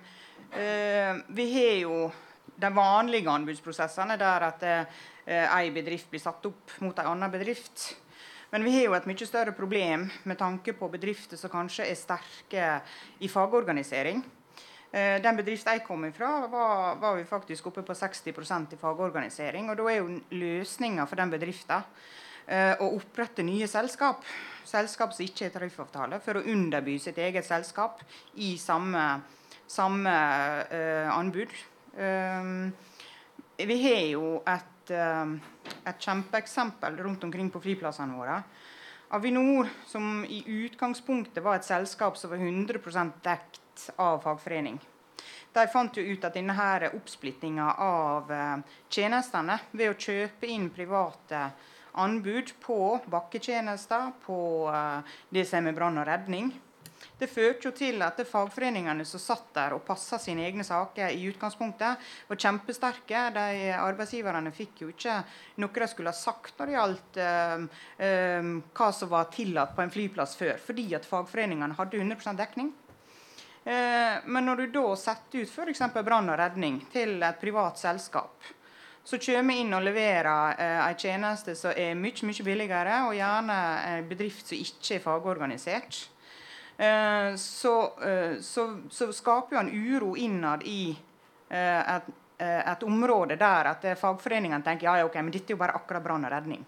uh, vi har jo de vanlige anbudsprosessene der at uh, en bedrift blir satt opp mot en annen bedrift. Men vi har jo et mye større problem med tanke på bedrifter som kanskje er sterke i fagorganisering. Eh, den bedriften jeg kom ifra, var, var vi faktisk oppe på 60% i fagorganisering. Og da er jo løsninga for den bedriften eh, å opprette nye selskap. Selskap som ikke har tariffavtale, for å underby sitt eget selskap i samme, samme uh, anbud. Um, vi har jo et, um, et kjempeeksempel rundt omkring på flyplassene våre. Avinor, som i utgangspunktet var et selskap som var 100% dekt av fagforening. De fant jo ut at denne oppsplittinga av uh, tjenestene ved å kjøpe inn private anbud på bakketjenester, på uh, det som er brann og redning, det førte jo til at fagforeningene som satt der og passa sine egne saker i utgangspunktet, var kjempesterke. De Arbeidsgiverne fikk jo ikke noe de skulle ha sagt når det gjaldt uh, uh, hva som var tillatt på en flyplass før, fordi at fagforeningene hadde 100% dekning. Uh, men når du da setter ut f.eks. brann og redning til et privat selskap, så kommer inn og leverer eh, en tjeneste som er mye mye billigere, og gjerne en bedrift som ikke er fagorganisert. Eh, så, eh, så, så, skaper jo en uro innad i eh, et, et, område der at fagforeningene tenker ja, ok, men dette er jo bare akkurat brann og redning.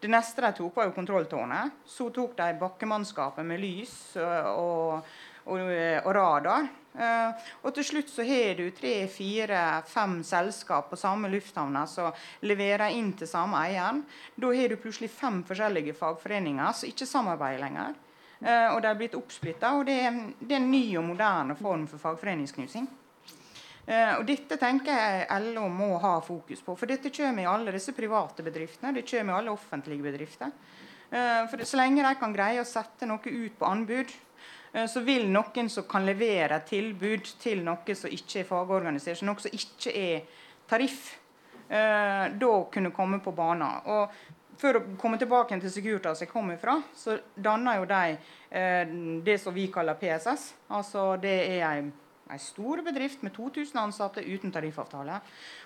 Det neste de tok, var jo kontrolltårnet. Så tok de bakkemannskapet med lys og, og, og radar. Uh, og til slutt så har du tre, fire, fem selskap på samme lufthavna som leverer inn til samme eieren. Da har du plutselig fem forskjellige fagforeninger som ikke samarbeider lenger. Uh, og de er blitt oppsplitta. Og det er, det er, en ny og moderne form for fagforeningsknusing. Og Dette tenker jeg LO må ha fokus på. For dette kommer i alle disse private bedriftene. Det kommer i alle offentlige bedrifter. For Så lenge de kan greie å sette noe ut på anbud, så vil noen som kan levere tilbud til noe som ikke er fagorganisert, noe som ikke er tariff, da kunne komme på banen. Og for å komme tilbake til Securitas jeg kommer fra, så danner jo de eh, det som vi kaller PSS. Altså Det er en, en stor bedrift med 2000 ansatte uten tariffavtale.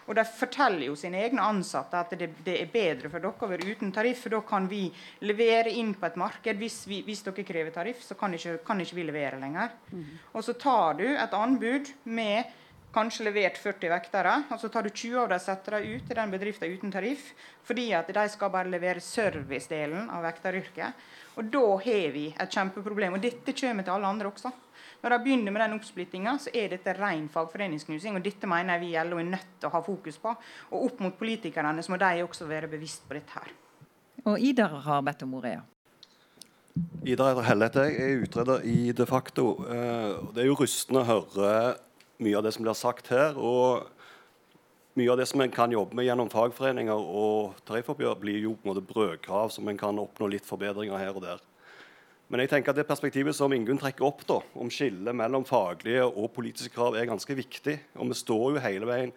Og de forteller jo sine egne ansatte at det, det, er bedre for dere å være uten tariff, for da kan vi levere inn på et marked. Hvis, vi, hvis dere krever tariff, så kan ikke, kan ikke vi levere lenger. Mm. Og så tar du et anbud med kanskje levert 40 vektere. og Så tar du 20 av dem og setter dem ut til den bedriften uten tariff. Fordi at de skal bare levere servicedelen av vekteryrket. Og da har vi et kjempeproblem. Og dette kommer til alle andre også. Når de begynner med den oppsplittinga, så er dette ren fagforeningsknusing. Og dette mener jeg vi i LO er nødt til å ha fokus på. Og opp mot politikerne så må de også være bevisst på dette her. Og Idar har bedt om ordet, ja. Idar Hellete, jeg er utreder i De facto. Eh, det er jo rystende å høre mye av det som blir sagt her. og mye av det som en kan jobbe med gjennom fagforeninger og tariffoppgjør, blir jo på en måte brødkrav som en kan oppnå litt forbedringer her og der. Men jeg tenker at det perspektivet som Ingunn trekker opp da, om skillet mellom faglige og politiske krav, er ganske viktig. Og vi står jo hele veien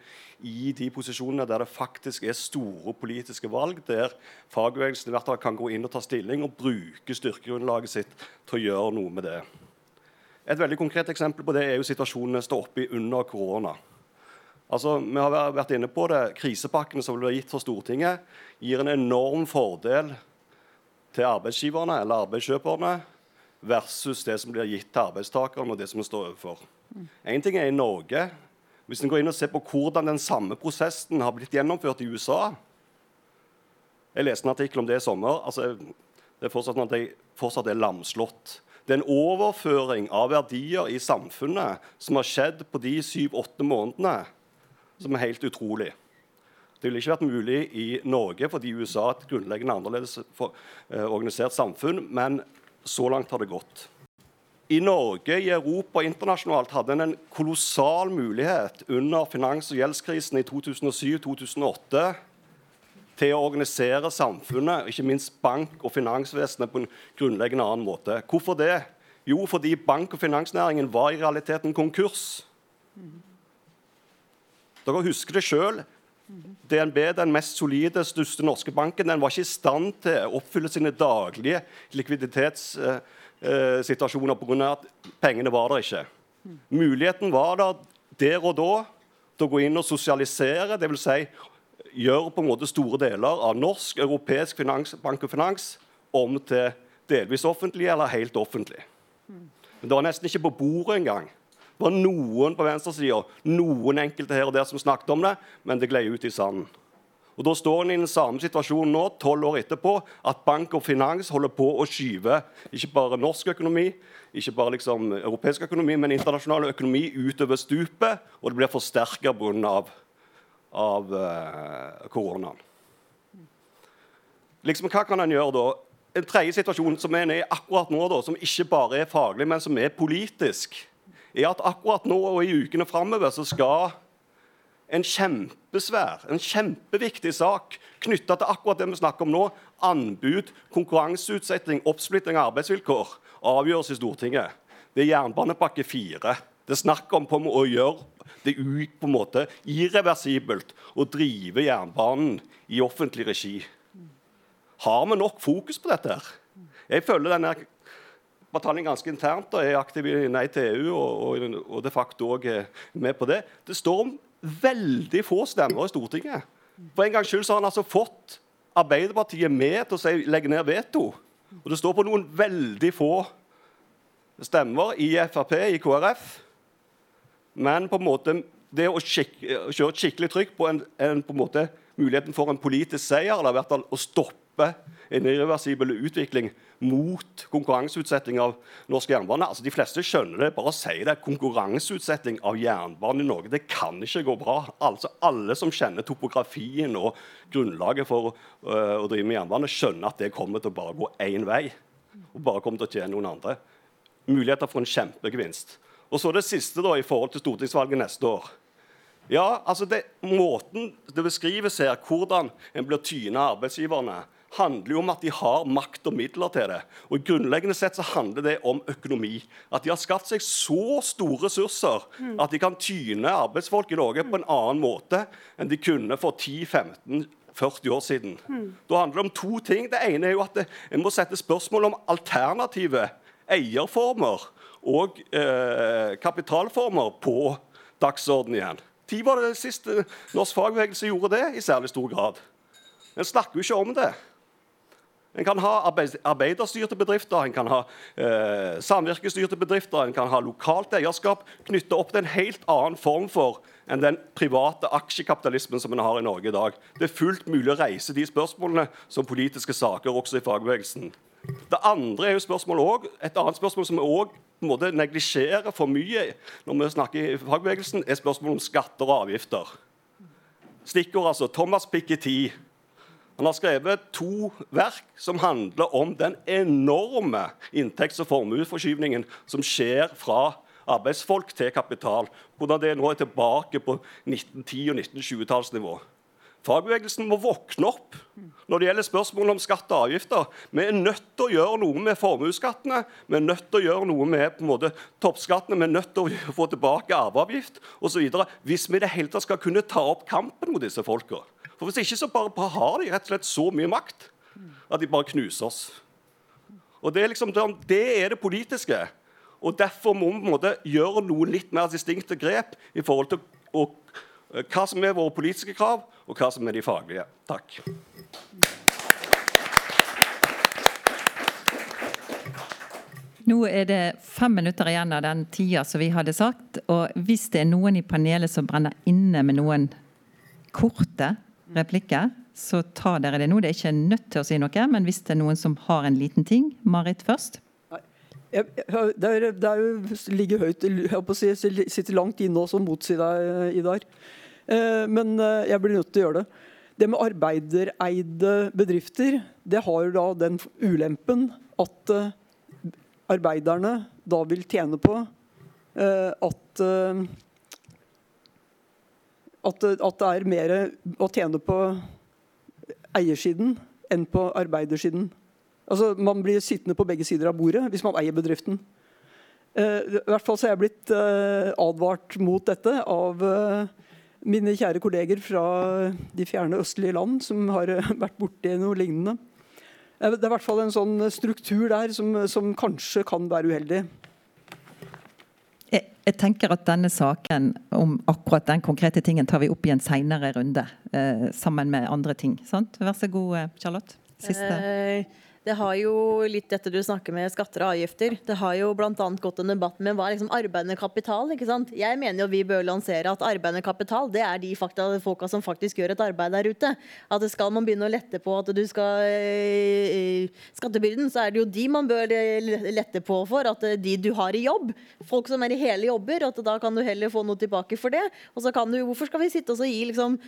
i de posisjonene der det faktisk er store politiske valg, der fagbevegelsen i hvert fall kan gå inn og ta stilling og bruke styrkegrunnlaget sitt til å gjøre noe med det. Et veldig konkret eksempel på det er jo situasjonen vi står oppe i under korona. Altså, vi har vært inne på det. Krisepakkene som ble gitt fra Stortinget, gir en enorm fordel til arbeidsgiverne eller arbeidskjøperne versus det som blir gitt til arbeidstakerne og det som vi står overfor. Én ting er i Norge. Hvis en går inn og ser på hvordan den samme prosessen har blitt gjennomført i USA Jeg leste en artikkel om det i sommer. Altså, det er fortsatt at jeg fortsatt er lamslått det er en overføring av verdier i samfunnet som har skjedd på de syv-åtte månedene, som er helt utrolig. Det ville ikke vært mulig i Norge fordi USA er et grunnleggende annerledes for, eh, organisert samfunn, men så langt har det gått. I Norge, i Europa og internasjonalt hadde en en kolossal mulighet under finans- og gjeldskrisen i 2007-2008 til å organisere samfunnet, ikke minst bank- og finansvesenet, på en grunnleggende annen måte. Hvorfor det? Jo, fordi bank- og finansnæringen var i realiteten konkurs. Dere husker det sjøl. DNB, den mest solide, største norske banken, den var ikke i stand til å oppfylle sine daglige likviditetssituasjoner pga. at pengene var der ikke. Muligheten var der der og da til å gå inn og sosialisere, dvs. Si, gjøre på en måte store deler av norsk, europeisk finans, bank og finans om til delvis offentlig eller helt offentlig. Men det var nesten ikke på bordet engang. Det var noen på venstresida, noen enkelte her og der som snakket om det, men det gled ut i sanden. Og Da står en i den samme situasjonen nå, tolv år etterpå, at bank og finans holder på å skyve ikke bare norsk økonomi, ikke bare liksom europeisk økonomi, men internasjonal økonomi utover stupet, og det blir forsterka pga. Av, av uh, koronaen. Liksom, hva kan en gjøre da? En tredje situasjon som en er i akkurat nå, da, som ikke bare er faglig, men som er politisk, er at akkurat nå og i ukene framover så skal en kjempesvær, en kjempeviktig sak knytta til akkurat det vi snakker om nå, anbud, konkurranseutsetting, oppsplitting av arbeidsvilkår, avgjøres i Stortinget. Det er jernbanepakke fire. Det er snakk om å gjøre det ut på en måte irreversibelt å drive jernbanen i offentlig regi. Har vi nok fokus på dette? her? Jeg føler denne bataljen ganske internt og er aktiv i Nei til EU og, og, og de facto òg med på det. Det står om veldig få stemmer i Stortinget. For en gangs skyld så har han altså fått Arbeiderpartiet med til å si, legge ned veto. Og det står på noen veldig få stemmer i Frp, i KrF. Men på en måte det å kjøre skikkelig trykk på, en, en, på en måte, muligheten for en politisk seier, eller i hvert fall å stoppe en irreversibel utvikling mot konkurranseutsetting av norsk jernbane. Altså, de fleste skjønner det. Bare å si det. Konkurranseutsetting av jernbane i Norge det kan ikke gå bra. Altså, alle som kjenner topografien og grunnlaget for uh, å drive med jernbane, skjønner at det kommer til å bare gå én vei. Og bare kommer til å tjene noen andre. Muligheter for en kjempegevinst. Og så det siste da, i forhold til stortingsvalget neste år. Ja, altså det, Måten det beskrives her, hvordan en blir tyna av arbeidsgiverne, handler jo om at de har makt og midler til det. Og Grunnleggende sett så handler det om økonomi. At de har skapt seg så store ressurser mm. at de kan tyne arbeidsfolk i Norge på en annen måte enn de kunne for 10-15-40 år siden. Mm. Da handler det om to ting. Det ene er jo at en må sette spørsmål om alternative eierformer og eh, kapitalformer på dagsordenen igjen. Når var det siste norsk fagbevegelse gjorde det i særlig stor grad? En snakker jo ikke om det. En kan ha arbeiderstyrte bedrifter, en kan ha eh, samvirkestyrte bedrifter, en kan ha lokalt eierskap knytta opp til en helt annen form for enn den private aksjekapitalismen som en har i Norge i dag. Det er fullt mulig å reise de spørsmålene som politiske saker også i fagbevegelsen. Det andre er jo spørsmålet også, Et annet spørsmål som vi òg neglisjerer for mye når vi snakker i fagbevegelsen, er spørsmålet om skatter og avgifter. Stikkord altså Thomas Piketty han har skrevet to verk som handler om den enorme inntekts- og formuesforskyvningen som skjer fra arbeidsfolk til kapital. Hvordan det nå er tilbake på 1910- og 1920-tallsnivå. Fagbevegelsen må våkne opp når det gjelder spørsmålet om skatt og avgifter. Vi er nødt til å gjøre noe med formuesskattene, vi er nødt til å gjøre noe med måte, toppskattene, vi er nødt til å få tilbake arveavgift osv. Hvis vi i det hele tatt skal kunne ta opp kampen mot disse folka. For Hvis ikke så bare, har de rett og slett så mye makt at de bare knuser oss. Og Det er, liksom, det, er det politiske. Og Derfor må vi på en måte gjøre noe litt mer distinkte grep i forhold til og, hva som er våre politiske krav, og hva som er de faglige. Takk. Nå er det fem minutter igjen av den tida som vi hadde sagt. Og hvis det er noen i panelet som brenner inne med noen korte replikker, så ta dere det nå. Det er ikke nødt til å si noe, men hvis det er noen som har en liten ting. Marit først. Det, er, det er jo, ligger høyt å si, sitter langt inne og motsi deg, Idar. Eh, men eh, jeg blir nødt til å gjøre det. Det med arbeidereide bedrifter det har jo da den ulempen at eh, arbeiderne da vil tjene på at at, at, det er mer å tjene på eiersiden enn på arbeidersiden. Altså, Man blir sittende på begge sider av bordet hvis man eier bedriften. Eh, I hvert fall så er jeg blitt eh, advart mot dette av eh, mine kjære kolleger fra de fjerne østlige land som har eh, vært borti noe lignende. Eh, det er i hvert fall en sånn struktur der som, som kanskje kan være uheldig. Jeg, jeg, tenker at denne saken om akkurat den konkrete tingen tar vi opp i en seinere runde. Eh, sammen med andre ting. Sant? Vær så god, eh, Charlotte. Siste. Eh, det har jo litt dette du snakker med skatter og avgifter. Det har jo bl.a. gått en debatt med hva er liksom arbeidende kapital. ikke sant? Jeg mener jo vi bør lansere at arbeidende kapital det er de fakta, folka som faktisk gjør et arbeid der ute. At det skal man begynne å lette på at du skal øh, Skattebyrden, så er det jo de man bør lette på for. At de du har i jobb, folk som er i hele jobber, at da kan du heller få noe tilbake for det. Og så kan du, Hvorfor skal vi sitte og gi liksom,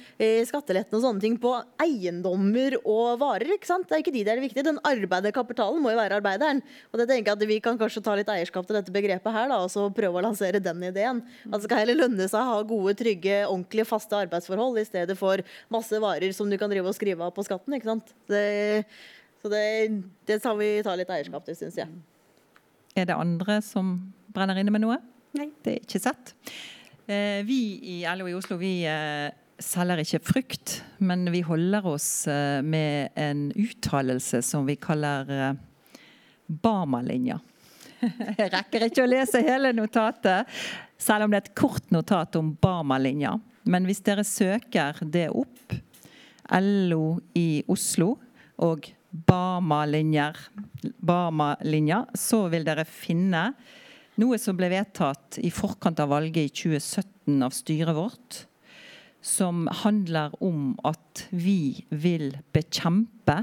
skatteletten og sånne ting på eiendommer og varer? ikke sant? Det er ikke de det er det viktige. Den arbeider kapitalen må jo være arbeideren. Og det tenker jeg at Vi kan kanskje ta litt eierskap til dette begrepet her, da, og så prøve å lansere den ideen. At det skal heller lønne seg å ha gode, trygge, ordentlige, faste arbeidsforhold i stedet for masse varer som du kan drive og skrive av på skatten. ikke sant? Det, så det, det tar vi ta litt eierskap til, syns jeg. Er det andre som brenner inne med noe? Nei. Det er ikke sett. Eh, vi i LO i Oslo vi eh, selger ikke frukt, men vi holder oss eh, med en uttalelse som vi kaller Barmalinja. Jeg rekker ikke å lese hele notatet, selv om det er et kort notat om Bama-linja. Men hvis dere søker det opp, LO i Oslo og Bama-linja, så vil dere finne noe som ble vedtatt i forkant av valget i 2017 av styret vårt som handler om at vi vil bekjempe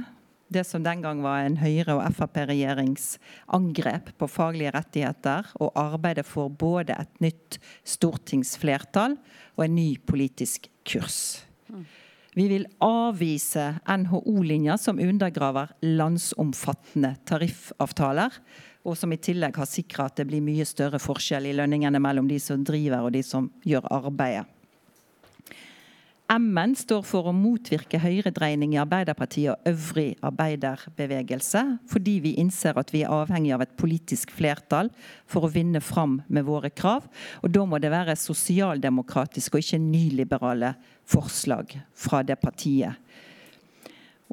det som den gang var en Høyre- og Frp-regjerings angrep på faglige rettigheter, og arbeide for både et nytt stortingsflertall og en ny politisk kurs. Vi vil avvise NHO-linja som undergraver landsomfattende tariffavtaler, og som i tillegg har sikra at det blir mye større forskjell i lønningene mellom de som driver og de som gjør arbeidet. M-en står for å motvirke høyredreining i Arbeiderpartiet og øvrig arbeiderbevegelse, fordi vi innser at vi er avhengig av et politisk flertall for å vinne fram med våre krav. Og da må det være sosialdemokratiske og ikke nyliberale forslag fra det partiet.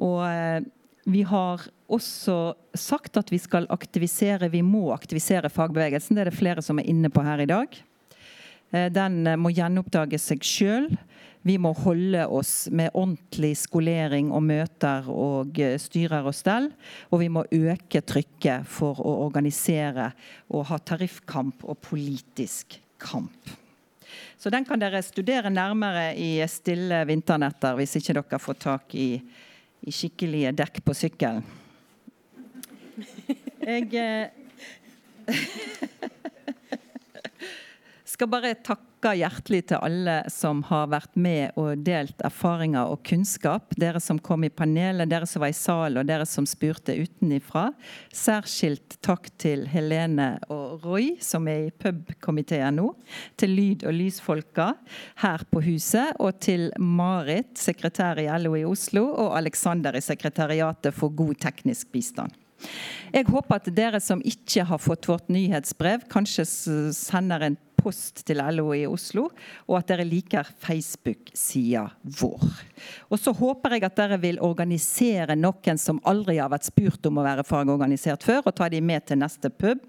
Og eh, vi har også sagt at vi skal aktivisere, vi må aktivisere fagbevegelsen. Det er det flere som er inne på her i dag. Eh, den må gjenoppdage seg sjøl. Vi må holde oss med ordentlig skolering og møter og eh, styrer og stell. Og vi må øke trykket for å organisere og ha tariffkamp og politisk kamp. Så den kan dere studere nærmere i stille vinternetter hvis ikke dere får tak i, i skikkelige dekk på sykkelen. Jeg eh, skal bare takke hjertelig til alle som har vært med og delt erfaringer og kunnskap. Dere som kom i panelet, dere som var i salen og dere som spurte utenifra. Særskilt takk til Helene og Roy, som er i pubkomiteen nå. Til lyd- og lysfolka her på huset. Og til Marit, sekretær i LO i Oslo, og Aleksander i sekretariatet for god teknisk bistand. Jeg håper at dere som ikke har fått vårt nyhetsbrev, kanskje sender en post til LO i Oslo, og at dere liker Facebook-sida vår. Og så håper jeg at dere vil organisere noen som aldri har vært spurt om å være fagorganisert før, og ta de med til neste pub.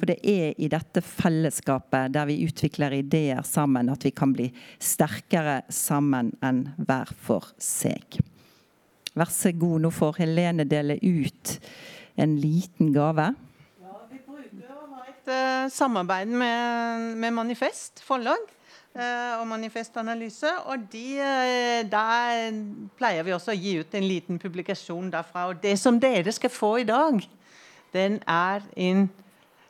For det er i dette fellesskapet der vi utvikler ideer sammen, at vi kan bli sterkere sammen enn hver for seg. Vær så god, nå får Helene dele ut en liten gave. Ja, vi bruker å ha et uh, samarbeid med, med, Manifest forlag uh, og Manifest Analyse. Og de, uh, der pleier vi også å gi ut en liten publikasjon derfra. Og det som dere skal få i dag, den er en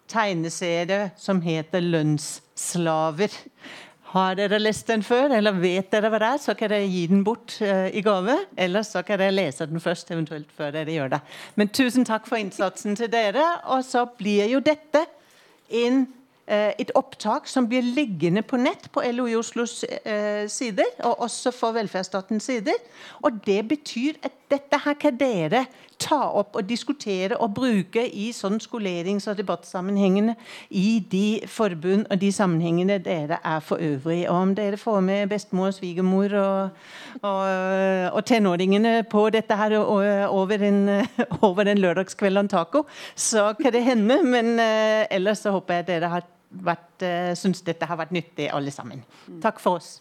tegneserie som heter 'Lønnsslaver'. Har dere lest den før, eller vet dere hva det er, så kan dere gi den bort uh, i gave. Eller så kan dere lese den først, eventuelt før dere gjør det. Men tusen takk for innsatsen til dere. Og så blir jo dette en Eh, et opptak som blir liggende på nett på LO i Oslos eh, sider, og også for velferdsstatens sider. Og Det betyr at dette her kan dere ta opp og diskutere og bruke i sånn skolerings- og debattsammenhengene i de forbund og de sammenhengene dere er for øvrig. Og om dere får med bestemor og svigermor og, og, og tenåringene på dette her over en, over en lørdagskveld og en taco, så kan det hende. Men eh, ellers så håper jeg dere har vært, uh, syns dette har vært nyttig, alle sammen. Takk for oss.